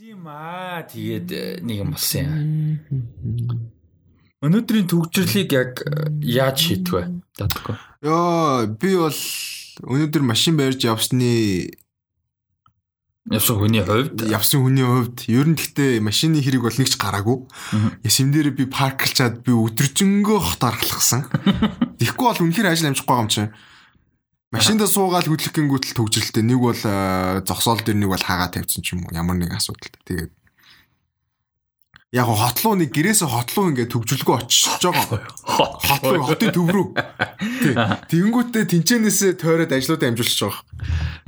Тийм аа тэгээд э, нэг юм болсон юм. Өнөөдрийн төгжрлийг яг э, яаж шийдэх вэ? Дадаггүй. Йоо би бол өнөөдөр машин барьж явсны Явсан хүний хувьд явсан хүний хувьд ер нь гэхдээ машины хэрэг бол нэгч гараагүй. Ясэм дээр би парклчаад би өдөржингөө хот аргалахсан. Тэгэхгүй бол үнэхээр ажил амжихгүй юм чинь. Машинда суугаад хөдлөх гингүүтэл төгжрэлтэй нэг бол э, зогсоол дээр нэг бол хаагаа тавьсан ч юм уу ямар нэг асуудал. Тэгээд яг го хотлоо нэг гэрээсээ хотлоо ингээд төгжрөлгөө очиж байгаа. Хотлоо хотын төв рүү. Тэнгүүтээ тэнцэнээсээ тойроод ажлуудаа амжуулчих байгаа.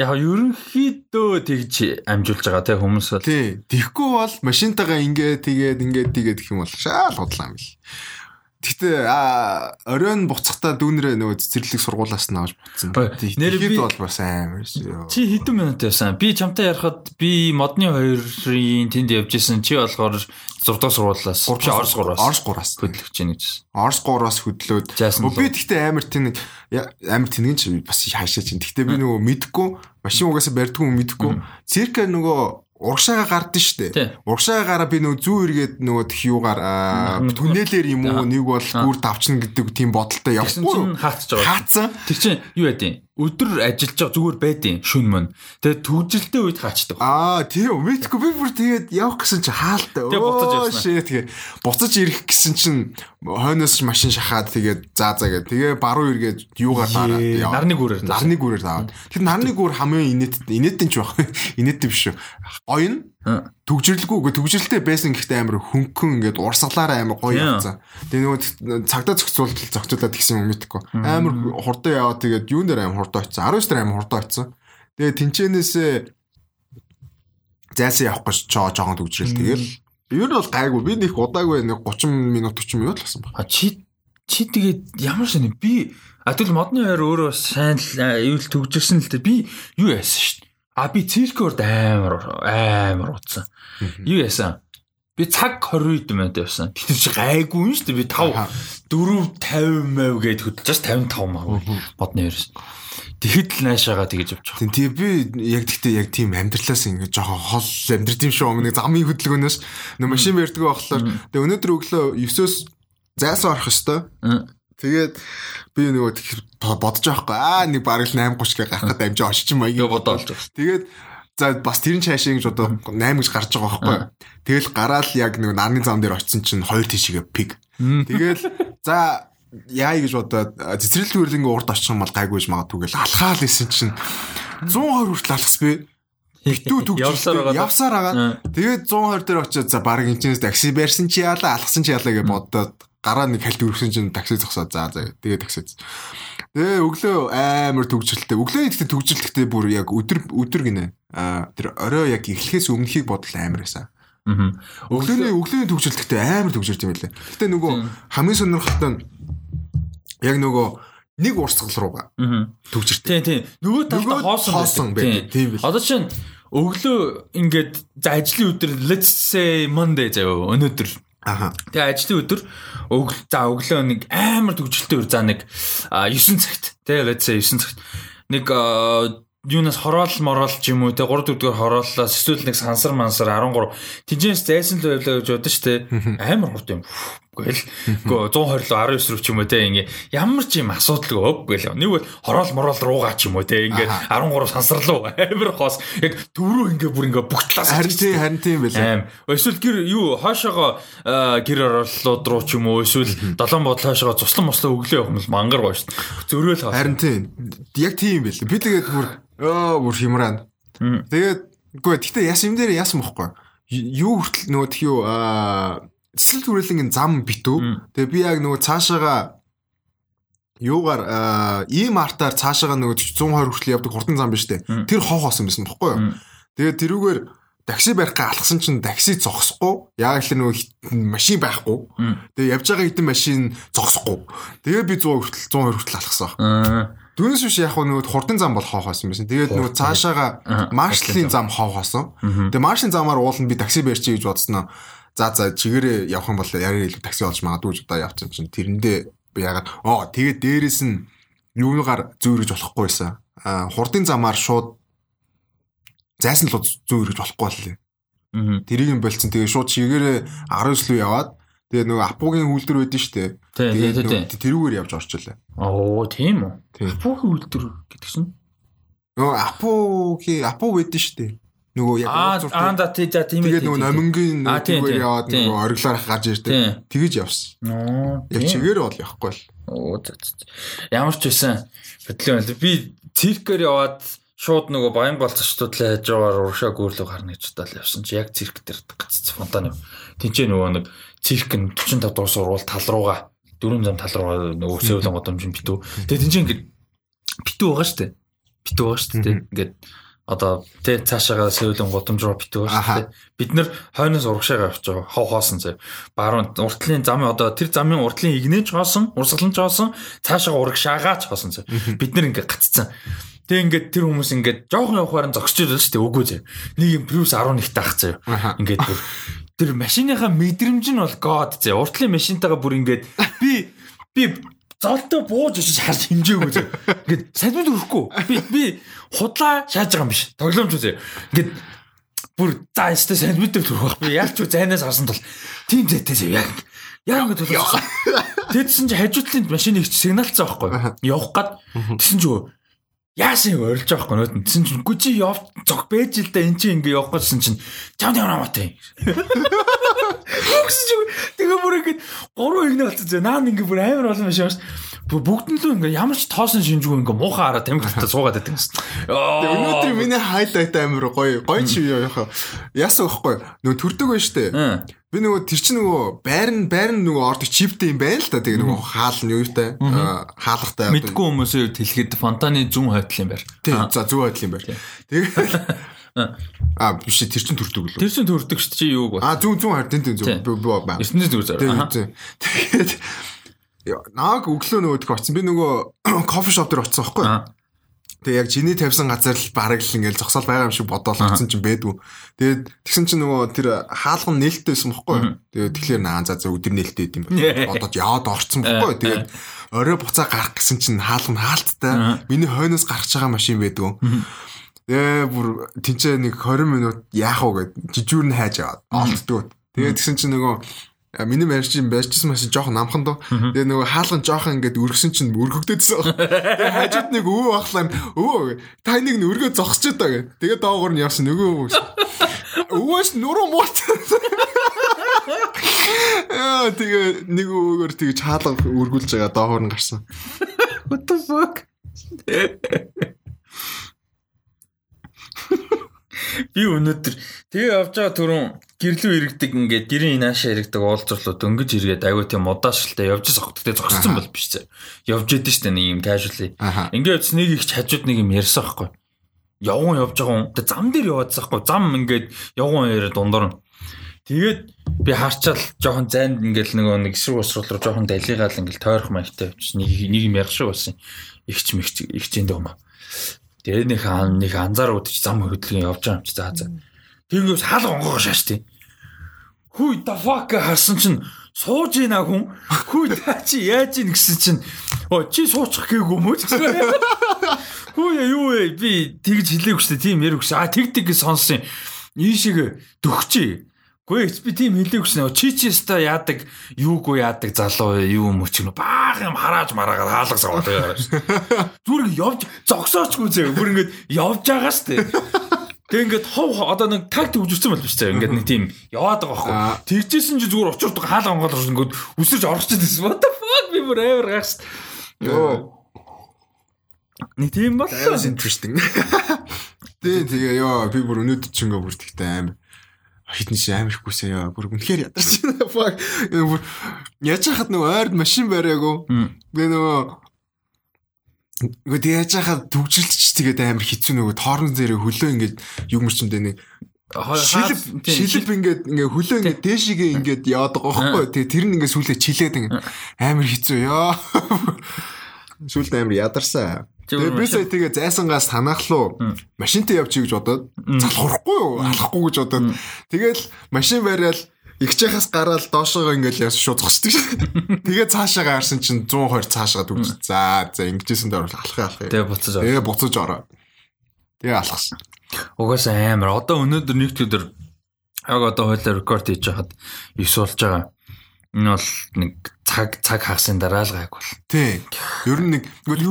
яг ерөнхийдөө тэгж амжуулж байгаа те хүмүүс бол. Тий. Тэгэхгүй бол машинтайгаа ингээд тэгээд ингээд тэгээд гэх юм бол шаал худлаа юм бил. Гэтэ а оройн буцахтаа дүүнэрээ нөгөө цэцэрлэг сургуулаас нь авч буцсан. Нэр би- бол бас амар шүү. Чи хэдэн минут явсан? Би чамтай ярихад би модны хоёрын тэнд явж исэн. Чи болохоор 6 дахь сургуулиас чи Орос 3-аас Орос 3-аас хөдлөж чинь гэжсэн. Орос 3-аас хөдлөөд би тэгтээ амар тэнэг амар тэнэг ч бас хаашаа чинь. Тэгтээ би нөгөө мэдгүй машин угаасаа барьдгүй юм мэдгүй. Цирка нөгөө урагшаага гардсан шүү Тий. дээ. Урагшаагаараа би нөгөө зүү эргээд нөгөө тх юугаар аа, түнэлээр юм уу нэг бол гүр давчна гэдэг тийм бодолтой чинь хаацж байгаа. Хаацсан. Тэр чинь юу яадیں۔ Өдөр ажиллаж байгаа зүгээр байдیں۔ Шүн мөн. Тэгээ төгжилтэй үед хаачдаг. Аа тийм мэдгүй би бүр тэгээд явах гэсэн чи хаалтай. Тэгээ буцаж явсан аа. Шээ тэгээ буцаж ирэх гэсэн чинь хойноос машин шахаад тэгээд заа заа гэ. Тэгээ баруун эргээд юугаар яваа. нарны гүүрээр даа. нарны гүүрээр даваад. Тэр нарны гүүр хамгийн инээт инээдэн ч байх. Инээдэн биш шүү. Гоё нь Хм. төгжрэлгүй үгүй төгжрэлтэй байсан гэхдээ амар хөнгөн ингээд урсгалаараа амар гоё явцсан. Тэгээ нөгөө цагдаа зохицуулт зохицуулаад гисэн юм мэдхгүй. Амар хурдан яваад тэгээд юун дээр амар хурдан очсон. 19 дээр амар хурдан очсон. Тэгээ тэнчэнээсээ зайсан явах гэж чоо жоохон төгжрэл тэгэл ер нь бол гайгүй би нэг удаагүй нэг 30 минут 40 минут л болсон ба. А чи чи тэгээд ямар шин би а тэгэл модны хоёр өөрөө сайн л а, юу л төгжирсэн л дээ. Би юу яасан шүү дээ. А би циркорд амар амар утсан. Юу яасан? Би цаг 20 минут явсан. Тэр чи гайгүй юм шүү дээ. Би 5 Аха. 4 50 мав гээд хөдлөж 55 мав модны хоёроос. Тэгэхэд л наашаага тэгэж явж байгаа. Тийм тий би яг гэхдээ яг тийм амьдралаас ингээд жоохон хол амьдрд юм шүү. Нэг замын хөдөлгөөнөөс нэг машин барьдгүй болохоор тэгээ өнөөдөр өглөө 9-өөс зайсан орох хэвээр. Тэгээд би нөгөө бодож байгаа хгүй аа нэг бараг л 8:30 гэ гарахад амжаа очиж Ингээ аяга бодоо олж байгаа. Тэгээд за бас тэр нь цаашаа гэж одоо 8 гэж гарч байгаа байхгүй. Тэгэл гараал яг нэг нарны зам дээр очисон чинь хоёр тишгээ пиг. Тэгэл за яа гэж бодоод цэцэрлэг хөрлөнгийн урд очих юм бол гайгүйж магадгүй гэл алхаал исэн чинь 120 хүртэл алхас би. Битүү байгаа. Явсаар байгаа. Тэгээд 120 дээр очиод за баг энэчнээс такси барьсан чи яалаа алхсан чи яалаа гэж бодоод гараа нэг хальт өргсөн чинь такси зогсоод за за тэгээд такси. Тэгээ өглөө амар төгжрэлтэй. Өглөөний гэхдээ төгжрэлтэй бүр яг өдөр өдөр гинэ. Аа тэр орой яг эхлэхээс өмнөхийг бодол амар байсан. Аа. Өглөөний өглөөний төгжрэлтэй амар төгжирч юм байлаа. Гэтэ нөгөө хамгийн сонирхолтой нь яг нөгөө нэг урсгал руугаа Аа. төгжиртэй. Тийм тийм. Нөгөө талд хоосон байдаг. Тийм бил. Одоо чинь өглөө ингээд за ажлын өдөр let's say Monday заяа өнөөдөр. Аха. Тэгээ ажлын өдөр өглөө за өглөө нэг амар төгжөлтэй өр за нэг а, 9 цагт. Let's say 9 цагт. Нэг юунаас хороол мороол ч юм уу те 3 4 дугаар хорооллоос эсвэл нэг сансар мансар 13 тэнцэнс зайсан л байлаа гэж бодсон шүү дээ амар хурд юм гээл гоо 120 руу 19 рүү ч юм уу те ингээ ямар ч юм асуудалгүй гээл нэг бол хороол мороол руугаа ч юм уу те ингээ 13 сансар руу амар хоос яг төв рүү ингээ бүр ингээ бүх талаас Харин тийм харин тийм байлаа. Эсвэл гэр юу а, гэр ороллоод руу ч юм уу эсвэл долоон бодол хаашаага цуслан мослоо өглөө явах юм бол мангар гоё шүү дээ. Зөрөөл хаа. Харин тийм. Яг тийм байлаа. Би тэгээд бүр өө бүр. Мм. Тэгээд үгүй гэхдээ яс юм дээр яасан бохгүй. Юу хүртэл нөгөө тхиүү аа цэцэл түрээлэнгийн зам битүү. Тэгээ би яг нөгөө цаашаага юугаар аа, ийм артаар цаашаага нөгөө 120 хүртэл явдаг хурдан зам биш үү? Тэр хоо хоосон байсан бохгүй юу? Мм. Тэгээд тэрүүгээр такси барих га алхсан чинь такси зогсохгүй. Яг л нөгөө машин байхгүй. Тэгээ явж байгаа хэдэн машин зогсохгүй. Тэгээ би 100 хүртэл 120 хүртэл алхсан. Аа. Түүнээс биш яг нөгөө хурдан зам бол хоохоосон байсан. Тэгээд нөгөө цаашаага маршлын зам хоохоосон. Тэгээд маршлийн замаар ууланд би такси барьчих гэж бодсноо. За за чигээрээ явах юм бол ярэ илүү такси олж магадгүй гэж удаа явцсан чинь тэрэндээ би ягаад оо тэгээд дээрэс нь юугаар зөөрөж болохгүйсэн. Аа хурдын замаар шууд зайсан л зөөрөж болохгүй боллээ. Мгм. Тэрийг нь болцсон. Тэгээ шууд чигээрээ 19 лөө яваад тэгээ нөгөө апугийн. Тий, тий, тий, тий. нөгөө тэрүүгээр явж орчлоо. Оо, тийм үү. Апугийн үйлдвэр гэдэг чинь. Нөгөө апугийн апу байдэн штэ. Нөгөө яг Аа, да тий, за тийм ээ. Тэгээд нөгөө номингийн тий, яваад нөгөө ориглоор гарч Тий. ирдэг. Тэгэж явсан. Оо, Яг чигээр бол явахгүй л. Оо, за, за, за. Ямар ч байсан бодлоо. Би циркээр яваад шууд нөгөө баян болцогчдод л хайж байгаагаар урагшаа гүйрлөө гарна гэж бодоод явсан чи яг цирк дээр гацц фонтан юм. Тинчээ нөгөө нэг цирк нь 45 дугаар сурвал тал руугаа дөрөв зам тал руугаа нөгөө сөүлэн годомж битүү. Тэгээ тинчээ ингээд битүү байгаа штэ. Битүү байгаа штэ. тэ. Ингээд одоо тэ цаашаага сөүлэн годомж руу битүү байгаа штэ. Бид нэр хойноос урагшаага явж байгаа. Хов хоосон зав. Баруун уртлын замын одоо тэр замын уртлын игнэж хоосон, урсгалан ч хоосон, цаашаага урагшаагаа ч хоосон зав. Бид нэр ингээд гаццсан. Тэг ингээд тэр хүмүүс ингээд жоохон явахаар нь байлаа шүү дээ. Үгүй зэ. Нэг юм плюс 11 таах. Аха. Ингээд бүр тэр машиныхаа мэдрэмж нь бол god зэ. Уртлын машинтайгаа бүр ингээд би би золтой бууж очиж харж хэмжээгүй зэ. Ингээд садмид өрөхгүй. Би би худлаа шааж байгаа юм биш. Тоглоомч зэ. Ингээд бүр за ястай дээр төрөх байх. Би яг ч зайнаас харсан тул тийм зэтэйс яг яг ингэ төлөвсөн. Тэдсэн чи хажуутлын машиныг сигналцсан байхгүй. Явах гад тэсэн чи яасан юм орилж байгаа байхгүй нөт. Тэсэн чи үгүй чи яв зог бэж л да эн чи ингэ явах гэсэн чинь чам чам намаатай. Үгс чи тэгээ бүр ингэ гурван игнэ болчихсон. Наа ингэ бүр амар олон машин. Бүр бүгд нь л ингэ ямар ч тоосон шинжгүй ингэ муухай хараа тамхилтаа суугаад байдаг юм Өнөөдөр миний хайлайт амир гоё гоё чи яах. Яасан байхгүй. Нөгөө төрдөг байж штэ. Би нөгөө тэр чинь нөгөө байрн байрн нөгөө ордог чиптэй юм байна л да. Тэгээ нөгөө хаал нь юутай хаалгатай. Мэдгүй хүмүүсээр тэлхэд фонтаны зүүн хойдл юм байна. Тий, за зүг байдал юм байна. Тэгээ А биш тэр чинь төрдөг лөө. Тэр чинь төрдөг шүү чи юуг ба. А зүүн зүүн энэ Тий. зүүн би би ба. Эрдэнэ зүгээр зэрэг. Тэгээд яа, нааг өглөө нөгөө тэх очсон. Би нөгөө кофе шоп дээр очсон байхгүй. Тэгээ яг чиний тавьсан газар л бараг л ингээл зогсоол байгаа юм шиг бодоол очсон чинь бэдүү. Тэгээд тэгсэн чинь нөгөө тэр хаалган нээлттэйсэн бохгүй. Тэгээд тэгэхээр наа за за өдөр нээлттэй юм байна. Бодоод яваад орцсон бохгүй. Тэгээд орой буцаа гарах гэсэн чинь хаалган хаалттай. Миний хойноос гарч байгаа машин бэдүү. Тэгээ бүр тэнцээ нэг 20 минут яах вэ гэд жижүүр нь хайж аваад олддгоо. Тэгээд тэгсэн чинь нөгөө миний марчин байжсэн машин жоохон намхан доо. Тэгээ нөгөө хаалган жоохон ингээд өргсөн чинь өргөгдөөдсөн. Тэгээ хажууд нэг өвөө ахлаа өвөө та энийг өргөө зогсож байгаа гэ. Тэгээ доогоор нь явсан нөгөө өвөө. Өвөөс нуруу муут. Аа тэгээ нэг өвөөгөр тэгж хаалга өргүүлж байгаа доогоор нь гарсан. What the fuck? Би өнөөдөр тэгээ явж байгаа түрүүн гэрлүү иргэдэг ингээд гэрийн наашаа иргэдэг уулзрлуу дөнгөж иргээд аягүй тийм удаашилтай явж байгаа. Тэгтээ зогссон бол биш зэ. Явж идэв штэ нэг юм casually. Ингээд нэг их хажууд нэг юм ярьсан байхгүй. Явган явж байгаа хүн. Тэгээ зам дээр яваадсан байхгүй. Зам ингээд явган яриа дундуур нь. Тэгээд би харчаал жоохон зайд ингээл нөгөө нэг эсрэг усрал руу жоохон далигаал ингээл тойрох маягтай явчих. Нэг нэг юм ярих шиг болсон. Игч мэгч игчэндээ юм. Тэгээд нэг нэг анзаар удаж зам хөдөлгөн явж байгаа юм чи за за. Тэнгээс хаалга онгоо шааш тий. Хүй the fuck харсан чинь сууж ийна хүн. Хүй та чи яаж ийн гэсэн чинь оо чи суучих гээгүй ч гэсэн. Хүй юу вэ би тэгж хэлээгүй шүү дээ тийм яриг шүү. А тэг тэг гэж сонссон. Ийшээ дөхчээ. Гэхдээ би тийм хэлээгүй шнэ. Чи чи өста яадаг, юугүй яадаг залуу? Юу мөч гэнэ. Баах юм харааж мараагаар хаалга саваад байгаа шүү. Зүгээр явж зогсоочгүй зэ. Бүр ингэж явж байгаа шүү. Тэг ингээд хов одоо нэг таг төгжүүлсэн бол биш зэ. Ингээд нэг тийм яваад байгаа байхгүй. Тэгжсэн чи зүгээр очирдог хаалга онгоолж ингээд үсэрч орчихсон гэсэн. What the fuck би бүр амар гайхс. Йоо. Нэг тийм was interesting. Тэгээ тэгээ ёо би бүр өнөөдөр ч ингээ бүр тэгтээ аим хитэн чи амар ихгүйсээ ёо бүр үнэхээр ядарч байна. Fuck. Бүр яаж хахад нөгөө ойрд машин бариагүй. Тэгээ нөгөө Гэхдээ яаж хахад төгжрэлч тэгээд амар хэцүү нөгөө тоорн зэрэг хөлөө ингээд юм мөрчөндөө нэг шилб шилб ингээд ингээ хөлөө ингээ дээшигээ ингээд яваад байгаа байхгүй. Тэгээ тэр нь ингээ сүлээ чилээд ингээ амар хэцүү. Ёо. Сүлд амар ядарсан. Тэгээ би сая тэгээ зайсангаас танаахлуу машинтай явчих гэж бодоод залхахгүй юу? Алахгүй гэж бодоод. Тэгэл машин бариад игчээхээс гараад доошоогоо ингээл яс шууд зогсдөг шээ. Тэгээ цаашаа гарсан чинь 120 цаашаа төгс. За за ингэжсэн дээр бол алхах алхах. Тэгээ буцаж ороо. Тэгээ буцаж ороо. Тэгээ алхасан. Угаасаа амар. Одоо өнөөдөр нэгт өдөр яг одоо хойлоо рекорд хийж хахад 9 болж байгаа. Энэ бол нэг цаг цаг хагасын дараа л гайг бол. Тий. Ер нь нэг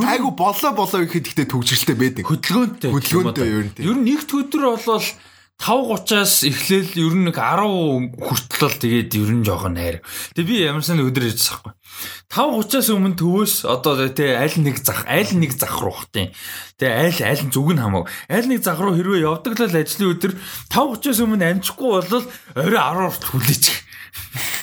айгу болоо болоо гэхэд ихтэй төгжрэлтэй байдаг. Хөдөлгөөнтэй. Хөдөлгөөнтэй ер нь. Ер нь нэгд өдөр болвол 5:30-аас эхлээл ер нь нэг 10 хүртэл л тэгээд ер нь жоохон найр. Тэгээ би ямарсан өдөр ярьж байгаа байхгүй. 5:30-аас өмнө төвөөс одоо тэгээ аль нэг зах аль нэг зах руу хтیں۔ Тэгээ аль аль зүг нь хамаагүй. Аль нэг зах руу хэрвээ явдаг л ажлын өдөр 5:30-аас өмнө амжихгүй бол орой 10-аар хүлээчих.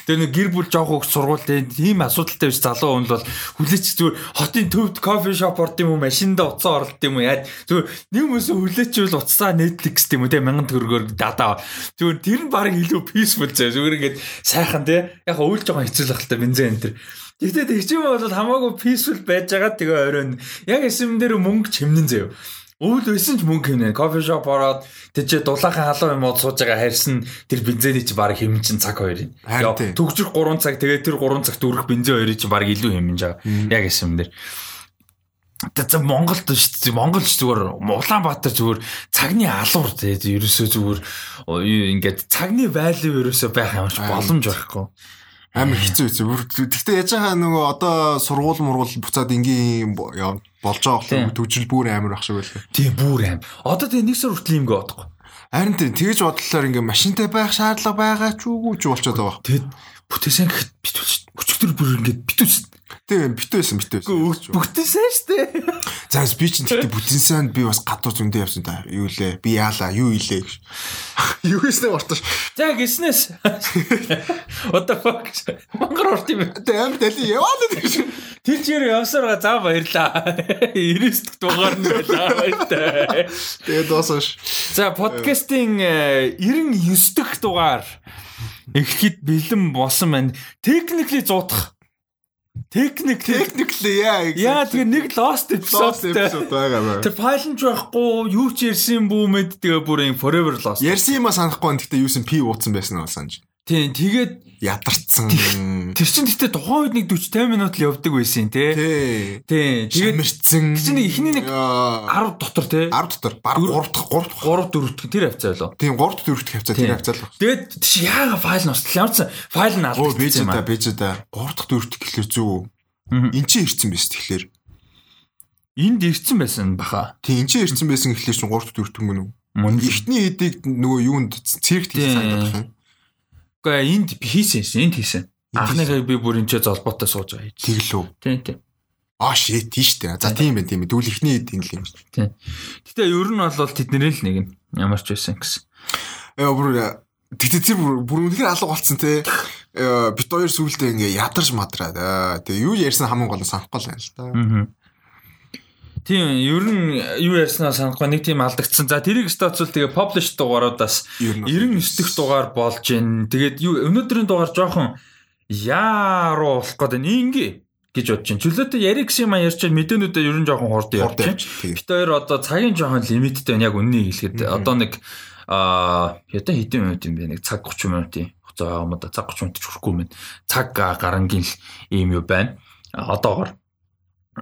Тэгээ нэг гэр бүл жоох хөх сургуультай тийм асуудалтай биш. Залуу хүн бол хүлээч зүгээр хотын төвд кофе шоп орд юм уу машинда уцаа орлт юм уу? Яаж зүгээр нэг хүмүүсээ хүлээчвэл уцаа Netflix тийм үү те? Мянган төгрөгөөр дадаа зүгээр тэр нь баг илүү peaceful зэ зүгээр ингээд сайхан те? Яг уйл жоохон хэцүү л ахaltaа бензин энэ төр. Гэхдээ тэгчим бол хамаагүй peaceful байж байгаа. Тэгээ оройн. Яг эсэм дээр мөнгө чимнэн заяа Өвөл байсан ч мөнгө хийнэ. Кофе шоп ороод тэжээ дулаахан халуун юм уу сууж байгаа харьсан тэр бензиний чи баг хэмжин чин цаг хоёрын. Төгжих 3 цаг тэгээ тэр 3 цагт өрөх бензин хоёрын чи баг илүү хэмжиж байгаа. Яг юм дээр. Тэгээ Монголд шүү дээ. Монгол ч зүгээр Улаанбаатар зүгээр цагны алуур тэгээ ерөөсөө зүгээр ингээд цагны value ерөөсөө байх юмш боломж байхгүй амар хэцүү хэцүү. Гэхдээ яж байгаа нөгөө одоо сургууль мургуул буцаад ингийн болж байгаа болохоор төвжил бүр амар ах шиг байлаа. Тийм бүр аим. Одоо тэгээ нэг сар хүртэл юмгээ бодохгүй. Харин тийм тэгж бодлоор ингээ машинтай байх шаардлага байгаа ч үгүй ч болчиход байгаа. Тэгэд бүтээсэн гэхэд битүүч. Өчигдөр бүр ингээ битүүч. Тийм битүүсэн битүүсэн. Бүтээсэн штэ. За би ч гэхдээ бүтэнсэн би бас гадуур зөндөө явсан та. Юу лээ? Би яалаа, юу илээ. Юу хийснэ ортош. За гиснэс. What the fuck? Монгол орт юм. Тэ амт дали яваад гэж. Тэр чир явсараа за баярлаа. 90 дахь дугаар нь байлаа. Тэгээд дуусаш. За подкастын 99 дахь дугаар ихэхэд бэлэн болсон байна. Technically зуудах Техник техникли яа. Яа тэгээ нэг lost episode байгаа байна. Тэр файл нь ч байхгүй, юу ч ярьсан бүү мэд тэгээ бүр юм forever lost. Ярьсан юм а санахгүй. Гэхдээ юусэн P ууцсан байсан нь санаж. Тийм тэгээд ядарсан. Тэр чинь гэхдээ тухайн үед нэг 40 50 минут л явдаг байсан тий. Тий. Тэгээд мэрцэн. Чинь ихний нэг 10 дотор тий. 10 дотор баг 3 дахь 3 дахь 3 4 дахь тэр хавцаа лөө. Тийм 3 дахь 4 дахь хавцаа тэр хавцаа л. Тэгээд чи яага файл нь устгал ямар ч файл нь алдсан. Оо бэж да бэж да 3 дахь 4 дахь гэхэлэр зүг. Эн чинь ирсэн биз тэгэхээр. Энд ирсэн байсан баха. Тийм эн чинь ирсэн байсан гэхэлэр чинь 3 дахь 4 дахь мөн үү? Эхний хэдийг нөгөө юунд цэрэгт хийсэн санагдах юм. Гэхдээ энд хийсэн энд хийсэн. Анхныхаа би бүр энэ ч золбоотой сууж байгаа. Тэглүү. Тийм тийм. Аа shit тийш дээ. За тийм байх тийм. Дүүл ихний хэд юм л юм. Тийм. Гэтэ ер нь бол тэднэрээ л нэг нь ямар ч байсан гэсэн. Яа бүр тэгтээ тэр бүр үнэхээр алга болцсон те. Бит хоёр сүултээ ингээ ядарч мадраад. Тэгээ юу ярьсан хамгийн гол нь санахгүй л байна л да. Тийм ер нь юу ярьснаа санахгүй нэг тийм алдагдсан. За тэрийг статусул тэгээ publish дугааруудаас 99 дэх дугаар болж гин. Тэгээд юу өнөөдрийн дугаар жоохон яаруу болох гэдэг инги гэж бодож чинь. Чөлөөтэй ярих гэсэн юм ярьж чад мэдээнүүдээ ер нь жоохон хурд явж чинь. Бид хоёр одоо цагийн жоохон лимиттэй байна яг үннийг хэлэхэд одоо нэг аа ята хэдэн минут юм бэ? Нэг цаг 30 минутын хугацаа юм да цаг 30 минут ч хүрэхгүй юм. Цаг гарангийн л ийм юу байна. Одоогор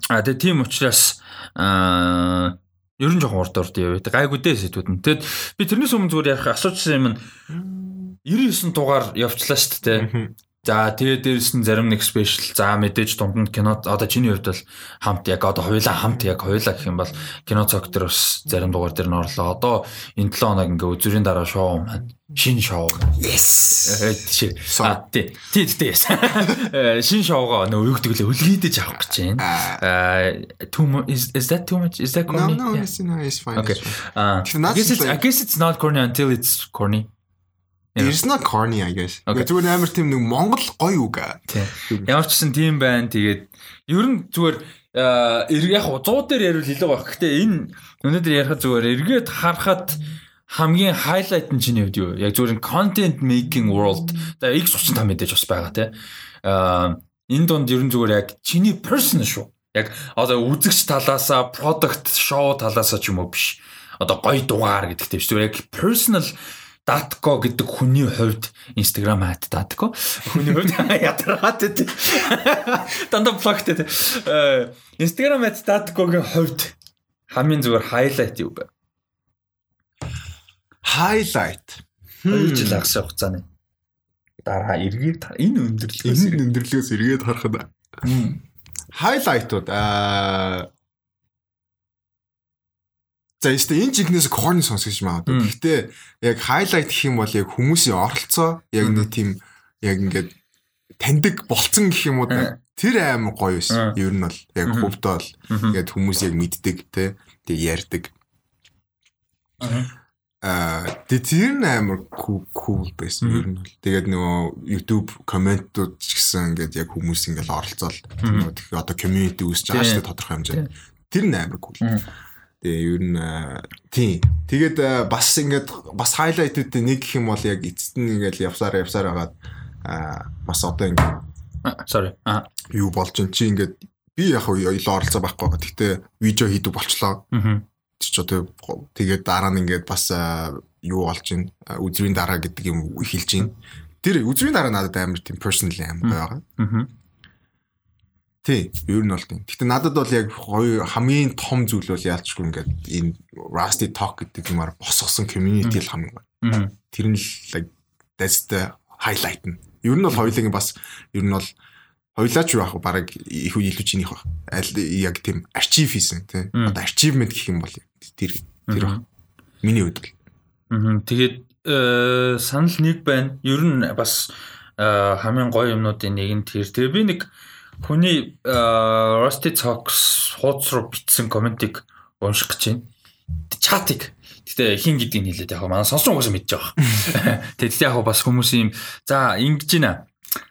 А тэгээ тийм учраас аа ер нь жоохон урд урд яваа. Гайгүй дээ сэдвүүд нь. Тэгэд би тэрнээс өмнө зүгээр ярих асуучсан юм нь 99 дугаар явчлаа шүү дээ. За тэгээ дээрэс нь зарим нэг спешиал за мэдээж дунд нь кино одоо чиний хувьд бол хамт яг одоо хоёулаа хамт яг хоёулаа гэх юм бол кино цог дээр бас зарим дугаар дээр нь орлоо. Одоо энэ 7 хоног ингээ үзүрийн дараа шоу маань шинэ шоу. Yes. Тий. А тий. Тий тий. Шинэ шоугаа нөө лээ үлгийдэж авах гэж байна. Аа too is, is that too much? Is that corny? No, no, it's, no, it's fine. Okay. Uh, I guess it's I guess it's not corny until it's corny. It's not corny I guess. Зүгээр амар тийм нэг Монгол гоё үг. Ямар ч гэсэн тийм байна. Тэгээд ер нь зүгээр яг 100 дээр ярил илүү баг. Гэхдээ энэ өнөөдөр ярих зүгээр эргээд харахад хамгийн highlight нь хувьд юу? Яг зүгээр content making world. За X35 мэдээж бас байгаа тий. Аа энэ донд ер нь зүгээр яг чиний person шүү. Яг одоо үзэгч талаасаа, product show талаасаа ч юм уу биш. Одоо гоё дугаар гэдэгтэй биш. Зүгээр яг personal Datco гэдэг хүний хувьд Instagram хат Datco хүний хувьд ядаргаад тий. Дандаа блогтэй тий. Instagram хат Datco-гийн хувьд хамгийн зүгээр highlight юу бэ? Highlight. 2 жил агас хугацааны дараа эргээд энэ өндөрлөгөөс Энэ өндөрлөгөөс эргээд харахад хайлайтууд аа За ёстой энэ жигнээс корн сонсгож магадгүй. Гэхдээ яг хайлайт гэх юм бол яг хүмүүсийн оролцоо яг нэг тийм яг ингээд таньдаг болцсон гэх юм уу тэр амар гоё байсан. Ер нь бол яг хөвдөө бол ингээд хүмүүс яг мэддэг те. Тэг ярьдаг. Аа тэр нь амар кул байсан ер нь бол. Тэгээд нөгөө YouTube комментууд ч гэсэн ингээд яг хүмүүс ингээд оролцоол. Нөгөө одоо community үүсэж байгаа шүү дээ тодорхой хэмжээнд. Тэр нь амар кул. Тэгээ ер нь тий. Тэгээд бас ингээд бас хайлайтуудын нэг гэх юм бол яг эцэст нь ингээд явсараа явсараа хагаад аа бас одоо ингээд sorry аа юу болж ин чи ингээд би яг юу оролцоо байхгүй байгаа. Гэтэ видео хийдэг болчлоо. Аа. Чи ч одоо тэгээд дараа нь ингээд бас юу болж ин үзрийн дараа гэдэг юм хэлж ин. Тэр үзрийн дараа надад амар тийм personally амар байгаа. Аа Тий, ер нь бол тийм. Гэхдээ надад бол яг гоё хамгийн том зүйл бол яалчгүй ингээд энэ Rusty Talk гэдэг юмар босгосон community л хамгийн гоё. Тэр нь л that's the highlight нь. Ер нь бол хоёулын бас ер нь бол хоёлаач юу ах баг их илүү чинийх баг. Аль яг тийм achieve хийсэн тий. Одоо achievement гэх юм бол тэр тэр баг. Миний хувьд бол. Аа тэгээд санал нэг байна. Ер нь бас хамгийн гоё юмнуудын нэг нь тэр. Тэгээ би нэг Хүний Rusty Talks хуудас руу бичсэн комментиг унших гэж байна. Чатик. Гэтэ хин гэдгийг хэлээд яг манай сонссон хүмүүс мэдж байгаа. Тэгээд яг бас хүмүүсийн за ингэж байна.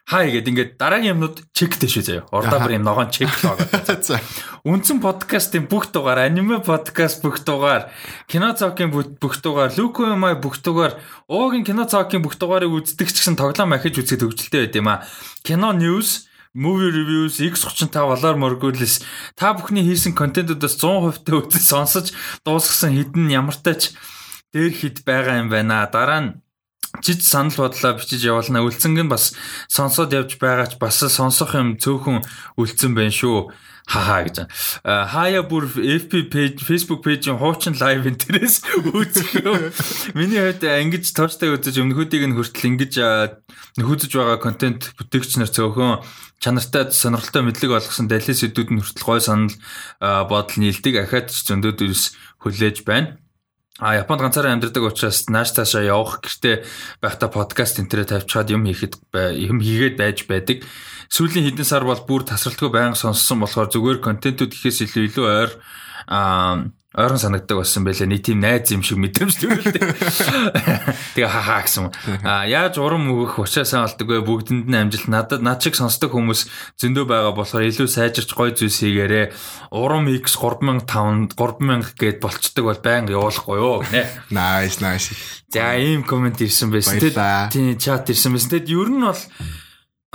Хай гэдэг ингээд дараагийн юмнууд чектэй шүү заяа. Урдаа бүр юм ногоон чек лог. За. Үндсэн подкастын бүх дугаар, аниме подкаст бүх дугаар, кино цаокийн бүх дугаар, Луко Май бүх дугаар, уугийн кино цаокийн бүх дугаарыг үздэг ч гэсэн тоглоом ахиж үзэх төвчлөлтэй байд юм а. Кино news movie reviews X35 Valor Morgulis та бүхний хийсэн контентуудаас 100% тө үзэж сонсож дуусгасан хідэн ямартай ч дээр хід байгаа юм байна. Дараа нь жиж санал бодлоо бичиж явуулна. Үлцэнг нь бас сонсоод явж байгаа ч бас сонсох юм цөөхөн үлцэн байна шүү хахаа гэж. Хаяа бүр FB page, Facebook page-ийн хуучин лайв интерес үзэх юм. Миний хувьд ингэж тууштай үзэж өмнөхүүдийг нь хүртэл ингэж нөхөдөж байгаа контент бүтээгч нар цөөхөн чанартай сонирхолтой мэдлэг олгосон далийн сэдвүүд нь хүртэл гой санал бодол нийлдэг ахаад ч зөндөөд ерс хүлээж байна. А Японд ганцаараа амьдардаг учраас нааш таашаа явах гэртээ байхдаа подкаст интернет тавьчихад юм хийхэд юм хийгээд байж байдаг. Сүүлийн хэдэн сар бол бүр тасралтгүй байнга сонссон болохоор зүгээр контентууд ихээс илүү илүү ойр аа ойрон санагддаг болсон байлаа. Нийт тийм найз юм шиг мэдрэмж төрөлтэй. Тэгээ хахаа гэсэн. А яаж урам өгөх учаасаа болдог вэ? Бүгдэнд нь амжилт надад над шиг сонсдог хүмүүс зөндөө байгаа болохоор илүү сайжирч гой зүйлс хийгээрээ. Урам X 3005 3000 гээд болцдог бол байнга явуулахгүй юу гинэ. Nice nice. За ийм комент ирсэн байсан. Тийм чат ирсэн байсан. Тэгэд ер нь бол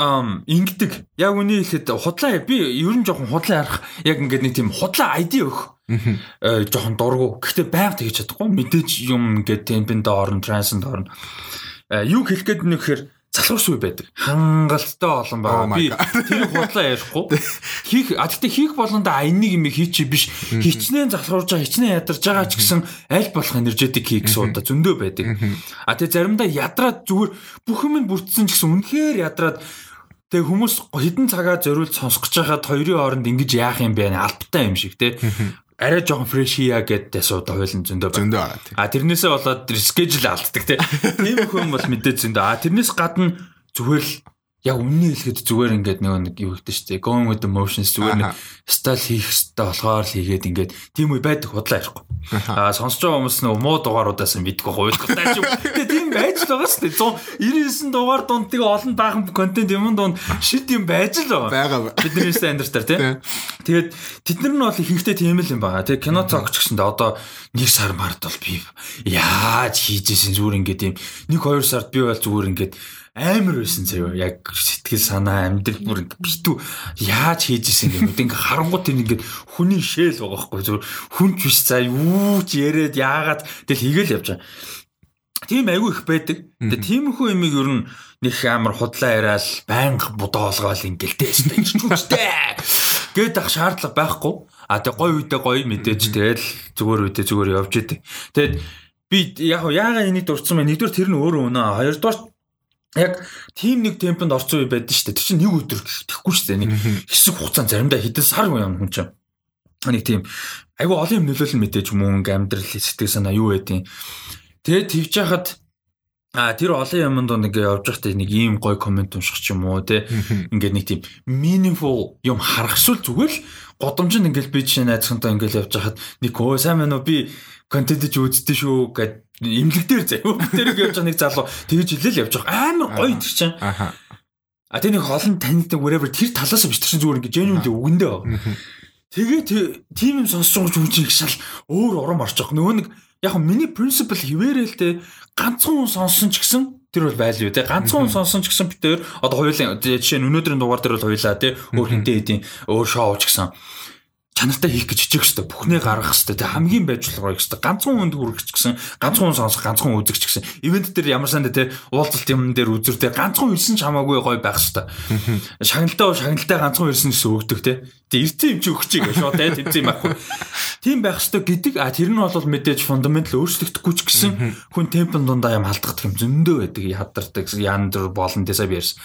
ам ингэдэг. Яг үний хэлэхэд худлаа би ер нь жоохон худлаа ярах яг ингээд нэг тийм худлаа ID өгөх. Аа жоохон дургу. Гэхдээ байнга тэгж чадахгүй. Мэдээж юм ингээд темпэнд орно, трансэнд орно. Юу хэлэх гээд нэхэр залхуурсгүй байдаг. Хангалттай олон байгаа. Би тэр худлаа ярихгүй. Хийх а гэхдээ хийх болгондоо айныг юм хийчи биш. Хичнээн залхуурж байгаа, хичнээн ядарч байгаа ч гэсэн аль болох энержетик хийх суудаа зөндөө байдаг. А тэгээ заримдаа ядраад зүгээр бүх юм бүрдсэн ч гэсэн үнэхээр ядраад Тэгээ хүмүүс хідэн цагаа зориулж сонсох гэж байхад хоёрын хооронд ингэж яах юм бэ? Албатай юм шиг те. Арай жоохон фреш хийя гэдэг асуудал хойлон зөндөө. Зөндөө байгаа. А тэрнээсээ болоод скежл алддаг. Тийм хүн бол мэдээ зөндөө. А тэрнээс гадна зүгээр л яг үнний хэлэхэд зүгээр ингээд нэг нэг юу гэдэг шүү дээ. Going with the motions зүгээр нэг стайл хийх хэрэгтэй болохоор л хийгээд ингээд тийм үе байдаг худлаа ярихгүй. Аа сонсож байгаа хүмүүс нэг муу дугааруудаас нь мэдгүй хуйлах тааш. Тэгээ тийм байж л байгаа шүү дээ. 199 дугаар дунд тэгээ олон баахан контент юм дунд шид юм байж л байгаа. Бидний стандартаар тийм. Тэгээд тэд нар нь бол ихэнхдээ тийм л юм байгаа. Тэгээ кино цогч гэсэндээ одоо нэг сар мард бол би яаж хийжсэн зүгээр ингээд юм. Нэг хоёр сард би бол зүгээр ингээд амар байсан заяа яг сэтгэл санаа амьдрал бүр битүү яаж хийж исэн юм ингээ харангуут энэ ингээ хүний шээл байгаа хгүй зөв хүн ч биш за юу ч яриад яагаад тэгэл хийгээл явж байгаа. Тийм айгүй их байдаг. Тэгээ тиймэрхүү юмыг ер нь нэг амар худлаа яриад байнга бодоолгоол ингээл дэжтэй чүчтэй. Гээд ах шаардлага байхгүй. А тэгээ гой үедээ гоё мэдээж тэгэл зүгээр үедээ зүгээр явж идэг. Тэгээд би яг яагаад энийг дурдсан бэ? Нэгдүгээр тэр нь өөрөө өнөө. Хоёрдугаар яг тим нэг темпэнд орцсон үе байдаг шүү дээ. Тэр чинь нэг өдөр гэхгүй шүү дээ. Нэг хэсэг хугацаанд заримдаа хэдэн сар юм хүн чинь. Нэг тийм айгу олон юм нөлөөлөл мэдээж мөнгө амьдрал сэтгэл санаа юу байдیں۔ Тэгээд тэгж яхад А тэр олон юмд нэг явж байхдаа нэг ийм гой комент унших ч юм уу те ингээд нэг тийм meaningful юм харахшгүй зүгээр л годомж нь ингээл би жишээ найзхантай ингээл явж байхад нэг өө сайн мэн үү би контент ч үзтээ шүү гэд имлэг дээр заяа тэрийг явж байгаа нэг залуу. Тэгж хэлээл явж байгаа. Амар гоё тэр чинь. А тэр нэг олон танидаг whatever тэр талаас биш тэр чинь зүгээр ингээд genuinely үгэндээ тэгээ тийм юм сонсож үгүй шал өөр урам орж байгаа. Нөгөө нэг яг миний принципл хിവэрээ л те ганцхан хүн сонсон ч гэсэн тэр бол value те. Ганцхан хүн сонсон ч гэсэн бид тээр одоо хоёулын жишээ нь өнөөдрийн дугаар дээр бол хоёлаа те өөр хинтээ хэдийн өөр шоу ч гэсэн чанартай хийх гэж хичээх хэрэгтэй. Бүхнээ гаргах хэрэгтэй. Тэг хамгийн байжлагыг хэрэгтэй. Ганцхан хүнд хүрэх ч гэсэн, ганцхан хүн сонсох, ганцхан үзэх ч гэсэн. Ивент дээр ямар санд те уулзалт юм дээр үзүртэй ганцхан ирсэн ч хамаагүй гоё байх хэрэгтэй. Шагналтай шагналтай ганцхан ирсэн гэсэн өгдөг те. Тэг ирсэн юм чи өгч чиг шууд те тэнцэн юм байхгүй. Тийм байх хэрэгтэй гэдэг а тэр нь бол мэдээж фундаментал өөрчлөгдөхгүй ч гэсэн хүн темпэн дундаа юм халдах юм зөндөө байдаг. Ядардаг, яндар болон дэсаа биерс.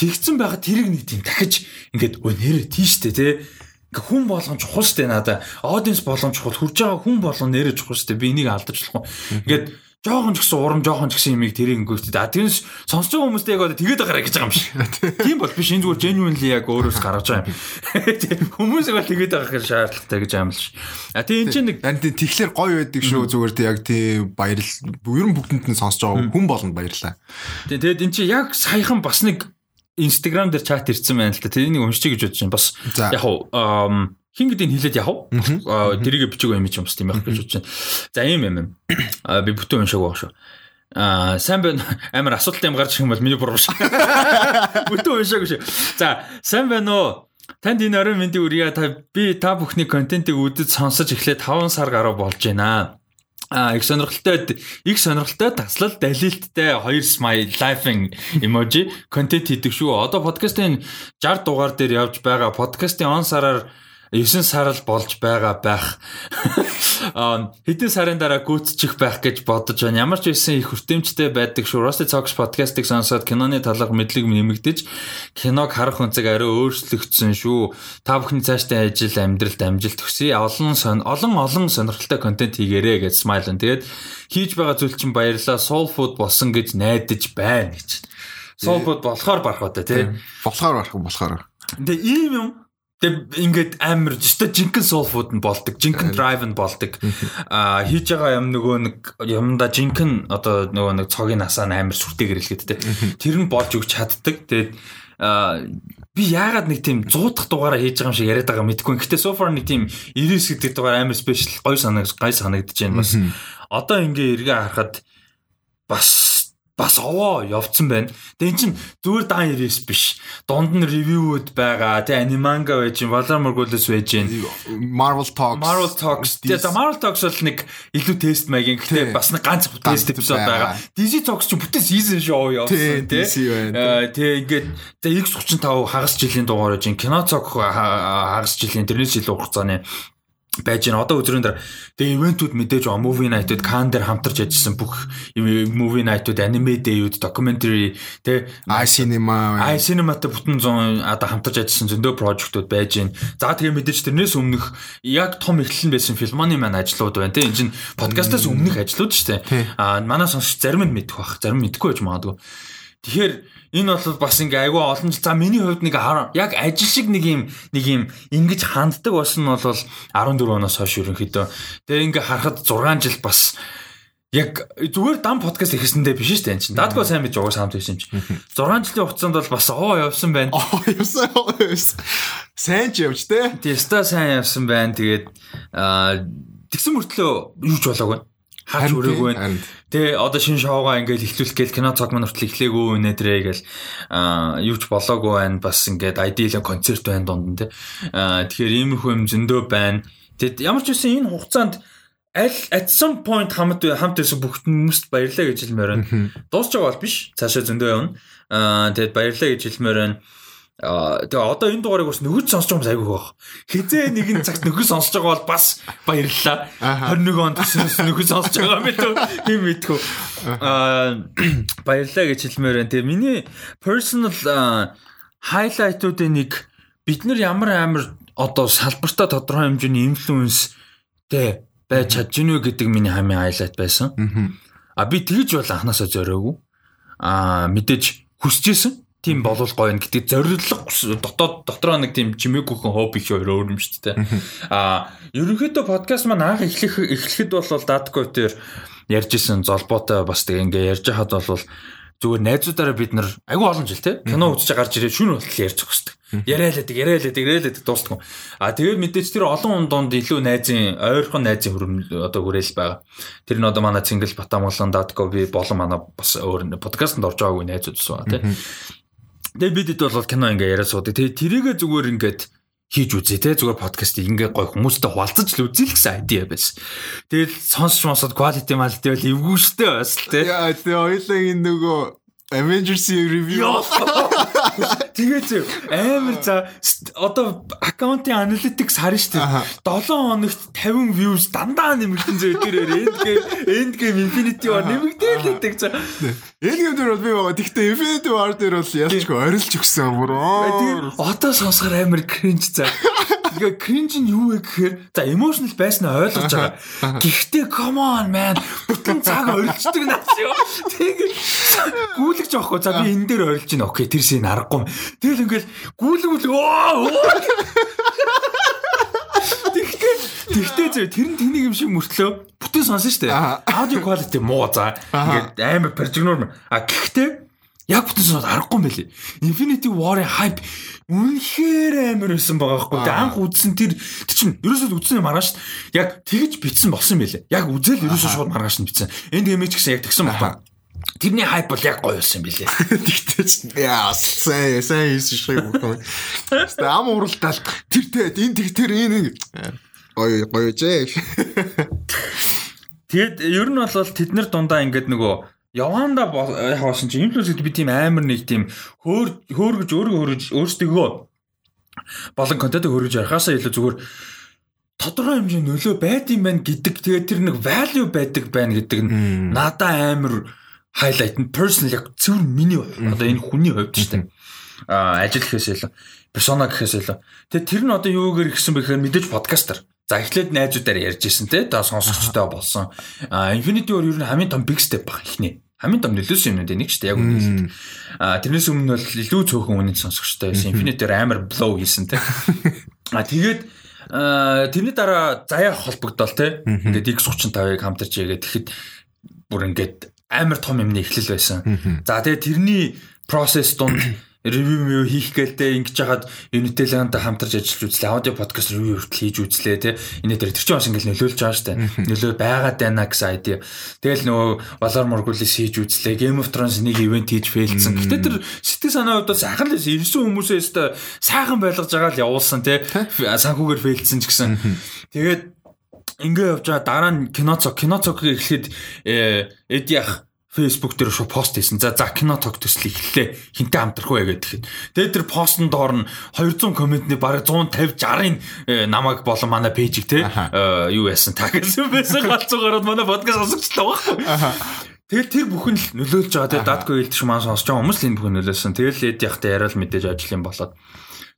Тэгсэн байхад тэрийг нэг тийм дахиж ингээд өө нэрэ тийштэй те хүн болгон чухал штэ надаа. Аудиенс болгон чухал, хурж байгаа хүн болгон нэрэж чухал штэ. Би энийг алдаж болохгүй. Ингээд жоохон ч гэсэн урам жоохон ч гэсэн юмыг тэрийг ингээд а тэрнээс сонсож байгаа хүмүүстэй яг одоо тэгээд гараа гэж байгаа юм шиг. Тийм бол биш энэ зүгээр genuinely яг өөрөөс гаргаж байгаа юм. Хүмүүс яг тэгээд байгаа хэрэг шаардлагатай гэж аамлж ш. А тийм энэ чинь нэг тэгэхээр гоё байдаг шүү зүгээр яг тийм баярл ер нь бүгдэнд нь сонсож байгаа хүн болгонд баярлаа. Тийм тэгээд эн чинь яг саяхан бас нэг Instagram дээр чат ирсэн байна л та. Тэрийг уншчих гэж бодож байна. Бас яг уу хин гэдгийг хэлээд яах вэ? Тэрийг бичиг юм чи юмс тийм байх гэж бодож байна. За ийм юм. А би бүтэн уншааг байгаа шүү. Аа сайн байна. Амар асуулт юм гарч ирэх юм бол миний буруу шүү. Бүтэн уншааг шүү. За сайн байна уу? Танд энэ орой мэндийг үрье та би та бүхний контентыг үзэж сонсож эхлээд 5 сар гаруй болж байна. А их сонирхолтой их сонирхолтой таслал далилттай хоёр smile laughing emoji контент хийдэг шүү. Одоо подкастын 60 дугаар дээр явж байгаа подкастын он сараар 9 сар л болж байгаа байх. Хэдэн сарын дараа гүйцчих байх гэж бодож байна. Ямар ч байсан их хүртээмжтэй байдаг шүү. Rusty Talks podcast-ыг сонсоод киноны талаар мэдлэг нэмэгдэж киног харах үнцэг арай өөрчлөгдсөн шүү. Та бүхний цаашдаа ажил амьдралд амжилт хүсье. Олон сон олон олон сонирхолтой контент хийгээрэй гэж smile. Тэгээд хийж байгаа зүйл чинь баярлалаа. Soul food болсон гэж найдаж байна гэж. Soul food болохоор барах удаа тий. Болохоор барах болохоор. Тэгээ ийм юм Тэг ингээд амар өстой жинхэнэ soul food нь болдог, жинхэнэ drive нь болдог. Аа хийж байгаа юм нөгөө нэг юмда жинхэнэ одоо нөгөө нэг цогийн насаа амар сүртэйгэр хэлгээд те. Тэр нь болж өгч чаддаг. Тэгээд аа би яагаад нэг тийм 100 дахь дугаараа хийж байгаа юм шиг яриад байгаа мэдгүй. Гэтэ so far нэг тийм 90 гэдэг дугаар амар special гой санагд гай санагдаж байна бас. Одоо ингээ эргээ харахад бас бас овоо явцсан байна. Тэгээ эн чин зүгээр дан 99 биш. Дунд нь ревюуд байгаа. Тэ аниманга байж, Valar Morghulis байж, Marvel Talks. Marvel Talks. Тэгээ Marvel Talks бол нэг илүү тест маягийн. Гэтэ бас нэг ганц тест эпизод байгаа. DC Talks ч бүтэн season show явуулсан тий. Тэгээ ингээд тэгээ X35 хагас жилийн дугаар байж, кино цог хагас жилийн тэрнээс илүү хугацааны байж гэн одоо өдрийн дараа тэгээ ивентүүд мэдээж аа movie night-ууд кан дээр хамтарч ажилласан бүх movie night-ууд anime day-ууд documentary тэ i cinema i cinema-тай бүтэн 100 одоо хамтарч ажилласан зөндөө project-ууд байж гэн за тэгээ мэдээж тэрнээс өмнөх яг том эхлэн байсан филмоны маань ажлууд байна тэ. Энэ чинь подкастаас өмнөх ажлууд шүү дээ. А манай сонсогч зарим нь мэдэх бах зарим мэдхгүй байж магадгүй. Тэгэхээр энэ бол бас ингээ айгүй олон жил за миний хувьд нэг яг ажил шиг нэг юм нэг юм ингэж ханддаг болсон нь бол 14 оноос хойш ерөнхийдөө тэгээ ингээ харахад 6 жил бас яг зүгээр дан подкаст ихсэндээ биш шүү дээ энэ чинь. Дадгаа сайн бич угаас хамт байсан чинь. 6 жилийн хугацаанд бол бас оо явсан байна. Оо явсан. Сайн ч явж те. Тэста сайн явсан байна. Тэгээд тэгсэн мөртлөө юу ч болоогүй хаач өрөөг байна. Тэ одоо шинэ шоугаа ингээл эхлүүлэх гээл кино цаг маань хүртэл эхлэегүй нэтрээ гээл аа юу ч болоогүй байна. Бас ингээд ideal концерт байна дунд нь тэ. Аа тэгэхээр иймэрхүү юм зөндөө байна. Тэгэд ямар ч үсэн энэ хугацаанд аль at some point хамт хамт байсан бүх хүмүүст баярлалаа гэж хэлмээр байна. Дуусч байгаа бол биш. Цаашаа зөндөө явна. Аа тэгэд баярлалаа гэж хэлмээр байна. Аа тэгээ одоо энэ дугаарыг бас нөгөөд сонсож байгаа юм айгүй байх. Хизээ нэгэн цагт нөгөө сонсож байгаа бол бас баярлалаа. 21 онд төсөөс нөгөө сонсож байгаа юм билүү? Хим мэдхүү. Аа баярлалаа гэж хэлмээр байна. Тэгээ миний personal highlight-уудын нэг бид нар ямар амар одоо салбартаа тодорхой хэмжээний инфлюенс тэ байж чадж гинэ гэдэг миний хамгийн highlight байсан. А би тэгж бол анханасаа зориогүй. А мэдээж хүсэжсэн тийм болол гоё н гэдэг зориглог дотоод дотроо нэг тийм чимээгүйхэн хобби их өөр юм шүү дээ. А ерөнхийдөө подкаст маань анх эхлэх эхлэхэд бол датко дээр ярьж исэн золбоотой бас тэг ингээ ярьж хахад бол зүгээр найзуудаараа бид нар агүй олон жил те кино үзэж гарч ирээ шүн болтол ярьж дээ. Яриалаадаг, яриалаадаг, яриалаадаг дуустдаг. А тэгээд мэдээж тэр олон хүн донд илүү найзын ойрхон найзын хөрөм одоо хүрээл байгаа. Тэр нь одоо манай Цингэл Батамглан Датко би болон манай бас өөр подкастт орж байгаагүй найзууд ус байгаа те. Тэгээд бид хэд бол кино ингээ яриа суудаг. Тэгээд тэрийгэ зүгээр ингээд хийж үзье те зүгээр подкастыг ингээ гой хүмүүстэй хуваалцаж л үзье л гэсэн айдиа байсан. Тэгэл сонсч сонсоод quality малти бол эвгүй штэ бас л те. Яа тэгээ ойлаа энэ нөгөө Avengers-ийн review. Тэгээд зөв амар за одоо аккаунтын analytics харна шүү дээ. 7 хоногт 50 views дандаа нэмэгдэн зөө тэрээр end game end game infinity war нэмэгдээл гэдэг за. Юм дээр бол би байгаа. Тэгтээ infinity war дээр бол ялчгүй орилж өгсөн бүр. Одоо сонсохоор амар cringe за. Тэгээ cringe нь юу вэ гэхээр за emotional байснаа ойлгож байгаа. Гэхдээ come on man бүтэн цаг орилждаг наас юу. Тэгээ гүйлгэж авахгүй. За би энэ дээр орилж байна. Окей тэр шин аргагүй. Тэгэл ингээл гүйлгүүл оо. Тэгтээ зөв тэр нь тэнийг юм шиг мөртлөө бүтэн сонсон шүү дээ. Аудио quality муу за. Ингээд амар пержигнор. А гэхдээ яг бүтэн соноод аргагүй юм байлээ. Infinity War-ын hype үнэхээр амар байсан байгаа хгүй. Тэг анх үзсэн тэр чинь ерөөсөө үзсэн юм маргааш яг тэгж битсэн болсон юм байлээ. Яг үзэл ерөөсөө шууд маргааш нь битсэн. Энд гэмэж гэсэн яг тэгсэн байна. Тэрний хайп бол яг гоё болсон юм билээ. Тэгтээ яа сайн сайн хийсэн шиг юм. Тэ ам уралдаал тэр тэр энэ тэр энэ гоё гоё жээ. Тэгэд ер нь бол тэд нар дундаа ингээд нөгөө Яванда яг басан чи инфлюенсерд би тийм амар нэг тийм хөөр хөөргөж өөрөө хөрөж өөрсдөө болон контент хөрөж ярахаасаа илүү зүгээр тодорхой хэмжээний нөлөө байд юм байна гэдэг. Тэгээд тэр нэг value байдаг байна гэдэг нь надаа амар highlight нь personal яг зөв миний одоо энэ хүний хувьд ч тийм а ажил гэхээс илүү персона гэхээс илүү. Тэгээд тэр нь одоо юугаар ихсэн бэ гэхээр мэдээж подкастер За эхлээд найзуудаар ярьж исэн те та сонсогчтой болсон. А Infinity War ер нь хамгийн том big step баг ихний. Хамгийн том нөлөөсөн юмнууд нэг ч те яг үнэ. А тэрнээс өмнө бол илүү цөөхөн үнэт сонсогчтой байсан. Infinity War амар blow хийсэн те. А тэгээд тэрний дараа заяа холбогдол те. Ингээд X35-ыг хамтарч яагаад тэгэхэд бүр ингээд амар том юмны эхлэл байсан. За тэгээд тэрний process донд ревю хийх гэлтэй ингэж яхад Unitel-анда хамтарч ажиллаж үзлээ. Аудио подкаст ревю хүртэл хийж үзлээ тий. Энэ дээр тэр чинь бас ингээл нөлөөлж байгаа штэ. Нөлөө байгаад байна гэсэн айди. Тэгэл нөгөө Valor Morgulis хийж үзлээ. Game of Thrones нэг ивент хийж фейлдсэн. Гэтэ тэр сэтгэл санаа хувьд сайхан л ирсэн хүмүүсээ өстө сайхан байлгаж байгаа л явуулсан тий. Санхүүгээр фейлдсэн ч гэсэн. Тэгээд ингээ явж байгаа дараа нь киноцог киноцог эхлэхэд эд ях Facebook дээр шууд пост хийсэн. За за кино тог төсөл эхэллээ. Хинтээ хамтрах вэ гэдэг. Тэгээд тэр постн доор нь 200 комментний бараг 150 60-ын э, намайг болон манай пэйжийг те э, юу яасан та гэсэн байсан галзуугаар манай подкаст сонсогчлаа байхгүй. Тэгэл тэр бүхэн л нөлөөлж байгаа. Тэгээд датко хэлдэг шиг маань сонсож байгаа хүмүүс л энэ бүхэн нөлөөсөн. Тэгэл эд яхтай яриад мэдээж ажил юм болоод.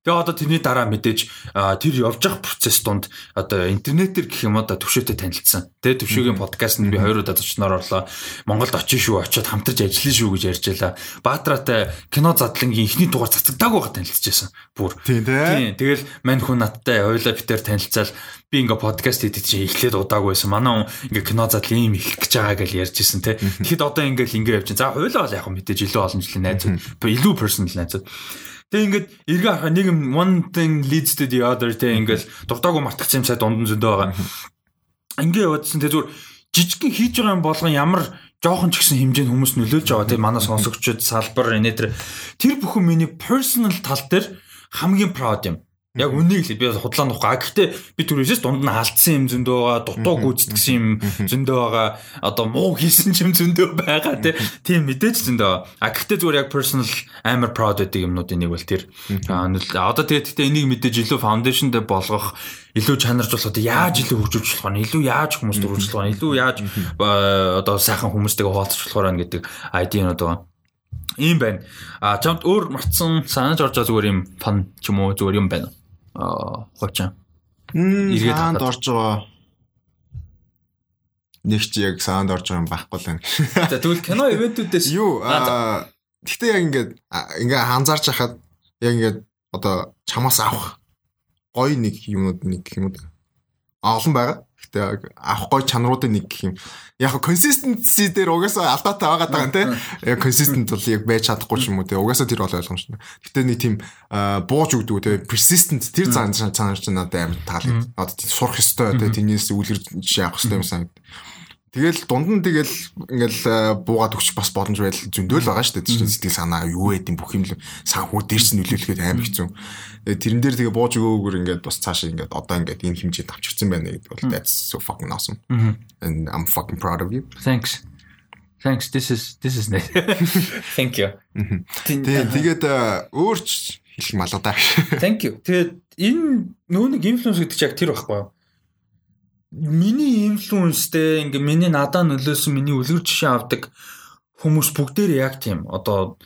Тэгээ одоо тэрний дараа мэдээж тэр явж явах процесс донд одоо интернетээр гэх юм одоо төвшөөтэй танилцсан. Тэгээ төвшөөгийн подкастт би хоёр удаа зочноор орлоо. Монголд очиж шүү, очиод хамтарч ажиллана шүү гэж ярьж байлаа. Баатраатай кино задлангийн ихний дугаар цацагдаагүй байгаа танилцчихсан. Бүр. Тийм. Тэгэл мань хүн надтай ойлоо битээр танилцаал би ингээ подкаст хийдэг чинь эхлээд удаагүй байсан. Манай хүн ингээ кино задлан юм эхлэх гэж байгаа гэж ярьж исэн те. Тэгэхэд одоо ингээл ингээ явж чинь. За хойлоо бол яг мэдээж илүү олон жилийн найзууд. Илүү personal найзууд. Тэг ингээд эргээ харахаа нэг юм one thing leads to the other тэг ингээд дуртаагүй мартагч юм сай дунд зөндөө байгаа. Ингээ яваадсан тэг зүгээр жижигхэн хийж байгаа юм болгон ямар жоохон ч гэсэн хэмжээнд хүмүүс нөлөөлж байгаа тийм манай сонсогчдод салбар энэ тэр тэр бүхэн миний personal тал дээр хамгийн proud юм. Яг үнийг л би худлаа нуухгүй. А гэхдээ би түрүүсээс дунд нь алдсан юм зөндөө байгаа, дутуу гүйцэтгсэн юм зөндөө байгаа. Одоо муу хийсэн юм зөндөө байгаа тийм мэдээж зөндөө. А гэхдээ зүгээр яг personal амар proud гэдэг юмнуудын нэг бол тэр. Одоо тэгээд гэхдээ энийг мэдээж илүү foundation дээр болгох илүү чанарж болох яаж илүү хөгжүүлж болох нь илүү яаж хүмүүст өргөжлөх болох нь илүү яаж одоо сайхан хүмүүстэйгээ хуваалцах болохоор байна гэдэг ID-нууд байгаа. Ийм байна. А чамд өөр марцсан санаж орж байгаа зүгээр юм фан ч юм уу зүгээр юм байна хувьчаа. Иргэд хаанд орж байгаа нэг ч яг саунд орж байгаа юм байхгүй л байна. За тэгвэл кино ивентүүдээс юу гэхдээ яг ингээд ингээ ханзаарч хахад яг ингээд одоо чамаас авах гоё нэг юмуд нэг юм уу олон байгаа. Гэтэ авах гоё чанаруудын нэг гэх юм. Яг consistency дээр угаасаа алдаатай байгаа даа тийм. Яг consistent бол яг байж чадахгүй ч юм уу тийм. Угаасаа тэр бол ойлгомжтой. Гэтэ нэг тийм бууж өгдөг тийм. Persistent тэр цаан цаан ч надад амар таалагдав. Одоо сурах ёстой тийм. Тинээс үлгэр жишээ авах ёстой юм санагд. Тэгэл дунд нь тэгэл ингээл буугаад өгч бас боломж байл зөндөөл байгаа шүү дээ. Сэтгэл санаа юу байд юм бүх юм санхүү дээрс нь нөлөөлөхөд амар хэцүү. Тэрэн дээр тэгээ бууж өгөөгөр ингээд бас цаашаа ингээд одоо ингээд энэ хэмжээнд авчирсан байна гэдэг бол that's so fucking awesome. And I'm fucking proud of you. Thanks. Thanks. This is this is nice. Thank you. Тэгээ тэгээд өөрч хэлэх малуу даа. Thank you. Тэгээд энэ нөө нэг инфлюенс гэдэг чинь яг тэр байхгүй юу? Миний инфлюенстэй ингээ миний надаа нөлөөсөн миний үлгэр жишээ авдаг хүмүүс бүгдээр яг тийм одоо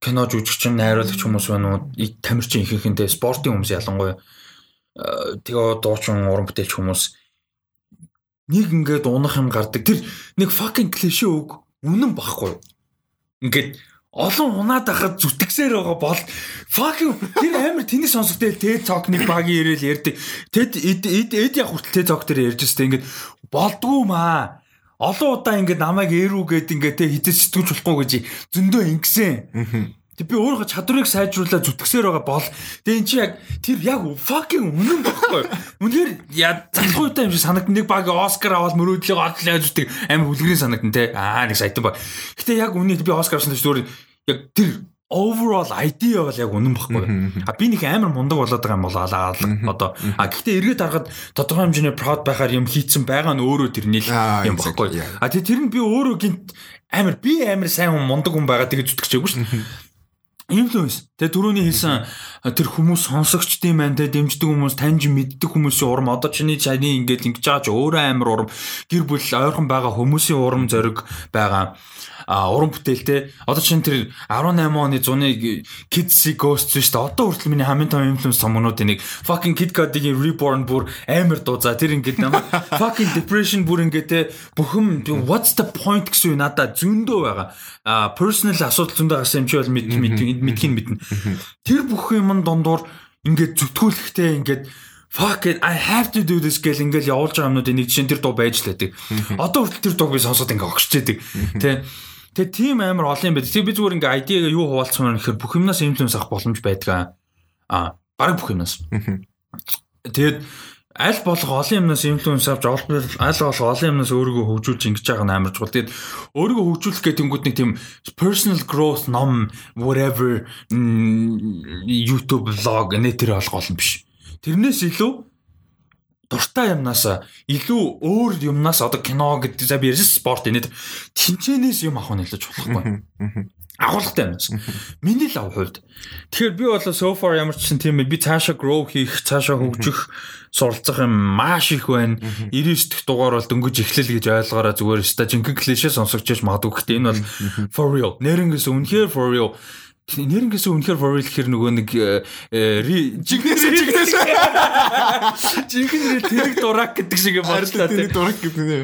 кино жүжигчин найруулагч хүмүүс байна уу? Тамирчин ихэнхэнтэй спортын хүмүүс ялангуяа тэгээ дуучин уран бүтээлч хүмүүс. Нэг ингээд унах юм гардаг. Тэр нэг fucking клишэ үг үнэн багхгүй ингээд олон унаад байхад зүтгэсээр байгаа бол fucking тэр амар тэний сонсогдэл тэ цог нэг багийн ирээл ярьдаг. Тэд эд эд яг хүртэл тэ цог дээр ярьж өстэй ингээд болдгоо маа. Олон удаа ингээд намайг эрүүгээд ингээд тэ хизэж сэтгүүлж болохгүй гэж зөндөө ингэсэн. Тэг би өөрөө чадварыг сайжруулаад зүтгэсээр байгаа бол тэг эн чи яг тэр яг fucking үнэн баггүй. Үнээр яа залхуутай юм шиг санагд нэг баг Оскар аваад мөрөөдлөг одлоо зүтг амар хүлгэрийн санагд те. Аа нэг сайтан ба. Гэтэ яг үнэ би Оскар авсан зүгээр яг тэр overall idea бол яг үнэн баггүй. А би нэг амар мундаг болоод байгаа юм бол алаа одоо. а гэхдээ эргээд харахад тодорхой хэмжээний proud байхаар юм хийцэн байгаа нь өөрөө тэрний юм баггүй. А тэр нь би өөрөө гинт амар би амар сайн хүн мундаг хүн байгаа тэгээ зүтгэжээгүй шүү дээ инфлюенс. Тэгээ түрүүний хэлсэн тэр хүмүүс сонсогчд юм байна те дэмждэг хүмүүс таньж мэддэг хүмүүсийн урам одоо чиний чаны ингээд ингэж байгаа ч өөрөө амар урам гэр бүл ойрхон байгаа хүмүүсийн урам зориг байгаа уран бүтээлтэй. Одоо чинь тэр 18 оны зуны Kids Ghost шүү дээ. Одоо хүртэл миний хамгийн том influence томнуудын нэг fucking Kid Cudi-гийн Reborn бүр амар дуу. За тэр ингээд намайг fucking depression бүр ингээд те бүхэн what's the point гэсэн юм надад зөндөө байгаа. А personal асуудал зөндөө гарсан юм чи бол мэдхийн мэднэ. Тэр бүх юм дондор ингээд зүтгүүлэхтэй ингээд fuck it I have to do this гэл ингээл явуулж байгаа юмнуудын нэг жишээ тэр дуу байж л байдаг. Одоо хүртэл тэр дууг би сонсоод ингээ огшч яадаг. Тэ Тэгээ тийм амар олон юм байдаг. Тэгээ би зүгээр ингээ ID-гээ юу хуваалцсан юм гэхээр бүх юмнаас инфлюенс авах боломж байдаг аа. Бараг бүх юмнаас. Тэгээд аль болох олон юмнаас инфлюенс авч аль болох олон юмнаас өөрийгөө хөгжүүлж ингэж байгаа нь амар чухал. Тэгээд өөрийгөө хөгжүүлэх гэдэг нь нэг тийм personal growth ном whatever YouTube vlog нэтэр олго олон биш. Тэрнээс илүү дуртай юмнаас илүү өөр юмнаас одоо кино гэдэг за би ярьсан спорт энэ тэнцэнээс юм авах нь илүү чухалхгүй. Агуулгатай юмнаас. Миний л ав хувьд. Тэгэхээр би бол so far ямар ч юм тийм би цаашаа grow хийх, цаашаа хөгжих суралцах юм маш их байна. 99 дэх дугаар бол дөнгөж эхлэл гэж ойлгоорой зүгээр ста жинхэнэ клишэ сонсогчж магадгүй гэхдээ энэ бол for real. Нэрнгээс үнэхээр for real нэрнгээс үнэхээр for real гэхэр нөгөө нэг жигнэс жигнэс. Жигнэс тэрэг дурак гэдэг шиг бодлоо тэрэг дурак гэдэг нэ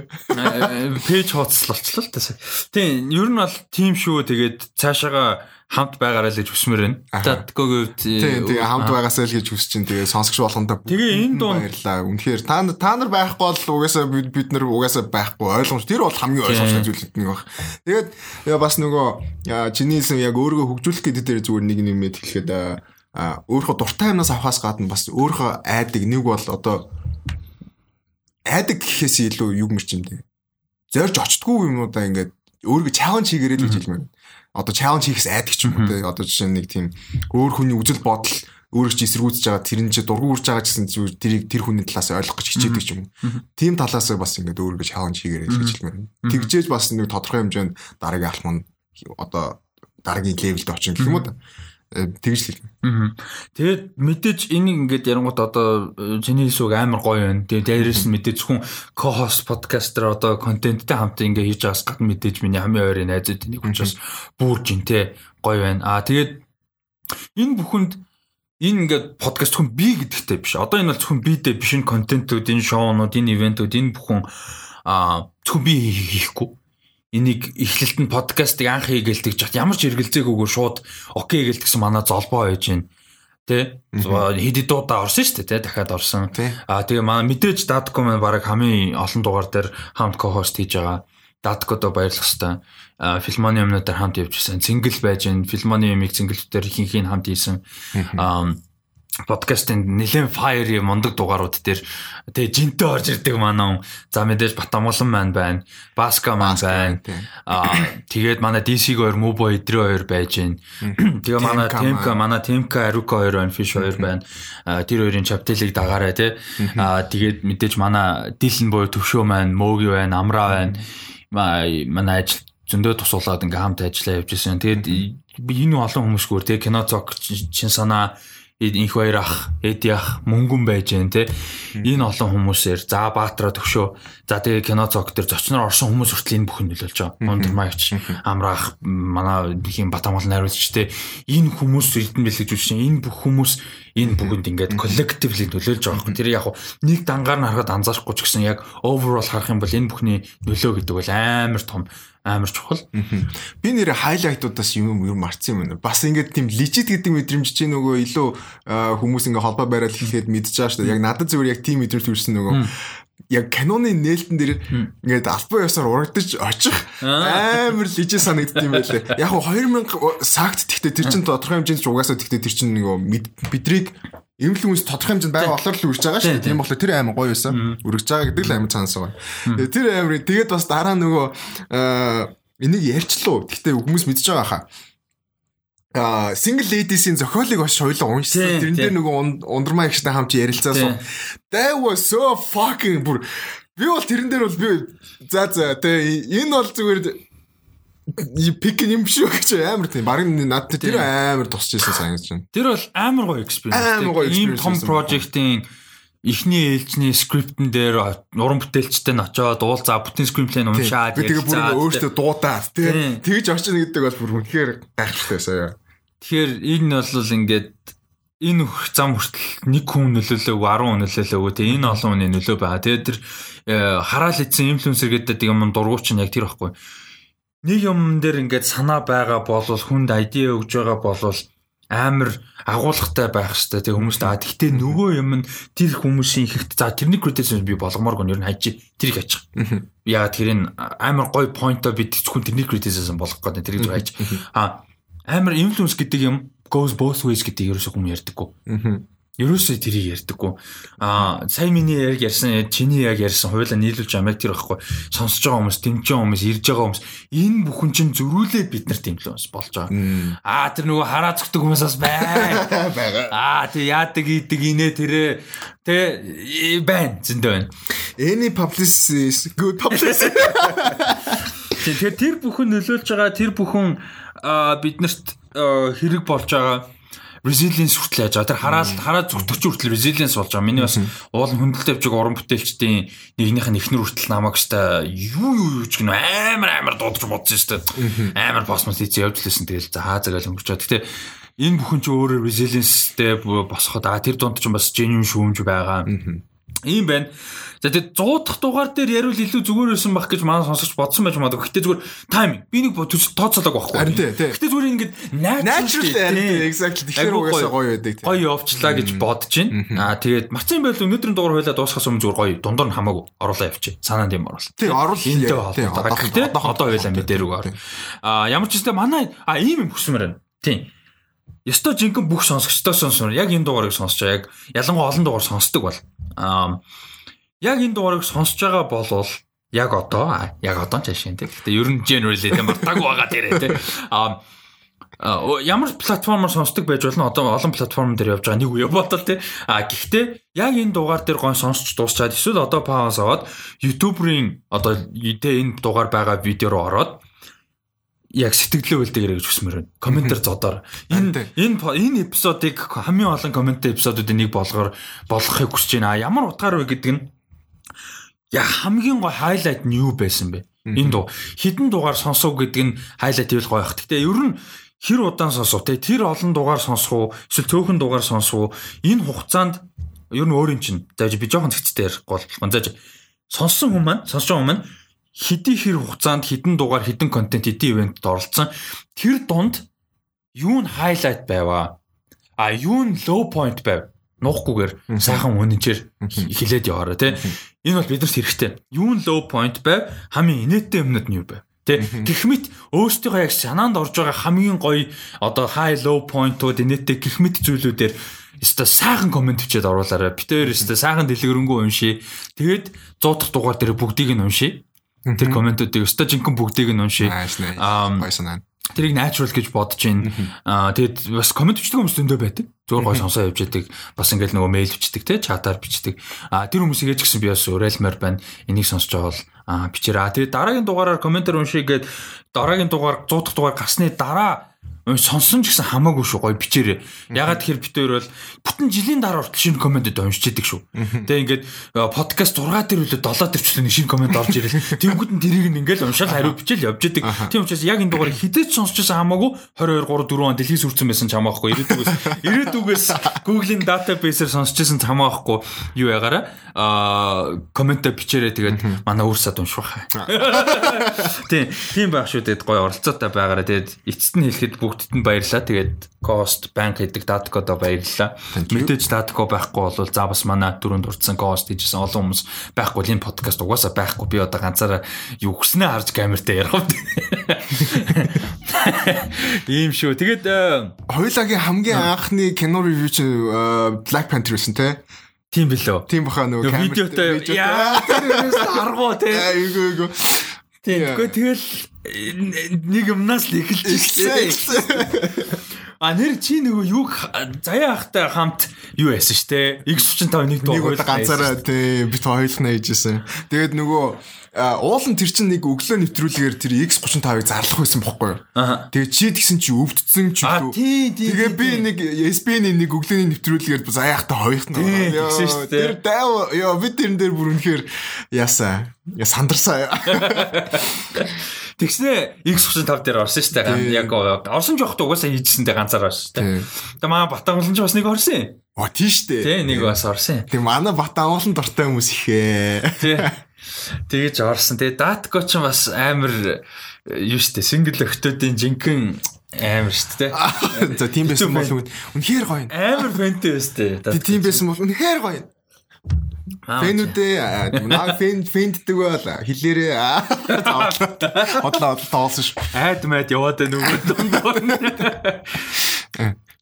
пэйж хоцол болчлоо л тасаа тийм ер нь бол тим шүү тэгээд цаашаага хамт байгаарай л гэж хүсмээр байна. Татгогийн хувьд тийм тэгээ хамт байгаасаа л гэж хүсэж чинь тэгээ сонсогч болгондоо тэгээ энэ дунд баярлаа. Үнэхээр та та нар байхгүй бол угаасаа бид нар угаасаа байхгүй. Ойлгомж тэр бол хамгийн ойлгомжтой зүйл нэг баг. Тэгээд бас нөгөө чиний хэлсэн яг өөрийгөө хөгжүүлэх гэдэг дээр зүгээр нэг нэмээд хэлэхэд өөрийнхөө дуртай юмнаас авахаас гадна бас өөрийнхөө айдаг. Нэг бол одоо айдаг гэхээс илүү юу мэрч юм дээ. Зорж очтгүй юмудаа ингээд өөрийгөө чаленж хийгэрэй л гэж хэлмээр одоо чаленж хийхээс айдаг ч юм уу те. Одоо жишээ нэг тийм өөр хүний үзэл бодол өөрөө ч эсэргүүцэж байгаа тэр нь чи дургу үрж байгаа гэсэн зүгээр тэрийг тэр хүний талаас ойлгох гэж хичээдэг ч юм уу. Тим талаас бас ингээд өөрөө хаван чигээр гэж хэлмээр. Тэгжээж бас нэг тодорхой хэмжээнд дараагийн алхам нь одоо дараагийн левелд очих гэх юм уу тэгж л хэлнэ. Тэгээд мэдээж энийг ингээд ярангууд одоо э, чиний хэлсүүг амар гоё байна. Тэгээд дээрээс нь мэдээж хүн co-host podcaster одоо контенттэй хамт ингээд хийж байгаас гадна мэдээж миний хамгийн ойрын найзууд нэг учраас бүрж ин тэ гоё байна. Аа тэгээд энэ бүхэнд энэ ингээд подкаст хүн би гэдэгтэй биш. Одоо энэ бол зөвхөн бидээ биш энэ контентууд, энэ шоунууд, энэ ивентүүд энэ бүхэн аа зөвхөн би хийхгүй энийг эхлэлт нь подкастыг анх хийгээл тэгж ямар ч эргэлзээгүйгээр шууд окей гээл тэгсэн манай золбоо байж гин тэ? Хэд дуудаа орсон шүү дээ тэ дахиад орсон. А тэгээ манай мэдээж датко маань баг хамгийн олон дугаар дээр хамт ко-хост хийж байгаа. Даткодо баярлах хэвээр филмоны юмнуудаар хамт явж ирсэн цингэл байж гин филмоны юмыг цингэлтээр ихэнх нь хамт хийсэн подкастын нэлээд fire мундаг дугаарууд дээр тэгээ жинтэй орж ирдэг манай хүн. За мэдээж Батамулан маань байна. Баска маань байна. Аа тэгээд манай DC-г хоёр Мубо Идрэ хоёр байж гин. Тэгээ манай Темка, манай Темка Арука хоёр байна, Fish хоёр байна. Тэр хоёрын чаптелыг дагаарай тий. Аа тэгээд мэдээж манай Дилэн буюу төвшөө маань, Мөөги байна, Амра байна. Манай ажил зөндөө тусуулаад ингээм хамт ажиллаа явж байсан. Тэгээд энэ олон хүмүүсгүүр тий кино цог чин санаа инх хоёр ах, эди ах мөнгөн байж гэн те. Энэ олон хүмүүсээр за Баатара төгшөө. За тэгээ кино цог дээр зочноор орсон хүмүүс хүртэл энэ бүхэн нөлөөлж байгаа. Мондор маягч, амраах, манай бихийн Батамгал найруулагч те. Энэ хүмүүс эрдэн бэлгэж үгүй энэ бүх хүмүүс энэ бүхэнд ингээд коллективли нөлөөлж байгаа юм. Тэр яг нэг дангаар нь харахад анзаарахгүй ч гэсэн яг overall харах юм бол энэ бүхний нөлөө гэдэг бол амар том амар чухал. Би нэр хайлайтуудаас юм юм марцсан юм байна. Бас ингээд тийм лежит гэдэг мэдрэмж чинь нөгөө илүү хүмүүс ингээ холбоо мэдж байгаа шүү дээ. Яг надад зүгээр яг тийм мэдрэмж төрсэн нөгөө яг каноны нээлтэн дээр ингээд албан ёсоор урагдаж очих амар лежит санагдд юм байлээ. Яг 2000 сагт тэгтээ тэр чинь тодорхой хэмжээнд угаасаа тэгтээ тэр чинь нөгөө бидрийг Эмнэлэг хүмүүс тодорхой хэмжээнд байгаа болохоор л үрж байгаа шүү дээ. Тийм болохоор тэр аймаг гоё байсан. Үрж байгаа гэдэг л аймаг цаанаас байгаа. Тэгээ тэр аймаг тэгээд бас дараа нөгөө энийг ярьчлуу. Гэхдээ хүмүүс мэдж байгаа хаа. А single ladies-ийн зохиолыг бас шойлоо уншсан. Тэрэн дээр нөгөө ундрмаа ихтэй хамт ярилцаасан. That was so fucking бүр би бол тэрэн дээр бол би за за тэгээ энэ бол зүгээр пик юм шүү гэж амар тийм. Бараг надад тэр амар тусч ирсэн санагдаж байна. Тэр бол амар гоё experience. Ийм том project-ийн эхний ээлжний скриптэн дээр уран бүтээлчтэй нь очоод уул за бүтэн скриплэн уншаад тэгээ бүр өөртөө дуудаад тий тэгж очно гэдэг бол бүр үнэхээр гайхалтай сая. Тэгэхээр энэ бол ингээд энэ зам хүртэл нэг хүн нөлөөлөөг 10 хүн нөлөөлөөг тий энэ олон хүний нөлөө байгаа. Тэгээд тэр э, хараал идсэн инфлюенсер гэдэг юм дургууч нь яг тэр байхгүй нэг юм дээр ингээд санаа байгаа бол хүнд айдиа өгж байгаа бол амар агуулгатай байх хэвээр тэг хүмүүст аа тэгтээ нөгөө юм нь тэр хүмүүсийн ихэвт за тэрний кредитс би болгомоор гоо ер нь хайж тэрийг хайчих. Яа тэрийг амар гоё поинто би хүн тэрний кредитс болгох гэдэг тэрийг хайж. А амар инфлюенс гэдэг юм goes both ways гэдэг ерөөсөө хүмүүс ярьдаггүй. Ерөөсөө тэрийг ярьдаггүй. Аа сая миний яг ярьсан чиний яг ярьсан хуйлаа нийлүүлж байгаа яг тэр байхгүй. Сонсож байгаа хүмүүс, дэмжиж байгаа хүмүүс, ирж байгаа хүмүүс энэ бүхэн чинь зөрүүлээ бид нарт инфлюенс болж байгаа. Аа тэр нөгөө хараа зүгтэг хүмүүс бас бай. Аа тэр яадаг идэг инээ тэрэ тэ байна зөндөө байна. Any publicity is good publicity. Тэгэхээр тэр бүхэн нөлөөлж байгаа тэр бүхэн биднэрт хэрэг болж байгаа resilience хүртэл яаж байгаа. Тэр хараад хараад зүгтгч хүртэл resilience болж байгаа. Миний бас уул хөндлөлт байгаа уран бүтээлчдийн нэгнийх нь ихнэр хүртэл намайг өстой юу юу юу ч гэнэ амар амар дуудаж бодсон дээ. Амар космос хийцээ явж лээсэн. Тэгэл за хаа загаал өнгөрчөө. Гэтэ энэ бүхэн ч өөрөө resilience-тэй босоход а тэр дунд ч бас genuine шүүмж байгаа. Ийм байна. За тэгээд 100 дахь дугаар дээр яривал илүү зүгээр байсан бах гэж манай сонсогч бодсон байж магадгүй. Гэтэ зүгээр тайминг. Би нэг тооцоолог байхгүй. Харин тий. Гэтэ зүгээр ингэж natural exactly тэгэхээр угаасаа гоё байдаг. Гоё явчлаа гэж бодож байна. Аа тэгээд марцын байл өнөөдрийн дугаар хойлоо дуусгахаас өмнө зүгээр гоё дундуур нь хамаагүй оруулаа явчих. Санаанд юм оруулаа. Тий оруул. Энтэй холбоотой. Гэтэ одоо хойлоо мэдэрэг ор. Аа ямар ч юм манай а ийм юм хүсмээр байна. Тий. Ёстой жинхэнэ бүх сонсогчдоо сонсоор яг энэ дугаарыг сонсож яг ялангуяа олон дугаар сонсдог бол аа яг энэ дугаарыг сонсож байгаа болвол яг одоо яг одоо ч ашиг тийм. Гэтэ ер нь generally тийм мартаагүй байгаа дээрээ тийм. А А, о- ямар платформоор сонсдог байж болно одоо олон платформ дээр явж байгаа нэг үе бодол тий. А гэхдээ яг энэ дугаар дээр гон сонсч дуусчаад эсвэл одоо пауз аваад YouTube-ийн одоо тэ энэ дугаар байгаа видео руу ороод яг сэтгэлээ үлдээгэрэй гэж хүсмээр байна. Комментэр зодоор. Энэ энэ энэ эпизодыг хамгийн олон коммент эпизодуудын нэг болгоор болгохыг хүсэж байна. Ямар утгаар вэ гэдэг нь яг хамгийн гой хайлайт нь юу байсан бэ? Энэ дуу хідэн дугаар сонсов гэдэг нь хайлайт ивэл гоё бах. Гэтэ ер нь хэр удаан сонсов те тэр олон дугаар сонсох уу эсвэл цөөхөн дугаар сонсох уу энэ хугацаанд ер нь өөр юм чинь зааж би жоохон зэгцтэй ярихгүй болох. Зааж сонссон хүмүүс маань сонсож байгаа хүмүүс маань хэдий хэр хугацаанд хідэн дугаар хідэн контент хэдий ивентэд оролцсон. Тэр дунд юу нь хайлайт байваа? А юу нь low point байв? Нуухгүйгээр сайхан үнэнчээр хилээд яваараа тий энэ бол биднэрт хэрэгтэй. Юу нь low point байв? Хамгийн инээдтэй юмнууд нь юу байв тий гэх мэт өөрсдийнхөө яг санаанд орж байгаа хамгийн гоё одоо high low point-ууд инээдтэй гэх мэт зүйлүүдээр Өстө сайхан комент бичээд оруулаарай. Битээр өстө сайхан дэлгэрэнгүй уншия. Тэгээд 100 дахь дугаар дээр бүгдийг нь уншия. Тэр комментуудыг өстө жинхэнэ бүгдийг нь уншия. Ам, Гоё. Тэрийг natural гэж бодож байна. Аа тэгэд бас комент бичдэг хүмүүс зөндөө байдаг. Зөөр гой сонсоо явж яадаг. Бас ингээл нөгөө мэйл бичдэг те чатаар бичдэг. Аа тэр хүмүүсийг ээж гисэн би бас уриалмаар байна. Энийг сонсож байгаа бол аа бичээрээ. Аа тэгээд дараагийн дугаараар комментэр уншия гээд дараагийн дугаар 100 дахь дугаар гасны дараа сонсон ч гэсэн хамаагүй шүү гоё бичээрээ. Ягаад тэгэхээр битээр бол бүтэн жилийн дараа хүртэл шинэ комментэд уншиж идэг шүү. Тэгээ ингээд э, подкаст 6 дээр үлээ 7 дээр ч үлээ шинэ комент орж ирэл. Тэнгүүд нь тэрийг нь ингээл уншаал хариу бичээл явж идэг. Тийм учраас яг энэ дугаарыг хідэж сонсч байсан хамаагүй 22 3 4 он дэлхийд сүрцэн байсан ч хамаахгүй. Ирээдүгээс ирээдүгээс Google-ийн database-ээр сонсч байсан ч хамаахгүй. Юу ягаараа аа комментэ бичээрээ тэгээд манай өөрсөд уншвах. Тийм тийм байх шүү тэгээд гоё оролцоотой байгаараа тэгээд эцэст нь хэлэхэд бүгдд нь баярлаа. Тэгээд Cost Bank гэдэг Datco-доо баярлалаа. Мэдээж Datco байхгүй бол за бас манай дөрөнд дурдсан Cost гэжсэн олон хүмүүс байхгүй л энэ подкаст угаасаа байхгүй. Би одоо ганцаараа юу хүснээ харж камертай ярих уу. Ийм шүү. Тэгээд э, Хоёулагийн хамгийн анхны кино ревю чи э, Black Panther байсан те. тийм билүү. Тийм баха нөгөө Нөгөө видеотой яа аргуу те. Айгу айгу. Гэхдээ тэгэл нэг юмнаас л эхэлж ирсэн. А нэр чи нөгөө юу заяа ахтай хамт юу яасан штэ. X35 нэг Нэг дуу удаа ганцаараа тий бит хоёулах нь ээжсэн. Тэгээд нөгөө уулын тэр чинь нэг өглөө нэвтрүүлгээр тэр X35-ыг зарлах байсан бохгүй юу? Аха. Тэгээд чи тэгсэн чи өвдцэн ч тий, Тэгээ би нэг SB-ний нэг өглөөний нэвтрүүлгээр заяахтай хоёрт нь. Тэгсэн шүү дээ. Тэр дайв яа би тэрэн дээр бүр үнэхээр яасаа. Я сандарсаа. Тэгснэ X35 дээр орсон штэ. Тий. Яг орсон жоохт угаасаа хийжсэндээ ганцаар орсон штэ. Тий. Тэгээ манай Батангалан ч бас нэг орсон. Оо тийш дээ. Тий, нэг бас орсон. Тэг манай бат амгалан дортой хүмүүс ихээ. Тий. Тэгэж орсон. Тэгээ Датко ч бас амар э, юу штэ. Single өгтөдийн жинхэнэ амар штэ. За тийм байсан бол үнэхээр гоё. Амар фэнтэй өстэй. Тэг тийм байсан бол үнэхээр гоё. Фэнүүдээ наа фэн фэнддэг бол хилээрээ хотлоо тоолсон ш. Айд мэд яваад байна уу дундуур.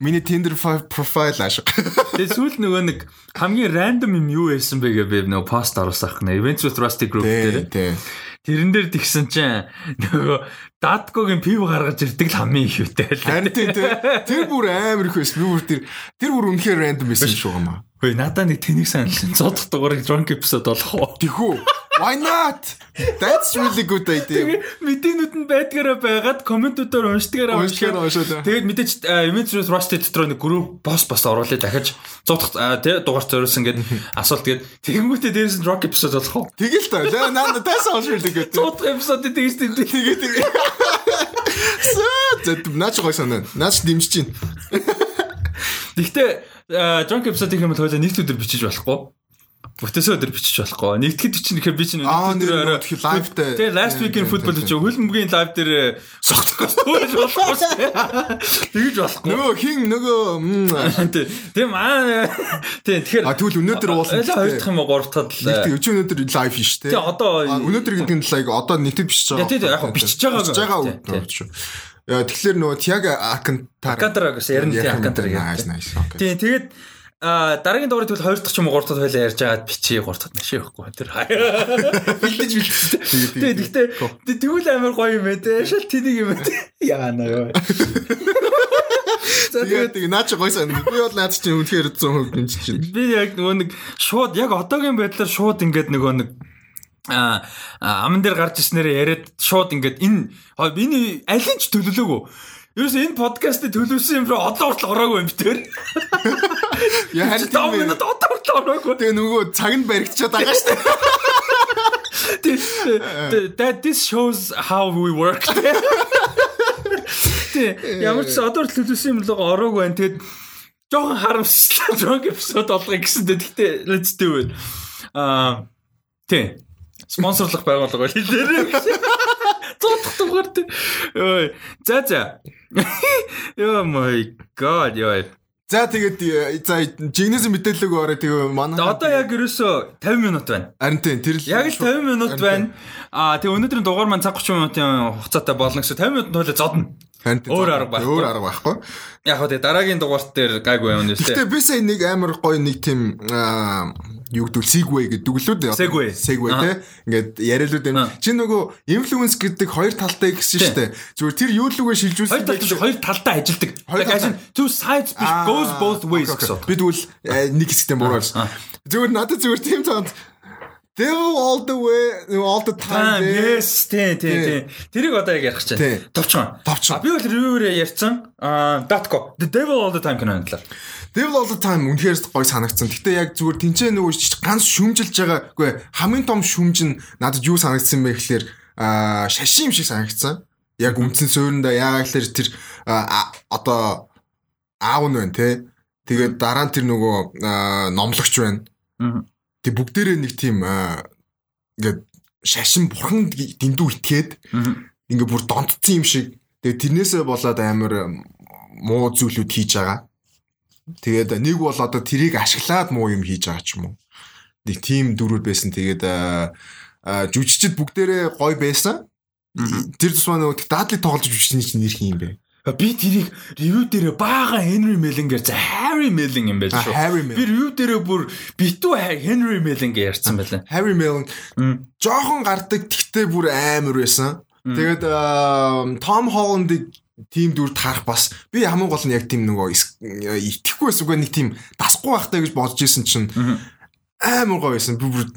Миний Tinder fi- profile ааш. Тэгээ сүүл нөгөө нэг хамгийн рандом юм юу байсан бэ би нөгөө пост оруулсан хнэ. Events with Rusty group дээр. Тэрэн дээр тэгсэн чинь нөгөө Datkогийн пив гаргаж ирдэг л хамгийн их үтэй. Харин тий тий. Тэр бүр амар их байсан. Би бүр тэр тэр бүр үнэхээр random байсан шүү гамаа. Хөөе надаа нэг тэнийг саналсан. Цодох дугаарыг drunk episode болох уу? Тэхүү. Why not? That's really good idea. Мэдээнүүд нь байдгаараа байгаад комментүүдээр уншдгаараа Уншдгаар уншаад. Тэгээд мэдээч with Rusty дотор нэг group бос бос оруулаад дахиж цодох тий дугаар зориулсан гэдэг асуулт тэгээд тэгэнгүүтээ дээрээс нь drunk episode болох уу? Тэгэл та. Наа тайсан уншилдаг гэдэг. Цодох episode тэгж тэгж Тэгээ тэгээ. Саа наач гой санаа. Наач дэмжиж чинь. Гэхдээ drunk episode гэх юм бол хоёлаа нэгд өдөр бичиж болохгүй. Бүтээсээ өдөр бичиж болохгүй. Нэгдэхэд чинь ихээр би чинь өдөр live дээр- Тэгээ last week-ийн Тийм, футбол тийм, гэж хөлбөмбөгийн live дээр э, подкаст туулж болохгүй. Тэгж болохгүй. Нөгөө хин нөгөө. Тийм аа. Тий тэгэхээр А тэгвэл өнөөдөр уулна. Элэ хоёр дахь юм уу гурав дахь л. тийм өчигдөр өнөөдөр лайв шүү дээ. Тий одоо өнөөдөр гэдэг нь лайк одоо нийтэд бичиж байгаа. Тий, яг бичиж байгаа. Бичиж байгаа шүү. Тэгэхээр нөгөө Тиага Акантар Акантар гэсэн ярин тий Акантар Nice гэдэг. nice. окей. Тий тэгээд а дараагийн дугаарыг тэгвэл хоёр дахь ч юм уу гурав дахь хоёлаа ярьж агаад бичээ гурав дахь машин явахгүй тэр. Бэлдэж бэлдэж. Тэгээ гэхдээ тэгвэл амар гоё юм ээ те. Шал тэнийг юм ээ яана ёо Тэгээд тэгээ наа чи гой сан. Би бол наад чинь үнэхээр 100% гинж чинь. би яг нөгөө нэг шууд яг одоогийн байдлаар шууд ингээд нөгөө нэг а аман дээр гарч ирснээр яриад шууд ингээд энэ энэ аль нь ч төлөвлөөгүй Ерөөс энэ подкастыг төлөвсөн юм руу одоо хүртэл ороогүй юм битэр. Яа харин 5 минут одоо хүртэл ороогүй. Тэгээ нөгөө цаг нь баригдчихад байгаа шүү дээ. That this shows how we work. Ямар ч одоо төлөвсөн юм л ороогүй байна. Тэгээд жоохон харамсчлаа. Drunk episode болгоё гэсэндээ тэгтээ let's do it. Аа тэ спонсорлох байгууллага хэлээрээ. Цоцох дугаар тэ. Ой. За за. Oh my god ёо. За тэгээд э, за жигнэс мэдээлэл өгөөрэй тэгээ манай Одоо яг ерөөсө 50 минут байна. Харин тийм тэр л Яг л 50 минут байна. Аа тэгээ өнөөдрийн дугаар маань цаг 30 минутын хугацаатай болно гэсэн 50 минут тойлоо зодно. Тийм Өөр арга байхгүй. Өөр арга байхгүй. Яг хөө тэгээ дараагийн дугаарт дээр гайгүй юм нэстэй. Гэтэ би сая нэг амар гоё нэг тийм юу гэдэг segway гэдэг лүүд Segway. segway те ингээд яриалууд юм чи нөгөө influence гэдэг хоёр талтай гэсэн шүү дээ зүгээр тэр юу лүгээ шилжүүлсэн Хоёр талд хоёр талдаа ажилдаг. Хоёр ажил two sides goes both ways гэсэн. Би тэгвэл э, нэг хэсэгтээ буураад. Зүгээр надад зүгээр тийм танд Devil all the way all the time. yes, тий, тий, тий. Тэрийг одоо яг ярих Тий. чинь. Товчхон. Товчхон. Би бол review-ээр ярьсан. Аа, Datco. The Devil All the Time киноны талаар. Devil all the time үнэхээр гоё санагдсан. Гэтэ яг зүгээр тэнцээ нөгөө ганц шүмжилж байгаа. Үгүй хамгийн том шүмж нь надад юу санагдсан бэ гэхэлэр аа шашин юм шиг санагдсан. Яг үндсэн суурьнда яагаад гэхэлэр тэр одоо аав нь байна те. Тэгээд дараа нь тэр нөгөө номлогч байна. Тэг бүгдээрээ нэг тийм ингээд шашин бурхан дэндүү итгээд Мгм. ингээ бүр донтцсон юм шиг. Тэгээ тэрнээсээ болоод амар муу зүйлүүд хийж байгаа. Тэгээд нэг бол одоо тэрийг ашиглаад муу юм хийж байгаа ч юм уу. Нэг тим дөрүр байсан. Тэгээд жүжигчд бүгдээрээ гой байсан. Тэр тусмаа нөгөө дадлыг тоглож жүжигчний чинь нэр хин юм бэ? Би тэрийг review дээр бага Henry Mellinger за Harry Melling юм байж А, шүү. Би review дээр бүр битүү Henry Mellinger ярьсан байлаа. Harry Mellon жоохон гардаг тэгтээ бүр амар байсан. Тэгээд Tom Holland-ыг тим дүр таарах бас би хамгийн гол нь яг тийм нөгөө итгэхгүй байсан үгүй нэг тийм дасахгүй байхтай гэж бодож исэн чинь амар гоё байсан. Би бүр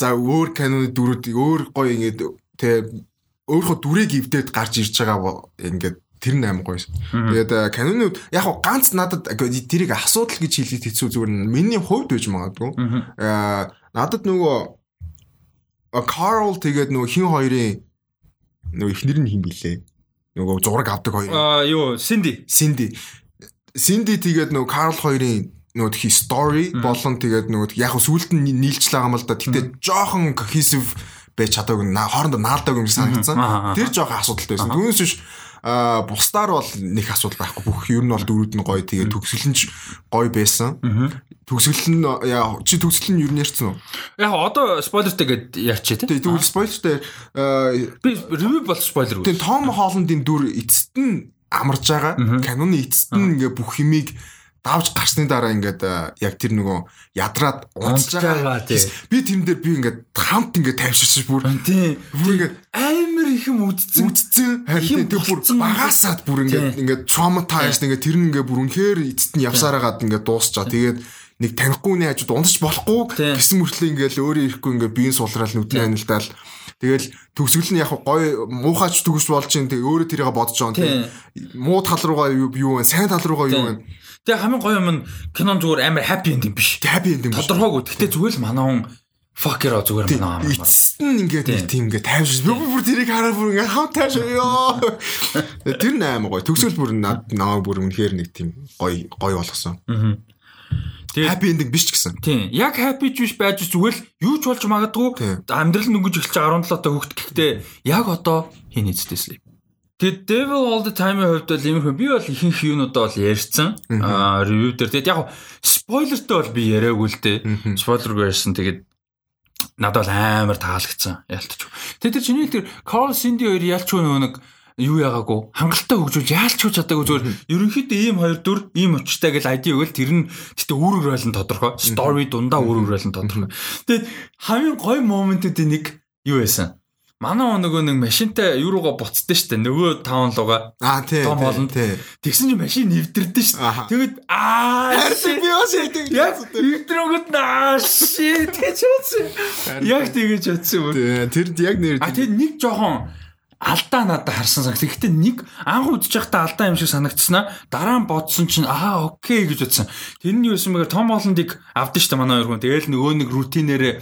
за өөр каноны дүрүүд өөр гоё ингээд тэ өөрийнхөө дүрийг эвдээд гарч ирж байгаа ингээд тэр нь амар гоё байсан. Тэгээд э, канонууд яг хуу ганц надад тэрийг асуудал гэж хэлээд хэцүү зүгээр нь миний хувьд байж магадгүй. Аа надад нөгөө Carl тэгээд нөгөө хин хоёрын нөгөө ихнэр нь хин блээ. Нөгөө зураг авдаг хоёр. Аа юу Cindy. Cindy. Cindy тэгээд нөгөө Carl хоёрын нөгөө тхи story болон тэгээд нөгөө яг хөө сүулт нь нийлж байгаа юм л да. Тэгтээ жоохон cohesive байж чадаагүй хоорондоо наалдаг юм шиг санагдсан. Тэр жоохон асуудалтай байсан. Түүнээс биш а бусдаар бол нэг асуудал байхгүй бүх ер нь бол дөрүүд нь гоё тэгээд төгсгөл нь гоё байсан. Төгсгөл нь яа чи төгсгөл нь ер нь ярьсан уу? Яг одоо спойлертэй гэд ярьчих тий. Тэгвэл спойлертэй Би review бол спойлер үү. Тэгээд Том Холландын дүр эцэст нь амарж байгаа. Каноны эцэст нь ингээ бүх юмыг давж гарсны дараа ингээд а, яг тэр нөгөө ядраад унтж Унтж байгаа, тий. Би тэрэн дээр би ингээд хамт ингээд тавьчихсан бүр. Тий. бүр ингээд Амар их юм үдцэн. үдцэн. Юм харин тэр бүр багасаад бүр ингээд ингээд traumatized ингээд тэр нь ингээд бүр үнэхээр эцэст нь явсараагаад ингээд дуусчаа. Тэгээд нэг танихгүй нэг хажууд унтаж болохгүй. Гэсэн мөртлөө ингээд өөрөө ирэхгүй ингээд биеийн сулраал нүдний анилдаал Тэгэл төгсгөл нь яг гой муухайч төгс болж чинь тэг өөрөө тэрийг бодож байгаа юм. Тэг муу тал руугаа юу юу вэ? Сайн тал руугаа юу вэ Тэгээ хамгийн гоё юм нь кинон зүгээр амар happy ending биш. happy ending биш. Тодорхойгүй. Гэтэ зүгээр л манай хүн fuck it зүгээр манай хүн. эцэст нь ингээд нэг тийм ингээд тайвшиж би бүр тэрийг хараад бүр ингээд хав тайш ёо тэр нь аим гоё төгсгөл бүр над намайг бүр үнэхээр нэг тийм гоё гоё болгосон Тэгээд happy ending биш ч гэсэн Тийм. Яг happy ч биш байж зүгээр л юу ч болж магадгүй. Амьдрал нүгэж эхэлж байгаа 17 та хөвгт гэхдээ яг одоо хин sleep. Тэгээд Devil All the Time-ийн хувьд бол иймэрхүү би бол ихэнх юунуудаа бол ярьсан. Аа review дээр. Тэгээд яг спойлертэй бол би яриаггүй л дээ. Спойлергүй ярьсан. Тэгээд надад бол амар таалагдсан. Ялтч. Тэгээд тэр чиний тэр Carl Cindy хоёр ялч нөгөө нэг юу яагаагүй хангалттай хөгжүүл яалч хөө чадаагүй зүгээр. Ерөнхийдөө ийм хоёр дүр ийм очтой гэж ID өгөл тэр нь гэтээ үр өгрөл нь тодорхой story дундаа үр өгрөл нь тодорхой тэгээд хамгийн гоё моментуудын нэг юу байсан Манай нөгөө нэг машинтай юу руугаа буцдсан шүү дээ. Нөгөө таун лугаа. Аа тий. Том олон. Тэгсэн чинь машин нэвдэрдэн шүү дээ. Тэгээд аа би бас яг яг нэвдрэгүүд наа shit гэж бодсон. Яг тэгэж бодсон юм. Тэр яг нэр А тэр нэг жоохон алдаа надад харсан сан. Гэхдээ нэг анх байхдаа алдаа юм шиг санагдсанаа дараа нь бодсон чинь аа окей гэж бодсон. Тэр нь юу юм бэ? Том Холландыг авдсан шүү дээ манай хоёр хүн. Тэгээл нөгөө нэг рутинээрээ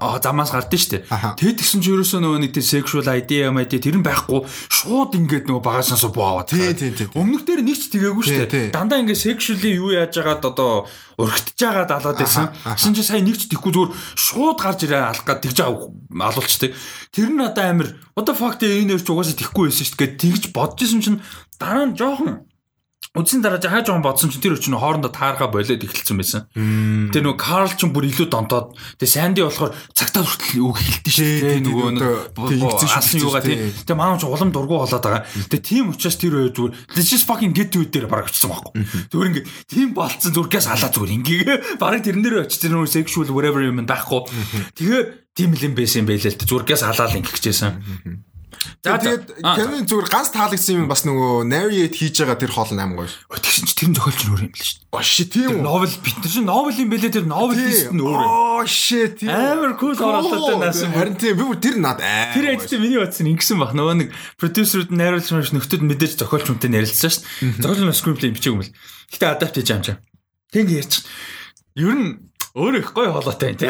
а замаас гардыг штэ. Тэгэд гисэн ч ерөөсөө нөгөө нэг тийм sexual idea юм ID тэр нь байхгүй шууд ингээд нөгөө багасаасаа боо аваад. Тий, тий, тий. Өмнөх дээр нэг ч тгээгүү штэ. Дандаа ингээд sexually юу яаж яагаад одоо урагтж байгаа далаад байсан. Гисэн чи сая нэг ч тэхгүй зүгээр шууд гарч ирээ алах гад тэгж алуулчдаг. Тэр нь одоо амир одоо факт энэ нэр ч угаасаа тэхгүй байсан штэ гэд тэгж бодож исэн чинь дараа нь жоохон Үдсийн дараа хаа жоон бодсон чинь тэр өчнө хоорондоо таарга болоод эхэлсэн байсан. Тэр нөгөө Карл ч бүр илүү донтоод тэгээ Санди болохоор цагтаа хүртэл үг хэлдэг шүү дээ. Нөгөө алсын юугаа тий. Тэгээ маань ч улам дургу болоод байгаа. Тэгээ тийм учраас тэр хоёр зүгээр just fucking get to it дээр бараг очсон байхгүй. Зүгээр ингээ тийм болцсон зүргээс алаа зүгээр ингээ бараг тэрэн дээр очиж тэр нөгөө sexual whatever юм байхгүй. Тэгээ тийм л юм байсан юм байлээ л зүргээс алаал ингээ гэжсэн. За тэгээд Кевин зүгээр ганц таалагдсан юм бас нөгөө narrate хийж байгаа тэр хоол 8 гоё. Тэгсэн чи тэр нь зохиолч өөр юм л шүү дээ. Оо shit тийм үү. Новел бит нар чинь новел юм бэлээ тэр новелист нь өөр. Оо shit тийм. Амар cool оролцоотой наасан. Харин тийм би тэр над аа. Тэр ажлаа миний бодсон ингэсэн баг. Нөгөө нэг нь найруулагч маш нөхдөд мэдээж зохиолч хүнтэй ярилцсан шүү дээ. Зохиолч нь screenplay бичээг юм л. Гэтэ адапт хийж байгаа чинь. Тэг ярьж. Ер нь Өөр их гоё хоолойтой юм тий.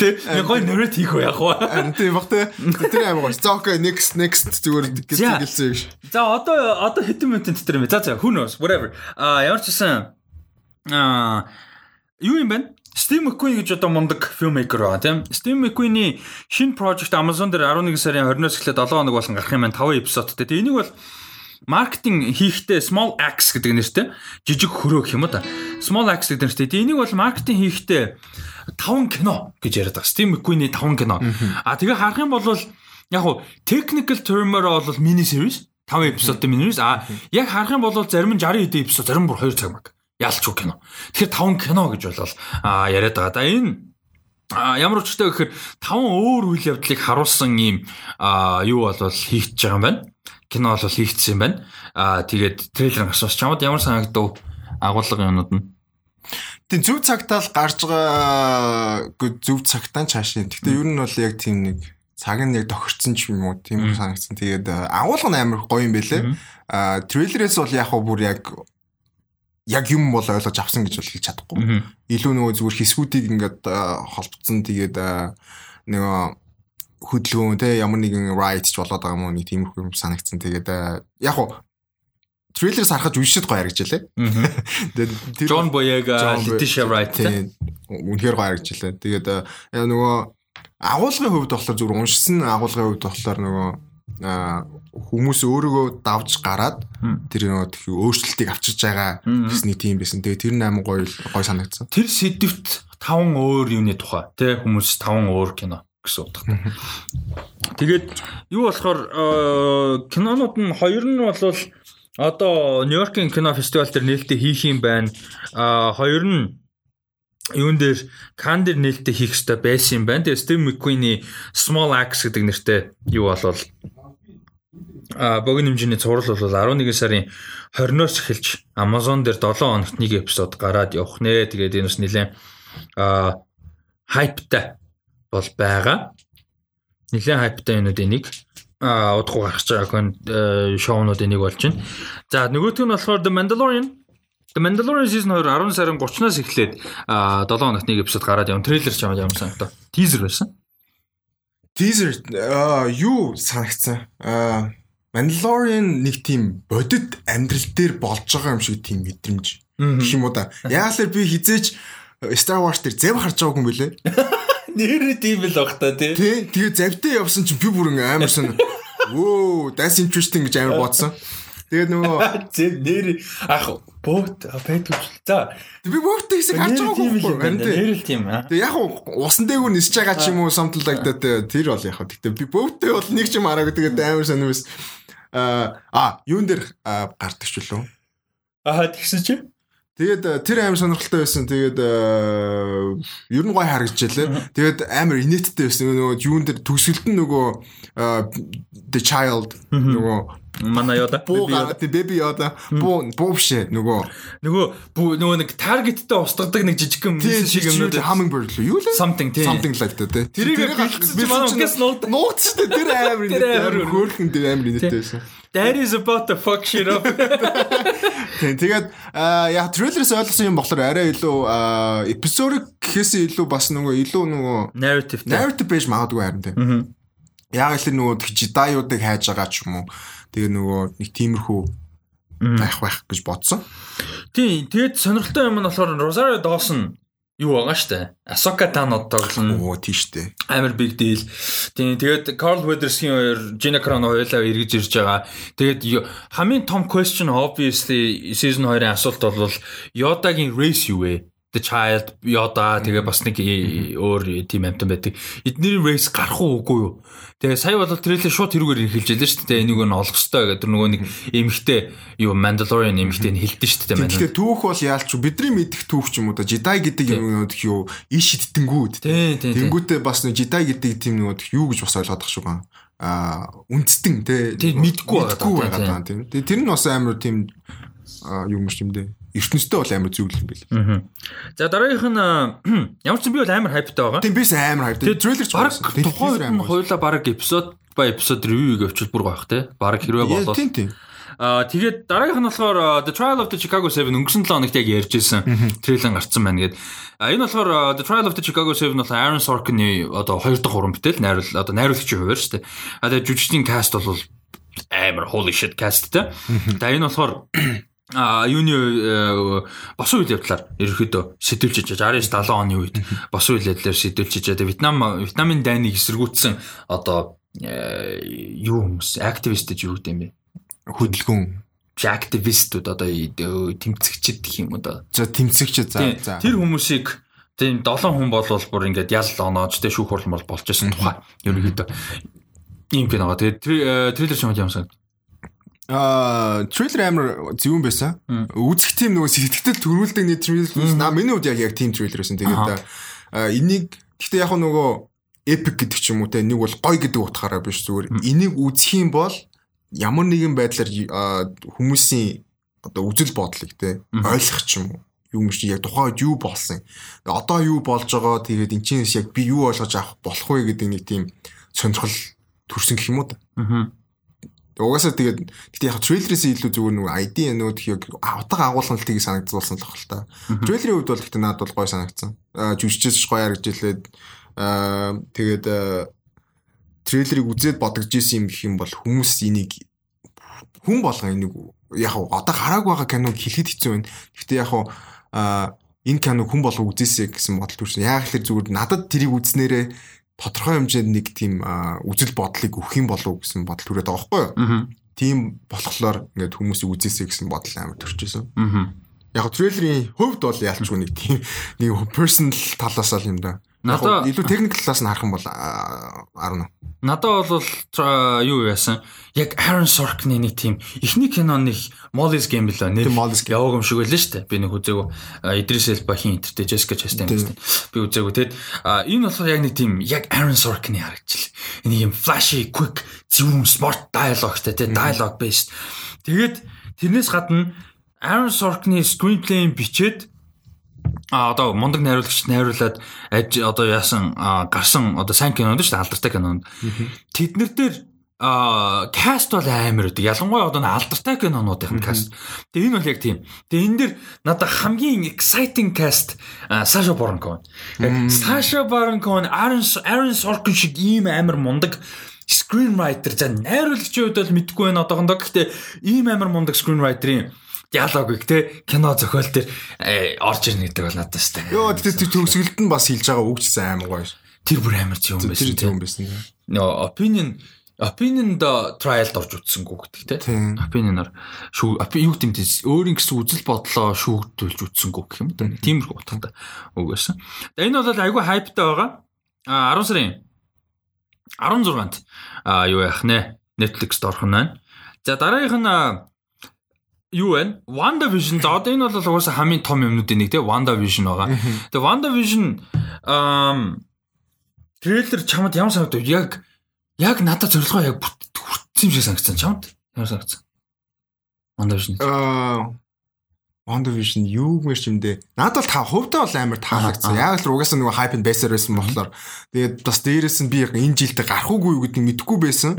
Тэ нэг гоё нөрөт хийх байх уу? Тийм баг те. Тэр аим гоё. За окей next next зүгээр юм шиг. За одоо одоо хэдэн минутын дотор юм бэ? За за who knows whatever. А ямар ч гэсэн а юу юм бэ? Steve McQueen гэж одоо мундаг filmmaker байгаа тийм. Steve McQueen-ий шинэ project Amazon дээр 11 сарын 20-оос эхлээд 7 хоног болсон гарах юм байна. 5 эпизодтэй. Тэгээ энийг бол маркетинг хийхдээ small axe гэдэг нэртэй жижиг хөрөө гэх юм уу та. Small axe гэдэг нэртэй. Энийг бол маркетинг хийхдээ 5 кино гэж яриад байгаа. Steam McQueen-ий 5 кино. А тэгээ харах юм бол яг хуу technical term-оор бол mini series 5 эпизодтой mini series. А яг харах юм бол зарим нь 60 хэдэн эпизод, зарим бүр 2 цаг маг. Ялч кино. Тэгэхээр 5 кино гэж болол а яриад байгаа. Да энэ А ямар учиртай гэхээр таван өөр үйл явдлыг харуулсан ийм юу бол хийгдэж байгаа юм байна кино бол хийгдсэн юм байна. Аа тэгээд трейлер гарсан. Чамд ямар санагдав агуулга юмнууд нь? Тийм зөв цагтаа л гарч байгаа зөв цагтаа чаашаа. Гэхдээ ер нь бол яг тийм нэг цаг нь яг тохирцсон ч юм уу тийм санагдсан. Тэгээд агуулга нь амар гоё юм байлээ. Аа трейлерээс бол яг бүр яг яг юм бол ойлгож авсан гэж бол хэлж чадахгүй. Илүү нөгөө зүгээр хэсгүүдийг ингээд холбогдсон тэгээд нөгөө хөдөлгөөн те ямар нэгэн right ч болоод байгаа юм уу нэг тиймэрхүү юм санагдсан. Тэгээд яг уу трейлерс харахад үешэд гоё харагдчихлээ. Тэгээд Джон Бояга, Letitia Wright үнэхээр гоё харагдчихлээ. Тэгээд нөгөө агуулгын хувьд болохоор зүгээр уншсан агуулгын хувьд болохоор нөгөө хүмүүс өөрийгөө давж гараад тэр нөгөө тхи өөрчлөлтийг авчирж байгаа гэсний тийм байсан. Тэгээ тэр найман гоё гоё санагдсан. Тэр сэдвт таван өөр юуны тухай тий хүмүүс таван өөр кино гэсэн утгатай. Тэгээд юу болохоор кинонууд нь хоёр нь бол одоо Нью-Йоркийн кино фестивал дээр нээлттэй хийх юм байна. А хоёр нь юун дээр Кан дээр нээлттэй хийх хэрэгтэй байсан юм байна. Тэгээ Steve McQueen-ий Small Axe гэдэг нэртэй юу болвол а богино хэмжээний цуврал бол 11 сарын 20-оос эхэлж Amazon дээр 7 хоногт нэг эпизод гараад явах нэ. Тэгээд энэ бас нэлээд а хайптай бол байгаа. Нилээн хайптай юмуд энийг а удахгүй гарч байгаа шоунууд энийг болж байна. За нөгөөх нь болохоор The Mandalorian The Mandalorian season 2 10 сарын 30-наас эхлээд 7 хоногт нэг эпизод гараад явна. Трейлер ч ямар санагдав. Тизер байсан. Тизер юу санагдсан? Аа Mandalorian нэг тийм бодит амьдрал дээр болж байгаа юм шиг тийм мэдрэмж. Гэх юм уу да. Яагаад би хизээч Star Wars дээр зэв харж байгаагүй юм бэлээ. Нэрээ тийм л баг та тий. Тий. Тэгээ завтай явсан чинь би бүр амар сон. Вөө, that's interesting гэж амар бодсон. Тэгээд нөгөө нэр ах бот байтгууч. За би бөөтэй хэсэг харж нэр байгаагүй л Харин байна. Нэр л тийм аа. Тэгээ яг усан дээгүүр нисэж байгаа ч юм уу э, тэр бол яг. Гэтэ би бөөтэй бол нэг ч юм хараагүй тэгээд амар сонирмос. Аа юун дээр гардаг ч үлээ. Аа тэгсэн чи. Тэгээд э, тэр амар сонирхолтой байсан. Тэгээд э, ер нь гой харагдчихлаа. Тэгээд амар инээдтэй байсан. Нөгөө юун дээр төгсгөлд нь нөгөө э, the child нөгөө Манай the baby яда буу буу бишээ нөгөө Нөгөө бүү- нөгөө нэг таргеттэй устгадаг нэг жижигхэн тийм мис шиг юмнууд hummingbird лөө юу лээ? something тийм. something like that тий. Тэрийг чи манай угаас нуудаг. нууц шүү дээ. Тэр амар Тэр. Хөөхөн тэр амар инээдтэй байсан. That is about to fuck shit up. Тэгээд яг трейлерээс ойлгосон юм болохоор арай илүү эпизодик гэхээс илүү бас нөгөө илүү нөгөө Narrative. narrative байж магадгүй харин тийм. Яг л нөгөө жидаюудыг хайж байгаа ч юм уу. Тэгээ нөгөө нэг тиймэрхүү байх байх гэж бодсон. Тийм, тэгээд сонирхолтой юм нь болохоор Rosario Dawson юу байгаа штэ. Ahsoka Tano тоглоно. Оо тийштэй. амар big deal. Тийм тэгээд Carl Weathers-ийн хоёр Gina Carano хоёулаа эргэж ирж байгаа. Тэгээд хамгийн том question obviously season 2-ын асуулт бол Yoda-гийн race юу вэ? The Child, Yoda тэгээ бас нэг э, өөр team амтан байдаг. Эднэрийн race гарах уу үгүй юу? Тэгээ сая бол трейлер шууд тэрүүгээр хэлж ялээ шүү дээ. Энийг нь олох хэрэгтэй гэдэг нөгөө нэг эмхтэй юу Mandalorian эмхтэй нь хэлдэж шүү дээ. Тэгэхээр түүх бол яалч бидний мэдих түүх ч юм уу да Jedi гэдэг юм уу юу иш. Тийм тийм тийм. Тэнгүүтээ бас нэг Jedi гэдэг тийм нөгөө юу гэж бас ойлгоод тах шүү ган. Аа үндэстэн тий. Тийм, мэдгүй байгаа тийм. Тэр нь бас амар тийм юм шиг юм дээ. Ертөнцтэй бол амар зүгэл юм. Аа. За дараагийнх нь ямар ч юм би бол амар хайптай байгаа. Тийм бис амар хайп. Тэгээд трейлер ч баг тухайн хоёулаа баг эпизод ба эпизод ревю гэвчл бүр байх те. Баг хэрвээ болоод Тийм тийм. Аа тэгээд дараагийнх нь болохоор The Trial of the Chicago 7 өнгөрсөн 7 хоногт яг ярьжсэн трейлер гарцсан байна гээд. А энэ болохоор The Trial of the Chicago 7 бол Aaron Sorkin-ы одоо хоёр дахь уран бүтээл найруул одоо найруулагчийн хувьар шүү дээ. А тэгээд жүжигчдийн каст бол амар holy shit те. За энэ болохоор а юуны э, босон үйл явдлаар ерөөхдөө сэтүүлж ижиж 69 70 оны үед босон үйл явдлаар сэтүүлж тэгээ Вьетнам Вьетнамын дайныг эсэргүүцсэн одоо э, юу хүмүүс активист гэж юу гэдэг юм бэ? Хөдөлгөөн. активистууд одоо тэмцэгчд гэх юм да. За тэмцэгч за за. Тэр хүмүүсийг тийм 7 хүн болвол бүр ингээд ял оноож тэ шүүх хурлан бол болж байсан тухай. Ерөнхийдөө ийм кино. Тэгээд э, трейлер ч юм санагд. Аа, трейлер амар зөвүүн байсан. Үзэх тийм нөгөө сэтгэл төрүүлдэг нэг трейлер. Наа миний хувьд яг яг тийм трейлер байсан. Тэгээд аа, энийг гэхдээ яг нөгөө epic гэдэг ч юм уу те нэг бол гоё гэдэг утгаараа биш зүгээр. Энийг үзэх юм бол ямар нэгэн байдлаар аа, хүмүүсийн одоо үзэл бодлыг те ойлгох ч юм уу юм шиг яг тухайн үед юу болсон. Одоо юу болж байгаа тэгээд энэ чинь яг би юу ойлгож авах болох вэ гэдэг нэг тийм сонирхол төрсөн гэх юм уу та. Аа. Угаасаа тэгээд гэтээ яг трейлерээс илүү зүгээр нөгөө ID нүүд яг утга агуулгын тийг санагдсан л байна л та. Трейлерийн хувьд бол гэтээ надад бол гоё санагдсан. Жүжигчээс ч гоё харагджилээд тэгээд трейлерыг үзээд бодогдож исэн юм гэх юм бол хүмүүс энийг хүн болгоо энийг яг одоо хараагүй байгаа киног хэлэхэд хэцүү байна. Гэтээ яг энэ киног хүн болго үзээсэй гэсэн бодол төрсөн. Яг л зүгээр надад тэрийг үзнээрээ тодорхой хэмжээнд нэг тийм үзэл бодлыг өгөх юм болов гэсэн бодол төрөөд байгаа байхгүй юу? Аа. Тийм болохоор ингээд хүмүүсийг үзээсэй гэсэн бодол амар төрчихсөн. Аа. Яг трейлерийн хувьд бол ялчгүй нэг тийм нэг personal талаас л юм да. Надаа- илүү техникл талаас нь харах юм бол аа, арна. Надад бол юу яасан? Яг Aaron Sorkin-ы нэг тийм эхний кино нэг Molly's Game билээ. Нэр яваг юм шиг байлаа шүү дээ. Би нэг үзээгүй. Idris Elba-хийн интертэй Jessica Chastain гэсэн. Би үзээгүй. Тэгэд энэ болохоор яг нэг тийм яг Aaron Sorkin-ы харагдчихлаа. Энийг юм flashy, quick, зөвхөн smart dialogue-тай тийм dialogue based. Тэгээд тэрнээс гадна Aaron Sorkin-ы screenplay-ийг бичээд а одоо мундаг найруулагч найруулад аж одоо яасан гарсан одоо сайн кинонд шүү дээ алдартай кинонд. Тэд нар дээр а каст бол амар үү ялангуяа одоо алдартай кинонуудын каст тэгээ энэ бол яг тийм. Тэгээ энэ дэр надад хамгийн exciting cast Саша Барон Коэн. Саша Барон Коэн Aaron Aaron Sorkin шиг ийм амар мундаг screenwriter. За найруулагчийн хувьд бол мэдгүй байна одоохондоо. Гэхдээ ийм амар мундаг screenwriter-ийн диалогыг те кино зохиол төр орж ирнэ гэдэг бол надад дээ. Йоо тэр төгсгөлд нь бас хэлж байгаа үгчсэн амар гоё. Тэр бүр амар зөв юм Тэр байсан. зөв юм байсан. Нөө opinion Opinion the trial-д орж үтсэнгүү гэдэг те. Opinion-оор шүү юу гэмтээс өөрийн гэсэн үзэл бодлоо шүүгдүүлж үтсэнгүү гэх юм да. Тиймэрхүү утгатай үг байсан. Энэ бол айгүй хайптай байгаа. А 10 сарын 16-нд а юу яах нэ? Netflix-д орох нь байна. За дараагийнх нь юу вэ? WandaVision. За одоо энэ бол угаасаа хамгийн том юмнуудын нэг те WandaVision байгаа. Тэгээ WandaVision ам трейлер чамд ямар санагдав? Яг яг надад зорилгоо яг бүт- хүртсэн юм шиг санагдсан чамд. Ямар санагдсан? WandaVision. Аа WandaVision юу гэмээр юм дээ. Надад бол та хувьдаа бол амар таалагдсан. Яг л угаасаа нөгөө hype baser байсан болохоор тэгээд бас дээрээс нь би энэ жилдээ гарах уугүй юу гэдгийг мэдэхгүй байсан.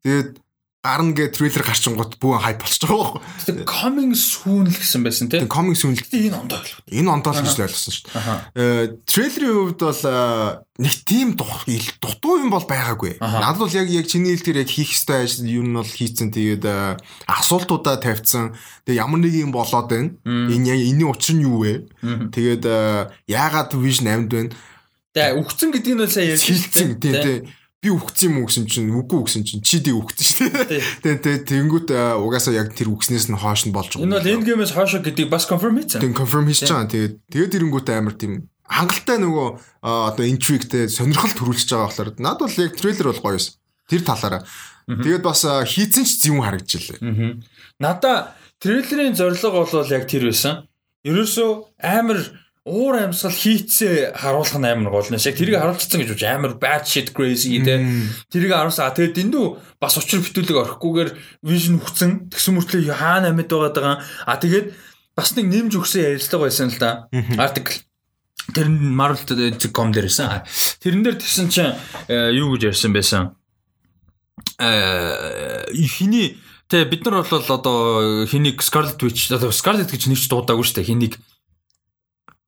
Тэгээд гарна гэ трейлер гарчингууд бүх хайп болчихж байгаа байхгүй. Тэгээ coming soon л гэсэн байсан те. Тэгээд комик сүнэл Тэгээ энэ ондоо хэлбэл. энэ ондоо л гэж л ойлгосон шүү дээ. Э трейлерийн хувьд бол э, нэг тийм дутуу юм бол байгаагүй. Надад бол яг яг чиний хэлдгээр яг хийх ёстой ажил юу нь бол хийцэн тэгээд э, асуултуудаа тавьсан. Тэгээд ямар нэг юм болоод байна. Энэ яг энэний учир нь юу вэ? Тэгээд яагаад Vision 8-д байна? Тэгээ үхсэн гэдэг нь бол сая ярьж Хилцэн тийм тийм би үхсэн юм уу гэсэн чинь үгүй үгсэн чинь чи ди үхсэн шүү дээ. Тийм тийм тэнгүүт э, угаасаа яг тэр үгснээс нь хоош нь болж Энэ бол end game-с хоошо гэдэг бас confirm хийсэн. Тийм confirm хийж байгаа. Тэгээд тэгээд ирэнгүүтээ амар тийм хангалттай нөгөө одоо intrigue-тэй сонирхол төрүүлж байгаа болохоор над бол яг трейлер бол гоё юмсан. Тэр талаараа. Тэгээд бас хийцэн ч зөв харагдчихлаа. Аа. Надаа трейлерийн зорилго бол яг тэр байсан. Ерөөсөө амар уур амьсгал хийцээ харуулах нь амар гол нь. Яг тэрийг харуулчихсан гэж бодож амар bad shit crazy те. Тэрийг харуулсан. Тэгээд дэндүү бас учир битүүлэг орохгүйгээр vision хүцэн тэгсэн мөртлөө хаана амьд байгаа. А тэгээд бас нэг нэмж өгсөн ярилцлага байсан л да. Article Тэр нь Marvel.com дээр байсан. Тэрэн дээр тэгсэн чинь э, юу гэж ярьсан байсан. Э хиний Тэ бид нар бол одоо хэнийг Scarlet Witch одоо Scarlet гэж нэг ч дуудаагүй шүү дээ. Хэнийг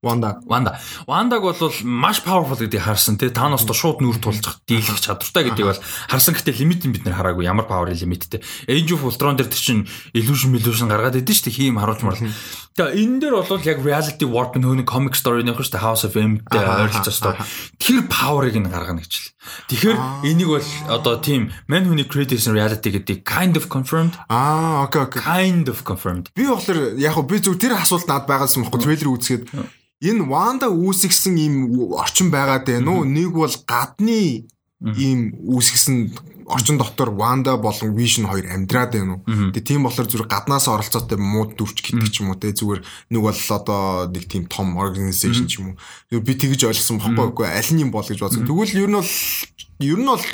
Wanda. Wanda. Wanda-г бол маш powerful гэдгийг харсан тий. Таноос до шууд нүр тулж дийлэх чадвартай гэдгийг бол харсан гэхдээ лимит нь бид нар хараагүй. Ямар power лимиттэй. Age of Ultron дээр чинь illusion illusion гаргаад идэв шүү дээ. Хийм харуулж марлаа. Тэгээ энэ дээр бол яг reality warp нөхөний comic story нөх шүү дээ. House of M-тэй ойролцоо story. Тэр power-ыг нь гаргана гэж л. Тэгэхээр энийг бол одоо тийм man хүний creative reality гэдэг kind of confirmed Аа, окей, окей. kind of confirmed. Би болохоор яг би зөв тэр асуулт над байгаадсан байхгүй трейлер үзгээд энэ Wanda үүсгэсэн ийм орчин байгаад байна уу? Нэг бол гадны ийм үүсгэсэн орчин дотор Wanda болон Vision хоёр амьдраад байна уу? Тэгээ тийм болохоор зүгээр гаднаас оролцоотой мууд дүрч гэдэг ч юм уу те зүгээр нэг бол одоо нэг тийм том organization ч юм уу. Би тэгж ойлгосон бохгүй үгүй аль нь юм бол гэж бодсон. Тэгвэл ер нь бол ер нь бол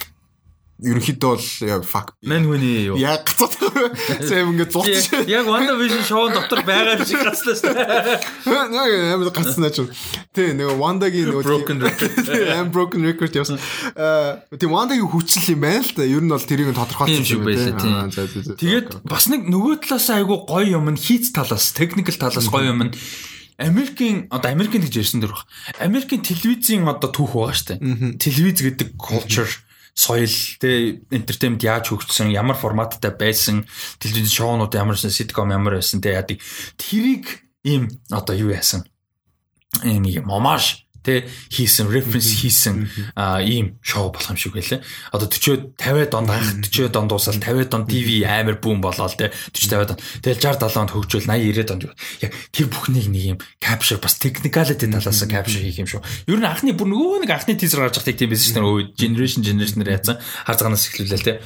ерөнхийдөө бол яг fuck Man хүний юу? яг гацаад зэв ингээд зурч Яг WandaVision шоу дотор байгаа юм шиг гаслаа шүү дээ. Нэг амар гацснаа ч. Тэ нэг Wandaгийн нөгөө Broken record. Am broken record явсан. Аа тийм Wandaгийн хүчил юм байна л да. Ер нь бол тэрийг тодорхойлсон шиг байлаа, тийм. Тэгээд бас нэг нөгөө талаас айгу гоё юм нь хийц талаас, technical талаас гоё юм нь Америкийн одоо Америкийн гэж ярьсан дөрөх. Америкийн телевизийн одоо түүх байгаа шүү дээ. Телевиз гэдэг culture соёл тэ entertainment яаж хөгжсөн ямар форматтай байсан телевиз шоунууд ямар sitcom ямар байсан тэ яадаг тэрийг ийм одоо юу яасан? Ийм юм homage тэ хийсэн reference хийсэн ийм шоу болох юм шиг байлаа. Одоо 40 50 донд анх 40 донд дуусаад 50 донд ТV амар бүүн болоод тэ 40 50 донд. Тэгэл 60 70 донд хөгжөөл 80 90 донд. Яг тэр бүхнийг нэг юм capture бас technicality талаас нь capture хийх юм шүү. Ер нь анхны бүр нөгөө нэг анхны teaser гарч байхдаа тийм байсан шүү дээ. Generation generation-ээр яатсан хар цагаанаас эхлүүлээ тэ.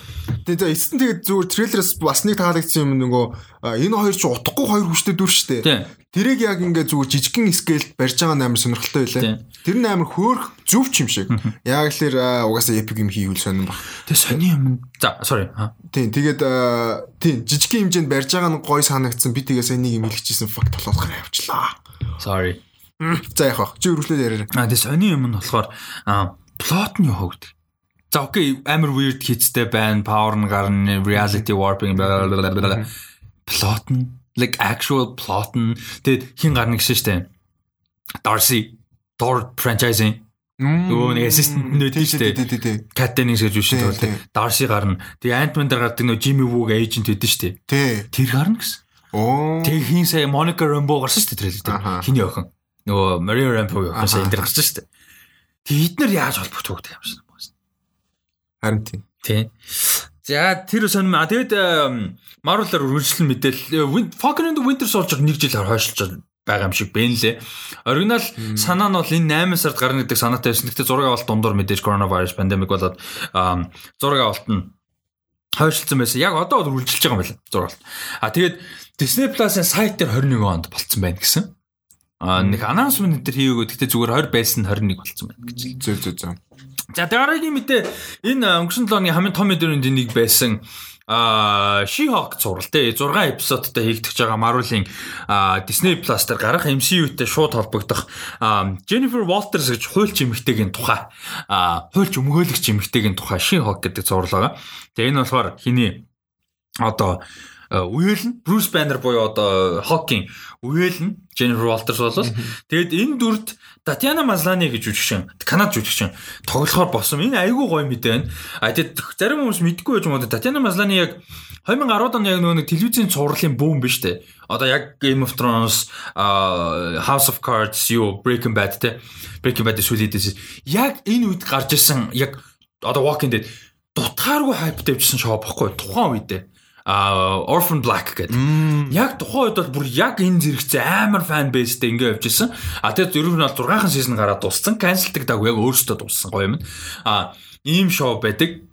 Тэгээ эцэст нь тэгээд зүгээр трейлерээс бас нэг таалагдсан юм нөгөө энэ хоёр ч утгагүй хоёр хүчтэй дүр шүү дээ. Тэрийг яг ингээд зүгээр жижигхэн скейлд барьж байгаа нь амар сонирхолтой байлаа. Тэр нь амар хөөх зөв ч юм шиг. Яг л тэр угаасаа epic юм хийвэл сонирн баг. Тэ сони юм. За sorry. Тийм тэгээд тийм жижигхэн хэмжээнд барьж байгаа нь гой санагдсан. Би тэгээс нэг юм хэлчихсэн факт болохоос гараа явчлаа. Sorry. За яг. Чи өргөлөөд яриа. А тэ сони юм нь болохоор плот нь хогд. За окей амар weird хийцтэй байна. Power нь гарна, reality warping blah, plot нь like actual plot нь тэгэд хин гарна гэсэн штэ. Darcy Thor franchise-ийн Нөгөө нэг нөт нь штэ. Тий, тий, тий. Cat Dennings гэж Тий, тул. Darcy гарна. Тэгээ Ant-Man дээр гардаг нөгөө Jimmy Woo agent байдэн штэ. Тий. Тэр гарна гэсэн. Оо. Тэгээ хин сая Monica Rambeau гарсан штэ трейлер дээр. Аха. Хиний охин. Нөгөө Maria Rambeau охин сая энэ дээр гарсан штэ. Тэгээ эднэр яаж холбогдох вэ юм шиг байна. Харин тий. Тий. За тэр сонирм. А тэгээд Marvel-аар үргэлжлэн мэдээл Falcon and the Winter Soldier нэг жил хойшлж байгаа юм шиг байна лээ. Оригинал санаа нь бол энэ 8 сард гарна гэдэг санаатай байсан. Гэхдээ зураг авалт дундуур мэдээж коронавирус пандемик болоод зураг авалт нь хойшлцсан байсан. Яг одоо бол үргэлжилж байгаа юм байна зураг авалт. А тэгээд Disney Plus-ын сайт дээр 21 онд болцсон байна гэсэн. Нэг announcement дээр хийгээгүй. Гэхдээ зүгээр 20 байсан 21 болцсон байна гэж. Зөв зөв зөв. За дараагийн мэдээ энэ өнгөрсөн 7 өдрийн хамгийн том мэдээний нэг байсан а She-Hulk зурал те 6 эпизодтай хийгдэж байгаа Marvel-ийн Disney Plus дээр гарах MCU-тэй шууд холбогдох Jennifer Walters гэж хуульч эмэгтэйгийн тухай хуульч өмгөөлөгч эмэгтэйгийн тухай She-Hulk гэдэг зурал байгаа. Тэгээ энэ болохоор хиний одоо үеэл нь Bruce Banner буюу одоо Hawking үеэл нь Jennifer Walters болол тэгээд энэ дүрд Татьяна Маслани гэж жүжигчин Канад жүжигчин тоглохоор босон. Энэ айгүй гоё мэдээ байна. А тэгээд зарим хүмүүс мэдгүй байж магадгүй Татьяна Маслани яг 2010 оны яг нөгөө телевизийн цувралын бүүн биш үү? Одоо яг Game of Thrones, House of Cards, юу Breaking Bad те. Breaking Bad сүлээдээс яг энэ үед гарч исэн яг одоо Walking Dead дутгааргүй хайп тавьжсэн шоу бохгүй тухайн үедээ Orphan Black гэдэг. Яг тухайн үед бол бүр яг энэ зэрэгцээ амар фан бейстэй ингээ явж исэн. А тэгээд ер нь бол 6хан сизон гараад дууссан. Cancel даг яг өөрөөсөө дууссан гоё юм. А ийм шоу байдаг.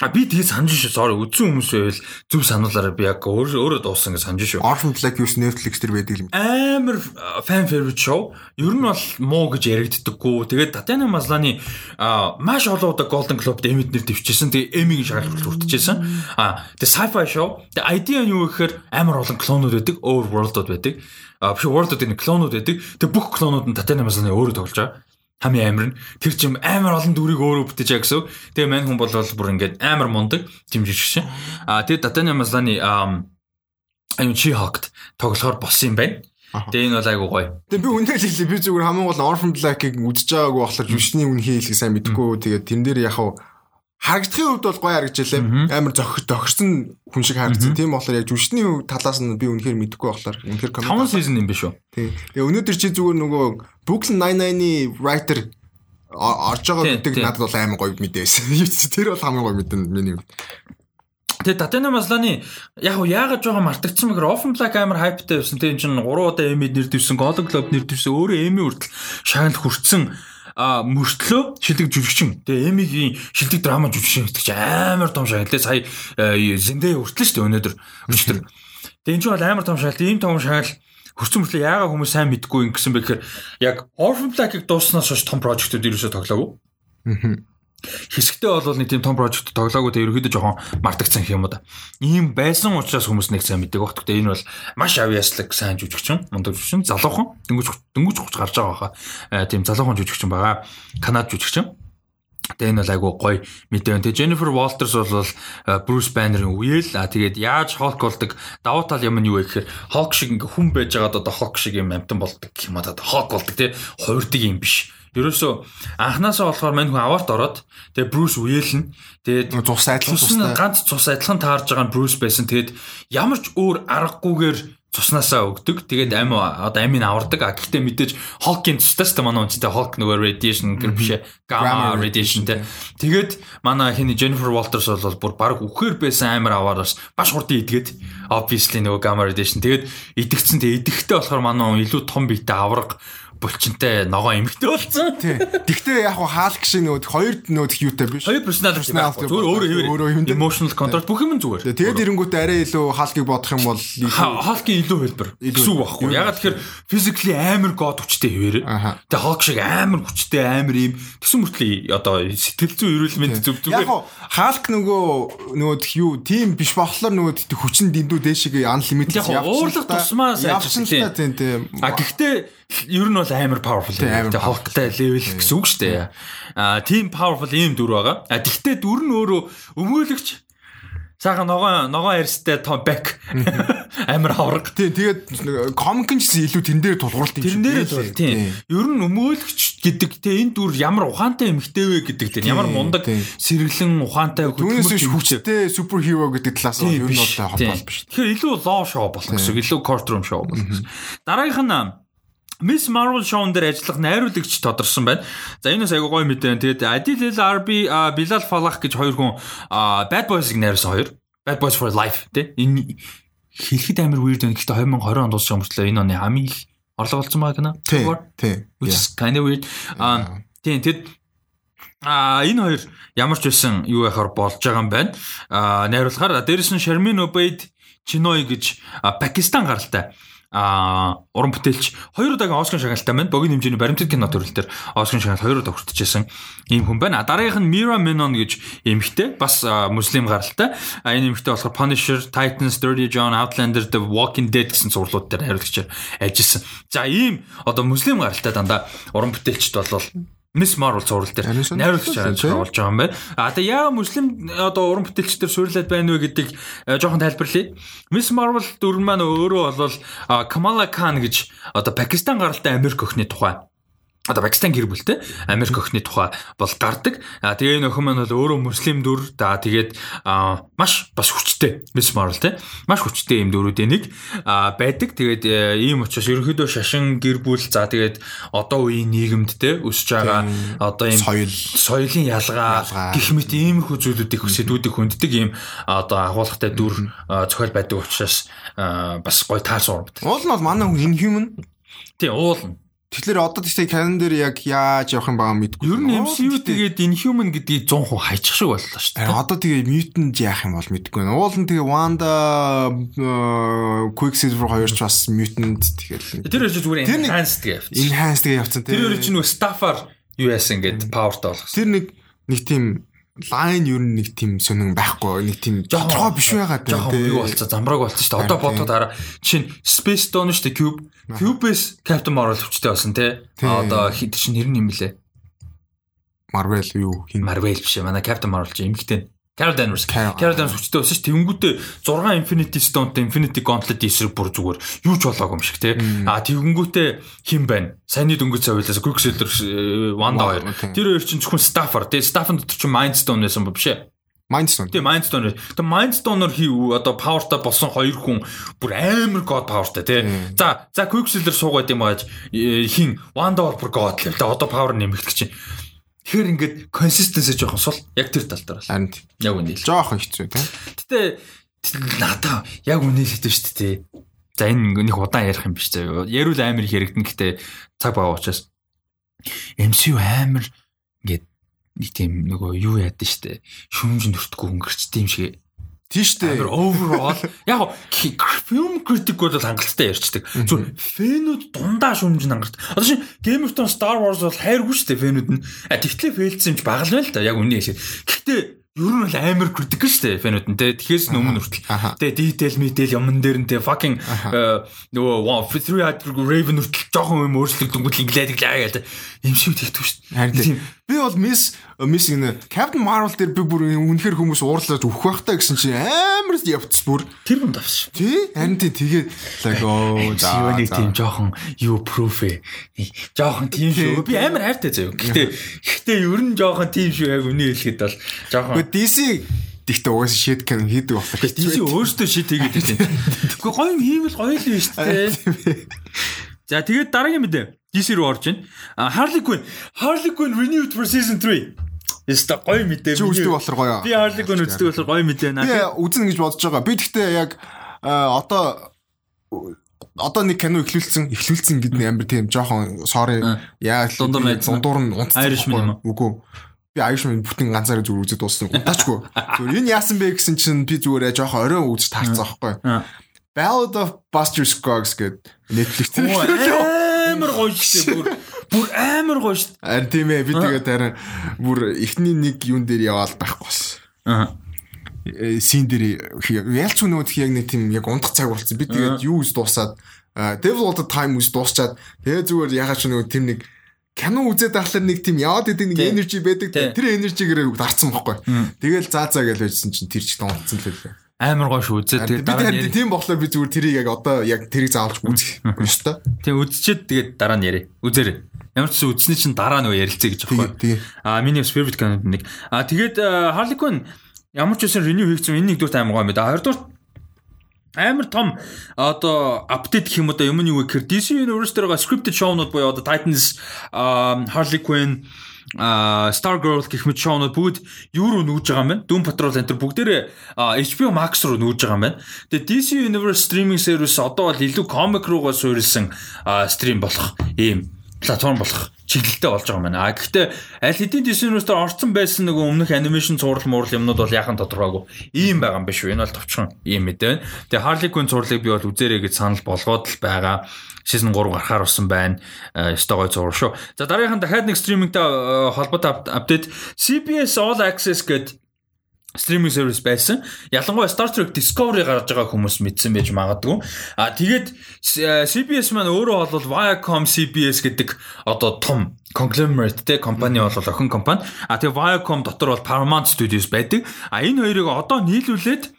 А би тэгээ санаж шүү. Sorry үзсэн хүмүүс байвал зөв сануулаараа би яг өөрөө өөрөө дуусан гэж санаж шүү. Orphan Black юус Netflix дээр байдаг юм. Амар fan favorite show. Ер нь бол муу гэж яригддаггүй. Тэгээд Татьяна Масланы маш олон удаа Golden Globe Emmy нэр дэвчээсэн. Тэгээ Emmy-гийн шагналт хүртэжсэн. А тэгээ sci-fi show. Тэгээ idea нь юу гэхээр амар олон клонууд байдаг, overworld-ууд байдаг. А биш world-ууд энэ клонууд байдаг. Тэгээ бүх клонууд нь Татьяна Масланы өөрөө тоглож байгаа хамгийн амар нь тэр чим амар олон дүрийг өөрөө бүтээж байгаа гэсэн. Тэгээ мань хүн бол бүр ингээд амар мундаг дэмжиж шин. А тэгээ Датаны Масланы аюун чи хогт тоглохоор болсон юм байна. Тэгээ энэ бол айгу гоё. Тэгээ би үнээр хэлээ би зүгээр хамгийн гол Orphan Black-ыг үзэж байгаагүй болохоор жүшний үнхий хэлхийг сайн мэдэхгүй. Тэгээ тэн дээр яхав харагдахын хувьд бол гоё харагдчихлаа. Амар зохих зохирсон хүн шиг харагдсан. Тийм болохоор яг жүшний талаас нь би үнэхээр мэдэхгүй болохоор үнэхээр коммент 5 season юм биш үү? Тийм. Тэгээ өнөөдөр чи зүгээр нөгөө Brooklyn Nine-Nine-ы writer орж байгаа гэдэг надад бол амар гоё мэдээс. Тэр бол хамгийн гоё мэдэн миний хувьд. Тэгээ Татена Масланы яг яагаад жоо мартагдсан мэгэр Offen Black амар хайптай байсан. Тэгээ энэ чинь 3 удаа Emmy нэр дэвсэн, Golden Globe нэр дэвсэн, өөрөө Emmy хүртэл шагнал хүртсэн мөртлөө шилдэг жүжигчин. Тэгээ Эмигийн шилдэг драма жүжигчин гэдэг чинь амар том шагнал. Сая Зэндэ хүртлээ шүү дээ өнөөдөр. Өчтөр. Тэгээ энэ ч бол амар том шагнал. Ийм том шагнал хөрцөн мөртлөө яагаад хүмүүс сайн мэдгүй юм гэсэн бэ гэхээр яг Orphan Black-ыг дууснаас хойш том прожектууд ерөөсөө тоглоагүй. Аа хэсэгтээ бол нэг тийм том прожект тоглоагүй те ерөөхдөө жоохон мартагцсан юм да. Ийм байсан учраас хүмүүс нэг сайн мэддэг багт. Энэ бол маш авьяаслаг сайн жүжигчин, мундаг жүжигчин, залуухан дөнгөж дөнгөж хугц гарч байгаа хаа. Э, тийм залуухан жүжигчин байгаа. Канад жүжигчин. Тэгээ энэ бол айгу гоё мэдээ байна. Тэгээ Jennifer Walters бол Bruce Banner-ын үеэл а тэгээд яаж Hulk болдог давуу тал юм нь юу вэ гэхээр Hulk шиг ингээ хүн байж байгаад одоо Hulk шиг юм амтан болдог гэх юм аа Hulk болдог тий хувирдаг юм биш Ерөөсөө анханасаа болохоор мань хүн аварт ороод тэгээ Брюс үеэлнэ. Тэгээд цус адилхан цустай ганц цус адилхан таарж байгаа нь Брюс байсан. Тэгээд ямар ч өөр аргагүйгээр цуснасаа өгдөг. Тэгээд ам одоо амийг авардаг. А гэхдээ мэдээж Hulk-ийн цустай ч манай үнцтэй Hulk нөгөө radiation гэр биш gamma radiation тэ. Тэгээд манай хиний Jennifer Walters бол бүр баг үхээр байсан амар аваараас баш хурдан идгээд obviously нөгөө gamma radiation. Тэгээд идэгцэн тэгээд идэхтэй болохоор манай илүү том биетэй авраг булчинтай ногоо эмхтэй болсон. Гэхдээ яг хаалк шиг нөгөө хоёр нөгөө юутай биш. Хоёр personality зүгээр өөрөө өөрөө юм. Emotional control бүх юм зүгээр. Тэгээд ирэнгүүтээ арай илүү хаалкыг бодох юм бол хаалкын илүү хэлбэр үг байхгүй. Ягаад тэгэхээр physically амар god хүчтэй хэвээр. Тэгээд хаалк шиг амар хүчтэй амар юм төсөн мөртлөө одоо сэтгэл зүй эрүүл мэнд зүг зүгээр. Яг хаалк нөгөө нөгөө юу тийм биш болохоор нөгөө хүчин дэндүү дээшээ unlimited явчихсан. Уурлах тусмаа тийм. А гэхдээ ер нь бол амар powerful тийм хавктай level гэсэн үг шүү дээ. А тийм powerful ийм дүр байгаа. А тэгвэл дүр нь өөрөө өмгөөлөгч Саха ногоо ногоо ярьстай том back амар хавраг. Тийм тэгээд комик нь ч илүү тэн дээр тулгуурлт юм шиг. Тэн дээр л тийм. Ер нь өмөөлөгч гэдэг те энэ дүр ямар ухаантай эмхтэй вэ гэдэг те ямар мундаг сэргэлэн ухаантай хөдөлмөрч хүчтэй супер хиро гэдэг талаас нь ер нь бол холбоол биш. Тэгэхээр илүү лоо шоу болох гэсэн. Илүү courtroom шоу болох гэсэн. Дараагийнх нь Miss Marvel show-н дээр ажиллах найруулагч тодорсон байна. За энэ бас айгуу гоё мэдээ. Тэгээд Adil Arbi, Bilal Fallah гэж хоёр хүн Bad Boys-ыг найруулсан хоёр. Bad Boys for Life тий. Энэ хэлэхэд амар weird байна. Гэхдээ 2020 онд дууссан мөртлөө энэ оны хамгийн их орлого болсон байгаа кино. Тий. Тий. Which is kind of weird. Аа тий тэгэд А энэ хоёр ямар ч байсан юу яхаар болж байгаа юм байна. А найруулахаар дээрэс нь Sharmin Obaid Chinoy гэж Пакистан гаралтай а уран бүтээлч хоёр удаагийн Оскар шагналтай байна. Богино хэмжээний баримтат кино төрөл дээр Оскар шагнал хоёр удаа хүртэж ийм хүн байна. Дараагийнх нь Mira Menon гэж эмэгтэй бас муслим гаралтай. А энэ эмэгтэй болохоор Punisher, Titans, Dirty John, Outlander, The Walking Dead гэсэн зурлууд дээр хариулагчаар ажилласан. За ийм одоо муслим гаралтай дандаа уран бүтээлчд болвол Miss Marvel зурвал дээр найруулагч болж байгаа юм байна. А тэгээ яа муслим одоо уран бүтээлчдэр суйрлаад байна вэ гэдэг жоохон тайлбарлая. Miss Marvel дүрэн маань өөрөө бол Kamala Khan гэж одоо Пакистан гаралтай Америк өхний тухай одоо Пакистан гэр бүлтэй Америк охины тухай бол гардаг. А тэгээ энэ охин маань бол өөрөө муслим дүр. За тэгээд маш бас хүчтэй Miss Marvel те. Маш хүчтэй юм дүрүүдийн нэг байдаг. Тэгээд э, ийм учраас ерөнхийдөө шашин гэр бүл за тэгээд одоо үеийн нийгэмд те өсөж байгаа одоо ийм соёл соёлын ялгаа гэх мэт ийм их зүйлүүдийг сэдвүүдийг хүнддэг ийм одоо агуулгатай дүр зохиол байдаг учраас бас гоё таарсан урам. Уул нь бол манай хүн энэ human. Тий уул нь Тэгэхээр одоо тийшээ canon дээр яг яаж явах юм байгаа мэдгүй. Ер нь MCU тэгээд Inhuman гэдгийг 100% хайчих шиг боллоо шүү дээ. Одоо тэгээ mutant яах юм бол мэдгүй. Уул нь тэгээ Wanda Quicksilver хоёр ч бас mutant тэгэл. Тэр хоёр зүгээр enhanced явцсан. Enhanced гэж явцсан. Тэр хоёр чинь нөгөө Staffar US ингээд powerтай болгосон. Тэр нэг нэг тийм лайн ер нь нэг тийм сонин байхгүй нэг тийм тодорхой биш байгаад байна. Тийм юу болцоо замбрааг болцсон шүү дээ. Одоо бодоход хараа чинь Space Stone шүү дээ Cube. Cube-с Captain Marvel хүчтэй болсон тий. Одоо хэд чинь нэр нь юм блэ? Marvel юу хин? Marvel биш манай Captain Marvel чи эмгтэй Carol Danvers. Carol Danvers хүчтэй болсон ш. Тэнгүүтээ 6 Infinity Stone-тэй Infinity Gauntlet эсрэг бүр зүгээр юу ч болоогүй юм шиг тий. А тэнгүүтээ хэн байна? Саяны дөнгөж цавилаас Quicksilver э, Wanda хоёр. Тэр хоёр чинь зөвхөн Stafford тий. Stafford дотор чинь Mind Stone байсан ба биш ээ. Mind Stone. Тийм Mind Stone. Тэгээ Mind Stone-оор хийв одоо powerтай болсон хоёр хүн бүр амар god powerтай тий. За за Quicksilver суугаад юм ааж э, хин Wanda бол бүр god л. Тэгээ одоо power нэмэгдэх чинь Тэгэхээр ингээд консистенси жоохон сул яг тэр тал дээр бол. Харин яг үнэ л. Жоохон хэцүү тийм. Гэтэ надаа яг үнэ л хэвчээ шүү дээ. За энэ нэг удаан ярих юм биш заа. Ярил амар их яригдана гэтээ цаг бага учраас MCU амар ингээд нэг тийм нөгөө юу яадаг шүү дээ. Шүмж нөртгөө өнгөрчтэй юм шиг Тийш үү. Overall яг film critic бол хангалттай ярьцдаг. Зүгээр фэнүүд дундаа шүмж хангалттай. Одоо шин Game of Thrones Star Wars бол хайргүй шүү дээ фэнүүд нь. А тэгтлээ фейлдсэн юм ч багал байл та яг үнэ хэлээд. Гэхдээ Ер нь бол амар критикл шүү дээ фэнүүд нь те. Тэгэхээс өмнө хүртэл. Тэгээ detail detail юмн дээр нь те fucking э, нөгөө Three Eyed Raven хүртэл жоохон юм өөрчлөгдөнгүүт инглээд гэлээ гэдэг. Им шиг тэгдэг шүү дээ. Би бол Miss Miss гэнэ Captain Marvel дээр би бүр үнэхэр хүмүүс уурлаад өөх байхтаа гэсэн чинь амар явц бүр. Тэр давс шүү. Тий? Харин тий тэгээд like оо за. Нэг тийм жоохон юу proof ээ. Жоохон тийм шүү. Би амар хайртай заяа. Гэхдээ гэхдээ ер нь жоохон тийм шүү яг үнэ хэлэхэд бол жоохон Гэхдээ DC Тэгтээ угаасаа shit can хийдэг болохоор. DC өөртөө shit хийгээд байна. Тэгэхгүй гоё юм хийвэл гоё л юм шүү дээ. За тэгээд дараагийн мэдээ. DC рүү орж байна. Harley Quinn. Harley Quinn renewed for season 3. Яста гоё мэдээ. Чи үздэг болохоор гоё. Би Harley Quinn үздэг болохоор гоё мэдээ наа. Би үзнэ гэж бодож байгаа. Би тэгтээ яг одоо одоо нэг кино эхлүүлсэн эхлүүлсэн гэдэг нь амар тийм жоохон sorry яа дундуур дундуур нь унтсан. Үгүй би Irishman бүтэн ганцаараа зүгээр үзэж дууссан. Унтаачгүй. Зүгээр энэ яасан бэ гэсэн чинь би зүгээр жоохон оройн үзэж таарсан аахгүй. Ballad of Buster Scruggs гэдэг Netflix амар гоё шүү бүр бүр амар гоё шүү. Харин тийм ээ би тэгээд харин бүр эхний нэг юун дээр яваал байхгүй бас. Аа син дээр ялч нөгөө яг нэг тийм яг ундах цаг болсон. Би тэгээд юу үз дуусаад Devil All the Time үз дуусчаад тэгээд зүгээр ягаад ч нөгөө тэр нэг кино үзээд байхлаар нэг тийм яваад идэг нэг энержи байдаг. Тэр энержигээр дарцсан байхгүй. Тэгэл заа заа гэж байжсэн чинь тэр чиг донцсон л байлаа. Амар гоё шүү үзээд тэгээд дараа нь тийм болохоор би зүгээр тэрийг яг одоо яг тэрийг заавалж үзэх ёстой. Тийм үзчихэд тэгээд дараа нь ярив. Үзээрэй. Ямар ч үзнэ чинь дараа нөгөө ярилцъя гэж байхгүй. Аа миний favorite кинод нэг. Аа тэгээд Harley Quinn ямар ч үсэн renew хийгдсэн энэ нэгдүгээр амар гоё мэд. Хоёрдугаар амар том одоо апдейт гэх юм одоо юм нь юу гэхээр DC Universe дээр байгаа scripted show-нууд буюу одоо Titans, Harley Quinn Star Girl гэх мэт шоунууд бүгд юу руу нүүж байгаа юм байна. Doom Patrol энэ бүгдээрээ HBO Max руу нүүж байгаа юм байна. Тэгээ DC Universe streaming service одоо бол илүү comic руугаа суурилсан стрим болох ийм платформ болох чиглэлтэй болж байгаа юм байна. А гэхдээ аль хэдийн DC Universe-ээр орцсон байсан нөгөө өмнөх анимашн цуврал муурал юмнууд бол яхан тодорхойгүй ийм байгаа юм биш үү? Энэ бол товчхон ийм мэт байна. Тэгээ Harley Quinn цувралыг би бол үзээрэй гэж санал болгоод л байгаа season 3 гарахаар болсон байна. Өстой гой зур шүү. За дараагийнхан дахиад нэг стримингтэй холбоотой апдейт CBS All Access гэдэг стриминг сервис байсан. Ялангуяа Star Trek Discovery гарч байгаа хүмүүс мэдсэн байж магадгүй. А тэгээд CBS маань өөрөө бол Viacom CBS гэдэг одоо том conglomerate те компани бол охин компани. А тэгээд Viacom дотор бол Paramount Studios байдаг. А энэ хоёрыг одоо нийлүүлээд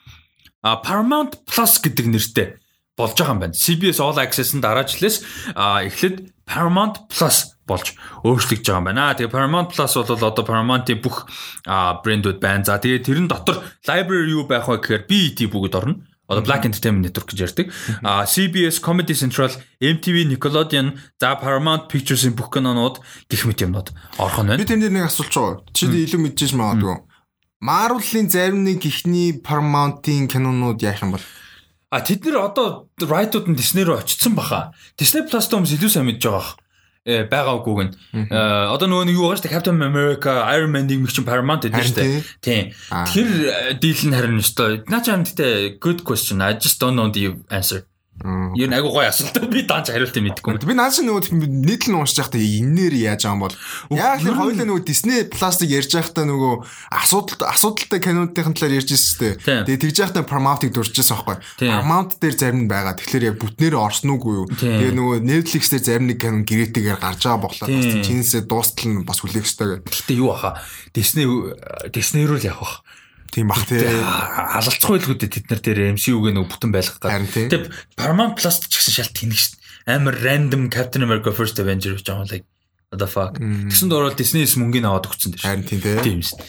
Paramount Plus гэдэг нэртэй болж байгаа юм байна. CBS All Access-ын дараа жилээс эхлээд Paramount Plus болж өөрчлөгдөж байгаа юм байна. Тэгээ Paramount Plus бол одоо Paramount-ийн бүх брэндүүд байна. За тэгээ тэрэн дотор library юу байх вэ гэхээр BET бүгд орно. Одоо Black Entertainment Network гэж ярьдаг. А CBS, Comedy Central, MTV, Nickelodeon, за Paramount Pictures-ийн бүх кинонууд гэх мэт юмнууд орох нь байна. Би тэнд нэг асуулт байгаа. Чи илүү мэдчихэж магадгүй. Marvel-ийн зарим нэг ихний Paramount-ийн кинонууд яах юм бол? А тэд нэр одоо right-ууд нь Disney руу очсон баха. Disney Plus-тай хүмүүс илүү сайн мэдж байгаа э байгаагүй гэн. Одоо нөгөө нэг юу байгаа шүү дээ Captain America, Iron Man-ийг мэгчин Paramount гэдэг шүү дээ. Тийм. Тэр дийл нь харин өстой. Наа чам гэдэг good question. I just don't know the answer. Юу нэг агуу гоё асуулт би даанч хариултыг мэдэхгүй. Би нааш нөгөө нийтлэн уншиж байхдаа инээр яаж байгаа юм бол яг тэр хоёулаа нөгөө Disney Plus-ыг ярьж байхдаа нөгөө асуудал асуудалтай кинонуудын талаар ярьж байсан шүү дээ. Тэгээ тэгж байхдаа Paramount-ыг дуржчихсан байхгүй. Paramount дээр зарим нь байгаа. Тэгэхээр яг бүтнээр орсон уугүй юу? Тэгээ нөгөө Netflix дээр зарим нэг кинон гэрээтэйгээр гарч байгаа боглоо. Бас чинээсээ дуустал нь бас хүлээх ёстой гэдэг. Гэтэ юу баха? Disney Disney руу л явах. Тийм бах тий. Алалцахгүй л үдэ тэд нар дээр MCU-г нэг бүтэн байлгах гэдэг. Тэг Paramount Plus ч гэсэн шалт тэнэг шин. Амар random Captain America First Avenger гэж байгаа like what the fuck. Тэгсэн дөрөв Disney-с мөнгөний аваад өгсөн дээ. Харин тийм тий. Тийм шин.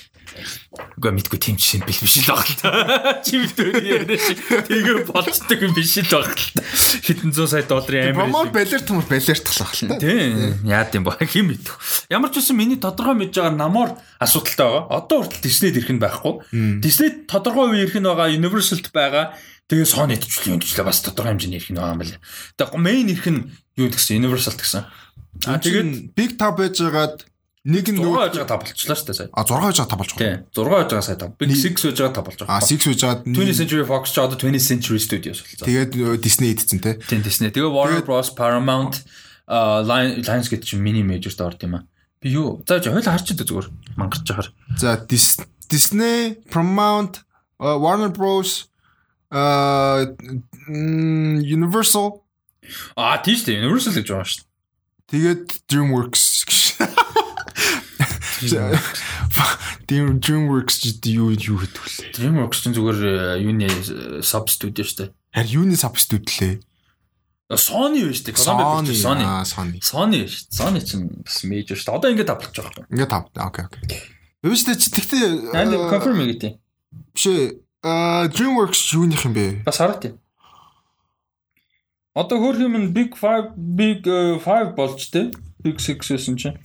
Уга мэдгүй тийм жишээ бил биш л баг л та. Чи мэдвэр яриа шиг тэгээ болцдог юм биш л баг л та. Хэдэн зуун сая долларын амир. Промот балерт юм балертглах л та. Тийм. Яа гэм ба хэм мэдв. Ямар ч үсэн миний тодорхой мэдж байгаа намор асуудалтай байгаа. Одоо хүртэл Disney-д ирэх нь байхгүй. Disney тодорхой үе ирэх нь байгаа, Universal-д байгаа. Тэгээ Sony-д ч юм дэжлээ бас тодорхой хэмжээний ирэх нь байгаа юм байна. Тэгээ main ирэх нь юу гэсэн Universal гэсэн. А тэгээд Big Top байж байгаад Нэг нь нөгөө 6 та болчихлоо шүү дээ сая. А 6 байж байгаа та болж байгаа. Тийм. 6 байж байгаа сая та. Big 6 байж байгаа та болж байгаа. А 6 байж байгаа. 20th Century Fox ч одоо 20th Century Studios болсон. Тэгээд Disney идсэн те. Тийм Disney. Тэгээ Warner Bros Paramount Lions гэдэг чинь mini major-д орд юм а. Би юу? За хойл харч дээ зүгээр. Мангарч жахаар. За Disney, Paramount, Warner Bros Universal А тийш дээ Universal гэж байгаа шүү дээ. Тэгээд DreamWorks Тийм DreamWorks юу юу гэдэг вэ? DreamWorks чинь зүгээр э, юуны sub studio шүү дээ. Харин юуны sub studio лээ? Sony биш дээ. Sony. Sony. Sony. Sony чинь бас major шүү. Одоо ингээд тавлж байгаа юм. Ингээд тав. Окей, окей. Юу ч тэгтээ Наад confirm гэдэг. Биш ээ. DreamWorks юуных юм бэ? Бас хараад тийм. Одоо хөр юм Big 5 Big 5 э, болж тээ. Big 6 гэсэн чинь.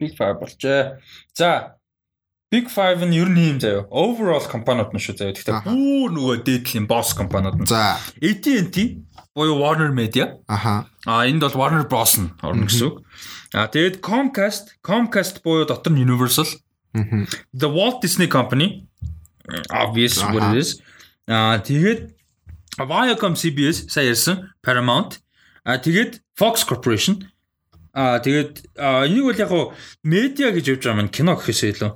Big 5 болжээ. За Big 5 нь ер нь юм заяа. Overall компаниуд нь шүү заяа. Гэхдээ бүр нөгөө дээдлийн boss компаниуд нь. За AT&T буюу Warner Media. Аха. А энд бол Warner Bros нь орно гэсэн үг. А тэгээд Comcast, Comcast буюу дотор нь Universal. The Walt Disney Company. Obvious what it is. А тэгээд Viacom CBS сая ярьсан Paramount. А тэгээд Fox Corporation Аа тэгээд энийг бол яг хуу медиа гэж явж байгаа маань кино гэхээсээ илүү.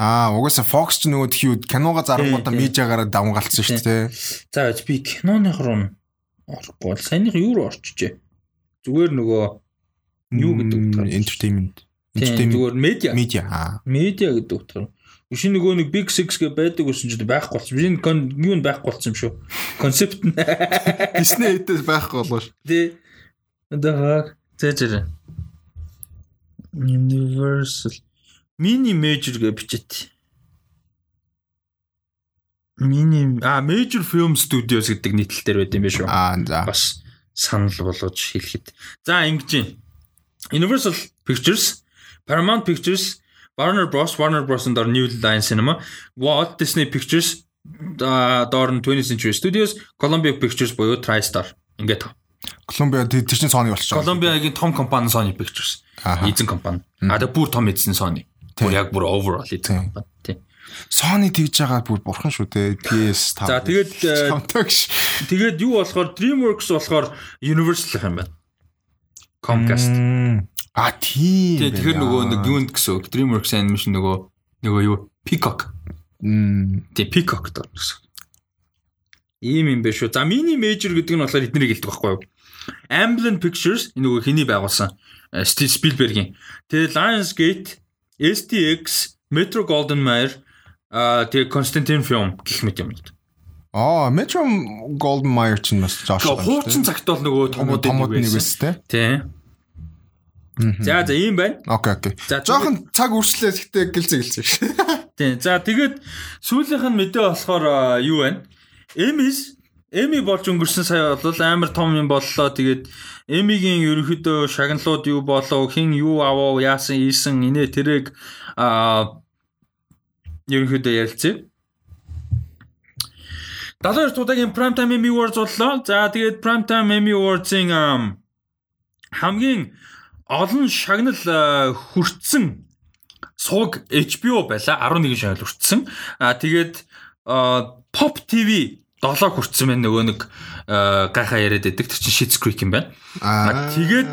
Аа угаасаа Fox ч нөгөө тхий кинога зарангуудаа медиагаараа давнгалцсан шүү дээ. За би киноных руу орохгүй бол саяных юу руу орчихжээ. Зүгээр нөгөө юу гэдэг утгаар entertainment. Entertainment зүгээр медиа. Медиа. Медиа гэдэг утгаар. Биш нөгөө нэг Big 6 гэ байдаг гэсэн чинь байхгүй болсон. Би юу нь байхгүй болсон юм шүү. Концепт нь. Disney эдээс байхгүй болоо шүү. Тий. Одоо зэ зэ. Universal mini major гэж бичээд. Миний а Major Film Studios гэдэг нийтлэлээр байд юм биш үү? Аа за. Бас санал болгож хэлэхэд. За ингэж юм. Universal Pictures, Paramount Pictures, Warner Bros, Warner Bros-ын дор New Line Cinema, Walt Disney Pictures доор нь 20th Century Studios, Columbia Pictures буюу TriStar. Ингээд тав. Колумбиа тэр тэр чинь Sony болчих. Колумбиагийн том компани Sony Pictures. Эзэн компани. А тэгээ бүр том эзэн Sony. Бүр яг бүр overall эзэн компани. Тийм. Sony тэгж байгаа бүр бурхан шүү дээ. PS5. За тэгээд э, тэгээд юу болохоор DreamWorks болохоор Universal юм байна. Comcast. А тийм. Тэгээ тэгэхээр нөгөө нэг юунд гэсэн үг DreamWorks animation нөгөө нөгөө юу Peacock. Мм. Тийм Peacock гэсэн. Ийм юм биш үү. За mini major гэдэг нь болохоор эднэрийг хэлдэг байхгүй юу? Amblin Pictures энэ нөгөө хэний байгуулсан? Э, Steve Spielberg-ийн. Тэгээ Lionsgate, STX, Metro Golden Mayer а тэгээ Constantine Film гэх мэт юм л. Аа, Metro Golden Mayer ч бас. Тэгээ хуучин цагт бол нөгөө томууд нэг байсан. Тийм. За за ийм байна. Окей, окей. За, Жохон цаг үрслээ гэхдээ гэлцээ гэлцээ шүү. Тийм. За тэгээд сүүлийнх нь мэдээ болохоор юу байна? Emmys Эми болж өнгөрсөн сая бол амар том юм боллоо. Тэгээд Эмигийн ерөнхийдөө шагналууд юу болоо, хин юу аваа, яасан, ийсэн, инээ тэрэг а ерөнхийдөө ярилцъя. 72 удаагийн Primetime Emmy Awards боллоо. За тэгээд Primetime Emmy Awards-ийн ам, хамгийн олон шагнал хүртсэн сууг HBO байла 11 шагнал хүртсэн. А тэгээд Pop TV 7 хүртсэн байна нөгөө нэг а, гайхаа яриад байдаг. Тэр чинь Shit's Creek юм байна. А тэгээд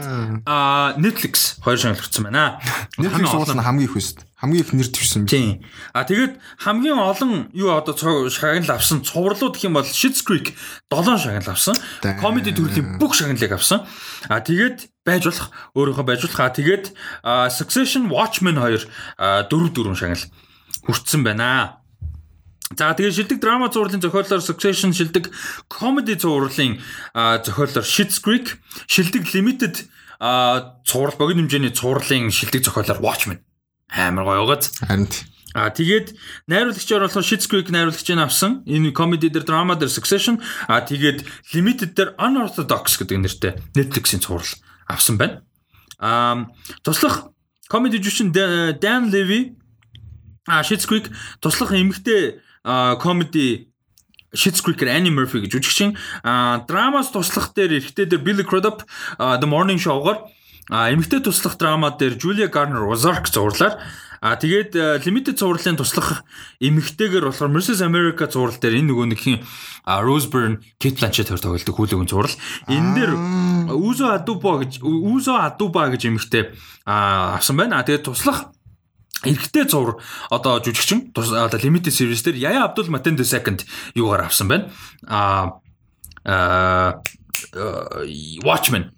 Netflix 2 шагнал хүртсэн байна. Netflix Хамгийн уулна хамгийн их үст. Хамгийн их нэр би. Тийм. А тэгээд хамгийн олон юу одоо шагнал авсан цувралууд гэх юм бол Shit's Creek 7 шагнал авсан. Comedy төрлийн бүх шагналыг авсан. А тэгээд байж болох өөрөөхөө байж болох. А тэгээд Succession Watchmen 2 4 4 шагнал хүртсэн байна. За тэгээд шилдэг драма зурлалын зохиолоор Succession шилдэг comedy зурлалын зохиолоор Shit's Creek шилдэг limited цуврал богино хэмжээний цувралын шилдэг зохиолоор Watchmen амар гоё гоц. Харин А тэгээд найруулагчаар болохоор Shit's Creek найруулагчийг авсан. Энэ comedy дээр drama дээр Succession а тэгээд limited дээр Unorthodox гэдэг нэртэй Netflix-ийн цуврал авсан байна. А туслах comedy жүжигчин Dan- Levy а Shit's Creek туслах эмэгтэй comedy Shit's Creek-ээр Annie Murphy гэж жүжигчин а драмаас туслах дээр эрэгтэй дээр Billy Crudup The Morning Show-гоор эмэгтэй туслах драма дээр Julia Garner Ozark зурлаар А тэгээд limited зурлалын туслах эмэгтэйгээр болохоор Mrs. America зурал дээр энэ нөгөө нэг хин а, Rose Byrne, Kate Blanchett хоёр тоглодог хүлээвэн зурал. Энэ дээр Үзо Адуба гэж Үзо Адуба гэж эмэгтэй авсан байна. А тэгээд туслах эрэгтэй зур одоо жүжигчин одоо limited series дээр Яя Абдул Матен the second юугаар авсан байна. А а Watchmen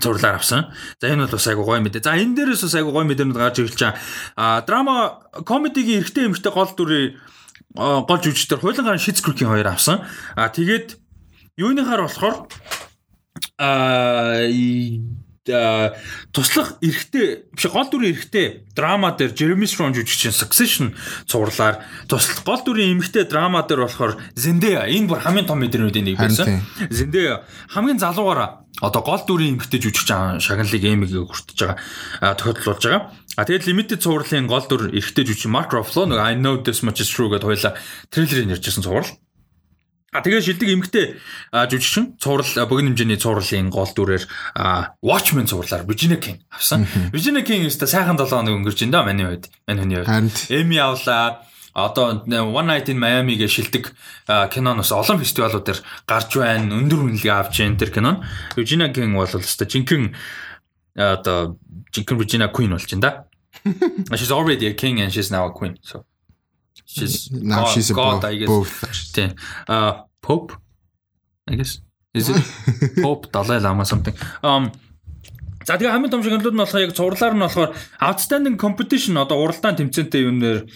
зурлаар авсан. За энэ бол бас айгу гоё мэдээ. За энэ дээрээс бас айгу гоё мэдээнүүд гарч ирж байгаа. А драма комедигийн эрэгтэй эмэгтэй гол дүрийн гол жүжигчдэр хуулийн гараа Shit's Creek-ийн хоёр авсан. А тэгээд юуныхаар болохоор а, туслах эрэгтэй биш гол дүрийн эрэгтэй драма дээр Jeremy Strong жүжигчин Succession цувралаар туслах гол дүрийн эмэгтэй драма дээр болохоор Zendaya энэ бүр хамгийн том мэдрэмүүдийн нэг байсан. Zendaya хамгийн залуугаараа одоо гол дүрийн эмэгтэй жүжигчин шагналыг эмигээ хүртэж байгаа а, тохиолдолж байгаа. А тэгээд limited цувралын гол дүр эрэгтэй жүжигчин Mark Ruffalo нэг I know this much is true гэдээ хоёлаа трейлерыг ярьжсэн цуврал. А тэгээ шилдэг эмгтэй жүжигчин цуврал богино хэмжээний цувралын гол дүрээр Watchmen цувралаар Virginia King авсан. Virginia King өстө сайхан 7 хоног өнгөрч энэ да миний хувьд. Миний хүний хувьд. Эми авлаа. Одоо One Night in Miami гэ шилдэг киноноос олон фестивалууд дээр гарч байна. Өндөр үнэлгээ авч байна тэр кинон. Virginia King бол өстө жинхэнэ одоо жинхэнэ Virginia Queen болж байна да. She's already a king and she's now a queen. So she's now God- she's a God, both. I guess. both. Тийм. А Pope I guess. Is it Pope Dalai Lama something. Um За тэгээ хамгийн том шагналууд нь болохоор яг цувралаар нь болохоор outstanding competition одоо уралдаан тэмцээнтэй юм нэр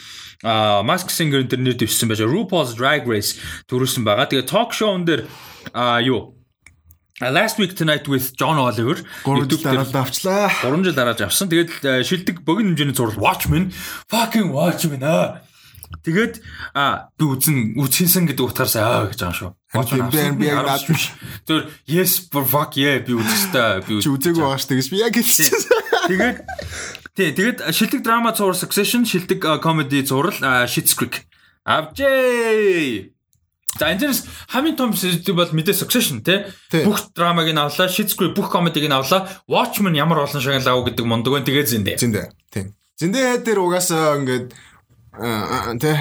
а Mask Singer дээр нэр дэвшсэн байж RuPaul's Drag Race төрүүлсэн байгаа. Тэгээ talk show-н дээр а юу А, Last week tonight with John Oliver 3 жил дараа авчлаа. 3 жил дарааж авсан. Тэгээд шилдэг богино хэмжээний зураг Watchmen fucking Watchmen аа. Тэгээд а би үзэн үзхийнсэн гэдэг утгаараа аа гэж байгаа шүү. Харин би яг наад биш. Тэр yes for fuck yeah би үзэхтэй би чи үзээгүй байгаа шүү. Тэгээс би яг хэлчихсэн. Тэгээд тий тэгээд шилдэг драма зур succession шилдэг comedy зурал shit creek авжээ. За энэс хамгийн том сэдв бол мэдээ succession тий бүх драмаг нь авлаа, shit creek бүх comedy-г нь авлаа. Watchmen ямар олон шагналаа гэдэг мундаг байна. Тэгээд зэндэ. Зэндэ. Тий. Зэндэ дээр угаасаа ингээд тэ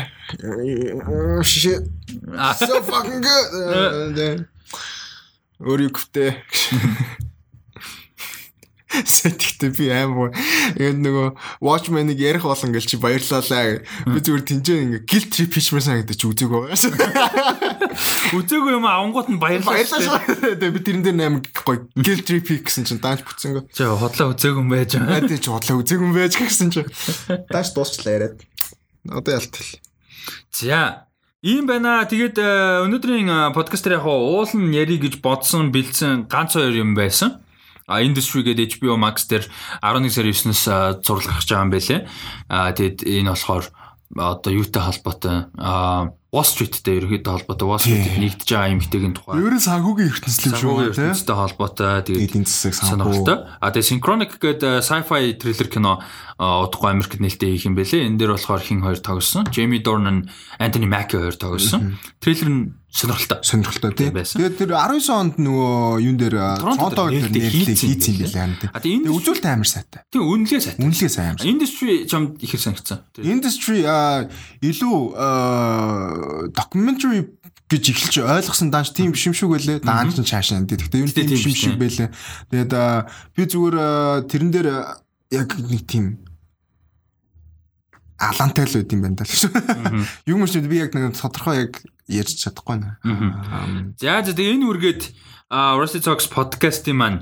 shit so fucking good. Өрийгвтэй. Сэтгэвтэй би амар яг нөгөө Watchmen-ыг ярих болон гэл чи баярлалаа. Би зүгээр тэнцээ ингээ guilt trip хиймээр санагдаж үзег байгаас. Үзээгүй юм авангууд нь баярлалаа. Баярлалаа. Би тэрэн дээр амар гоё guilt trip гэсэн чинь дааж бүтсэнгөө. Чи хотлоо үзээгүй юм байж байгаа. Тийм чи хотлоо үзээгүй юм байж гэсэн чинь дааж дуусчлаа яриад. Одоо ялтал. За Ийм байна. Тэгээд өнөөдрийн подкастер яг уулын яри гэж бодсон бэлдсэн ганц хоёр юм байсан. А industry гэдэг HBO Max дээр 11 сарын 9-ноос зурлах гэж байгаа юм байлээ. А тэгэд энэ болохоор одоо юутай холбоотой а Wall Street-тэй ерөөхдөө холбоотой Wall Street-д нэгдэж байгаа эмэгтэйгийн тухай. Ерөөс санхүүгийн ертөнцийн шүү дээ. Ертөнцтэй холбоотой тэгээд эдийн засаг сонирхолтой. А тэгээд Synchronic гэдэг sci-fi thriller кино удахгүй Америкт нээлттэй хийх юм бэлээ. Энэ дээр болохоор хин хоёр тоглосон. Jamie Dornan, Anthony Mackie хоёр тоглосон. Трейлер нь сонирхолтой. Сонирхолтой тий. Тэгээд тэр 19 онд нөгөө юун дээр цоонтоо дээр нээлттэй хийсэн юм билээ. А тэгээд үзүүлэлт амар сайтай. Тийм үнэлгээ сайтай. Үнэлгээ сайн. Industry чамд ихэр санагцсан. Industry илүү documentary гэж эхэлж ойлгосон даанч тийм биш юм шиг байлээ. Даанч нь цаашаа энэ. Гэхдээ юу тийм биш юм шиг байлээ. Тэгээд би зүгээр тэрэн дээр яг нэг тийм алантай л байд юм байна даа л. Юу юм шиг би яг нэг тодорхой яг ярьж чадахгүй нэ. За за тэгээ энэ үргээд Rusty Talks podcast-ийн маань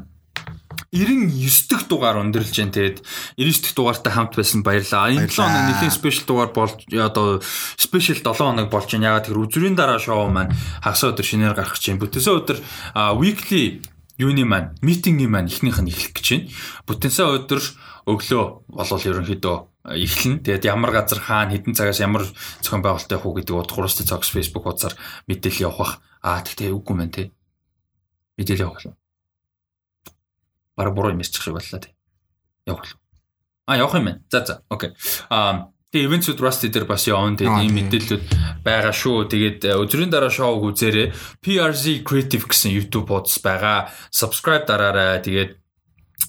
99 дэх дугаар өндөрлж जैन тэгээд 99 дэх дугаартай хамт байсан баярлалаа. Энэ 7 хоног нэлийн спешиал дугаар болж одоо спешиал 7 хоног болж байна. Ягаад тэр үзрийн дараа шоу маань хагас өдөр шинээр гарах гэж байна. Бүтэнсэ өдөр weekly юуны маань митингийн маань ихнийх нь эхлэх гэж байна. Бүтэнсэ өдөр өглөө болол ерөнхийдөө эхлэн. Тэгээд ямар газар хаана хэдэн цагаас ямар зохион байгуулалт явах уу гэдэг утгуураас цогс Facebook хуудасаар мэдээлэл явах. Аа тэгтээ үгүй мэн тий. Мэдээлэл явах. Бараг буруу юм ярьчих шиг боллоо тий. Явах. А явах юм байна. За за. Окей. Аа Тэгээ Events with Rusty дээр бас явна. Тэгээд ийм мэдээлэлүүд байгаа шүү. Тэгээд өдрийн дараа шоуг үзээрэй. PRZ Creative гэсэн YouTube хуудас байгаа. Subscribe дараарай. Тэгээд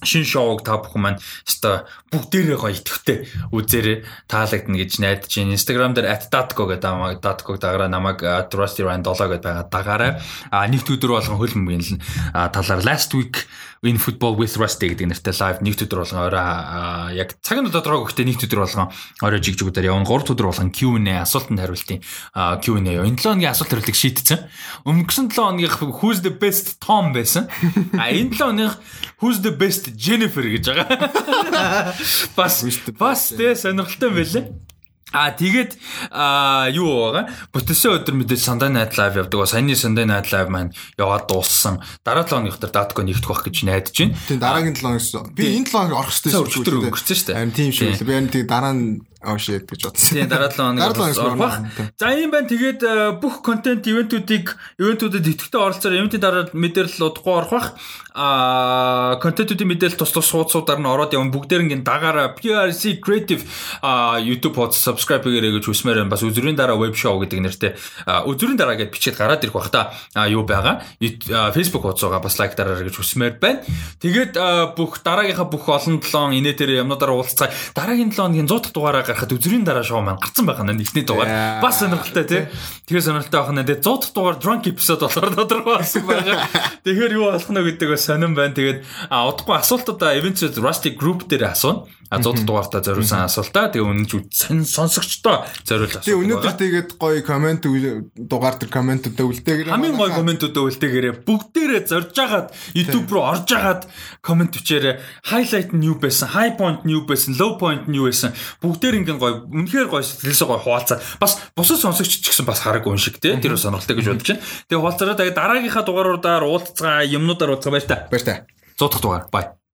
шин шоуг та бүхэн маань өстой бүгдээрээ гоё итгэвтэй үзээрэй таалагдана гэж найдаж байна. Instagram дээр @datco гэдэг намайг datco дагараа намайг Trusty Ryan 7 гэдэг байгаа дагаарай. А нэгд өдөр болгон хөлбөмбөгийн талаар last week in football with Rusty гэдэг нэртэй live нэгд өдөр болгон орой яг цаг нь дотроо гэхдээ нэгд өдөр болгон орой жигжгүүдээр явна. 3 өдөр болгон Q&A асуултанд хариултын Q&A явна. Энэ 7 хоногийн асуулт хариултыг шийдсэн. Өнгөрсөн 7 хоногийнх who's the best Tom байсан. А энэ 7 хоногийнх who's the best Jennifer гэж байгаа. Бас бас тэ сонирхолтой байлээ. А тэгээд а юу байгаа? Бүтээсэн өдөр мэдээж Sunday Night Live явдаг. Саяны Sunday Night Live маань яваад дууссан. Дараа 7 хоногийн дотор датко нэгдэх байх гэж найдаж байна. Тийм дараагийн 7 хоногс би энэ 7 хоног орох хэрэгтэй шүү дээ. Өнгөрсөн шүү дээ. Харин тийм шүү. Би энэ тэгээд дараа нь Oh shit гэж бодсон. Тийм дараа 7 хоног. За ийм байна. Тэгээд бүх контент ивентүүдийг ивентүүдэд идэвхтэй оролцоор ивентийн дараа мэдээлэл удахгүй орох бах. Аа контентүүдийн мэдээлэл тус тус суудсуудаар нь ороод явна. Бүгдээрнгийн дагаараа PRC Creative YouTube хуудас subscribe хийгээрэй гэж хүсмээр байна. Бас үзрийн дараа веб шоу гэдэг нэртэй үзрийн дараа гэд бичээд гараад ирэх бах та юу байгаа. Facebook хуудасгаа бас лайк дараарай гэж хүсмээр байна. Тэгээд бүх дараагийнхаа бүх олон 7 инээдэр юмнуудаар уулзцаа. Дараагийн 7 хоногийн 100 дахь дугаараа гарахад үзрийн дараа шоу маань гарцсан байгаа нэ ихний дугаар. Бас сонирхолтой тий. Тэгэхээр сонирхолтой байх. Тэгээд 100 дахь дугаар drunk episode болохоор тодорхой болсон байгаа. Тэгэхээр юу болох нь гэдэг бас сонирн байна. Тэгээд а удахгүй асуултуудаа events Rusty group дээр асууна. А 100 дугаартаа зориулсан асуултаа тэгээ үнэнч сонсогчдоо зориулсан. Тэгээ өнөөдөр тэгээд гоё комент дугаар дээр комментуудаа үлдээгээрэй. Хамгийн гоё комментуудаа үлдээгээрэй. Бүгдээрээ зорж агаад YouTube руу орж агаад коммент бичээрэй. Highlight нь юу байсан, high point нь юу байсан, low point нь юу байсан. Бүгдээр ингээд гоё үнэхээр гоё сэтгэлээсээ гоё хуваалцаа. Бас бусад сонсогч ч гэсэн бас хараг уншиг те. Тэр сонирхолтой гэж бодож байна. Тэгээ хуваалцараа тэгээ дараагийнхаа дугааруудаар уулзцаа юмнуудаар уулзгаа баяр та. Баяр та. 100 дахь дугаар. Бай.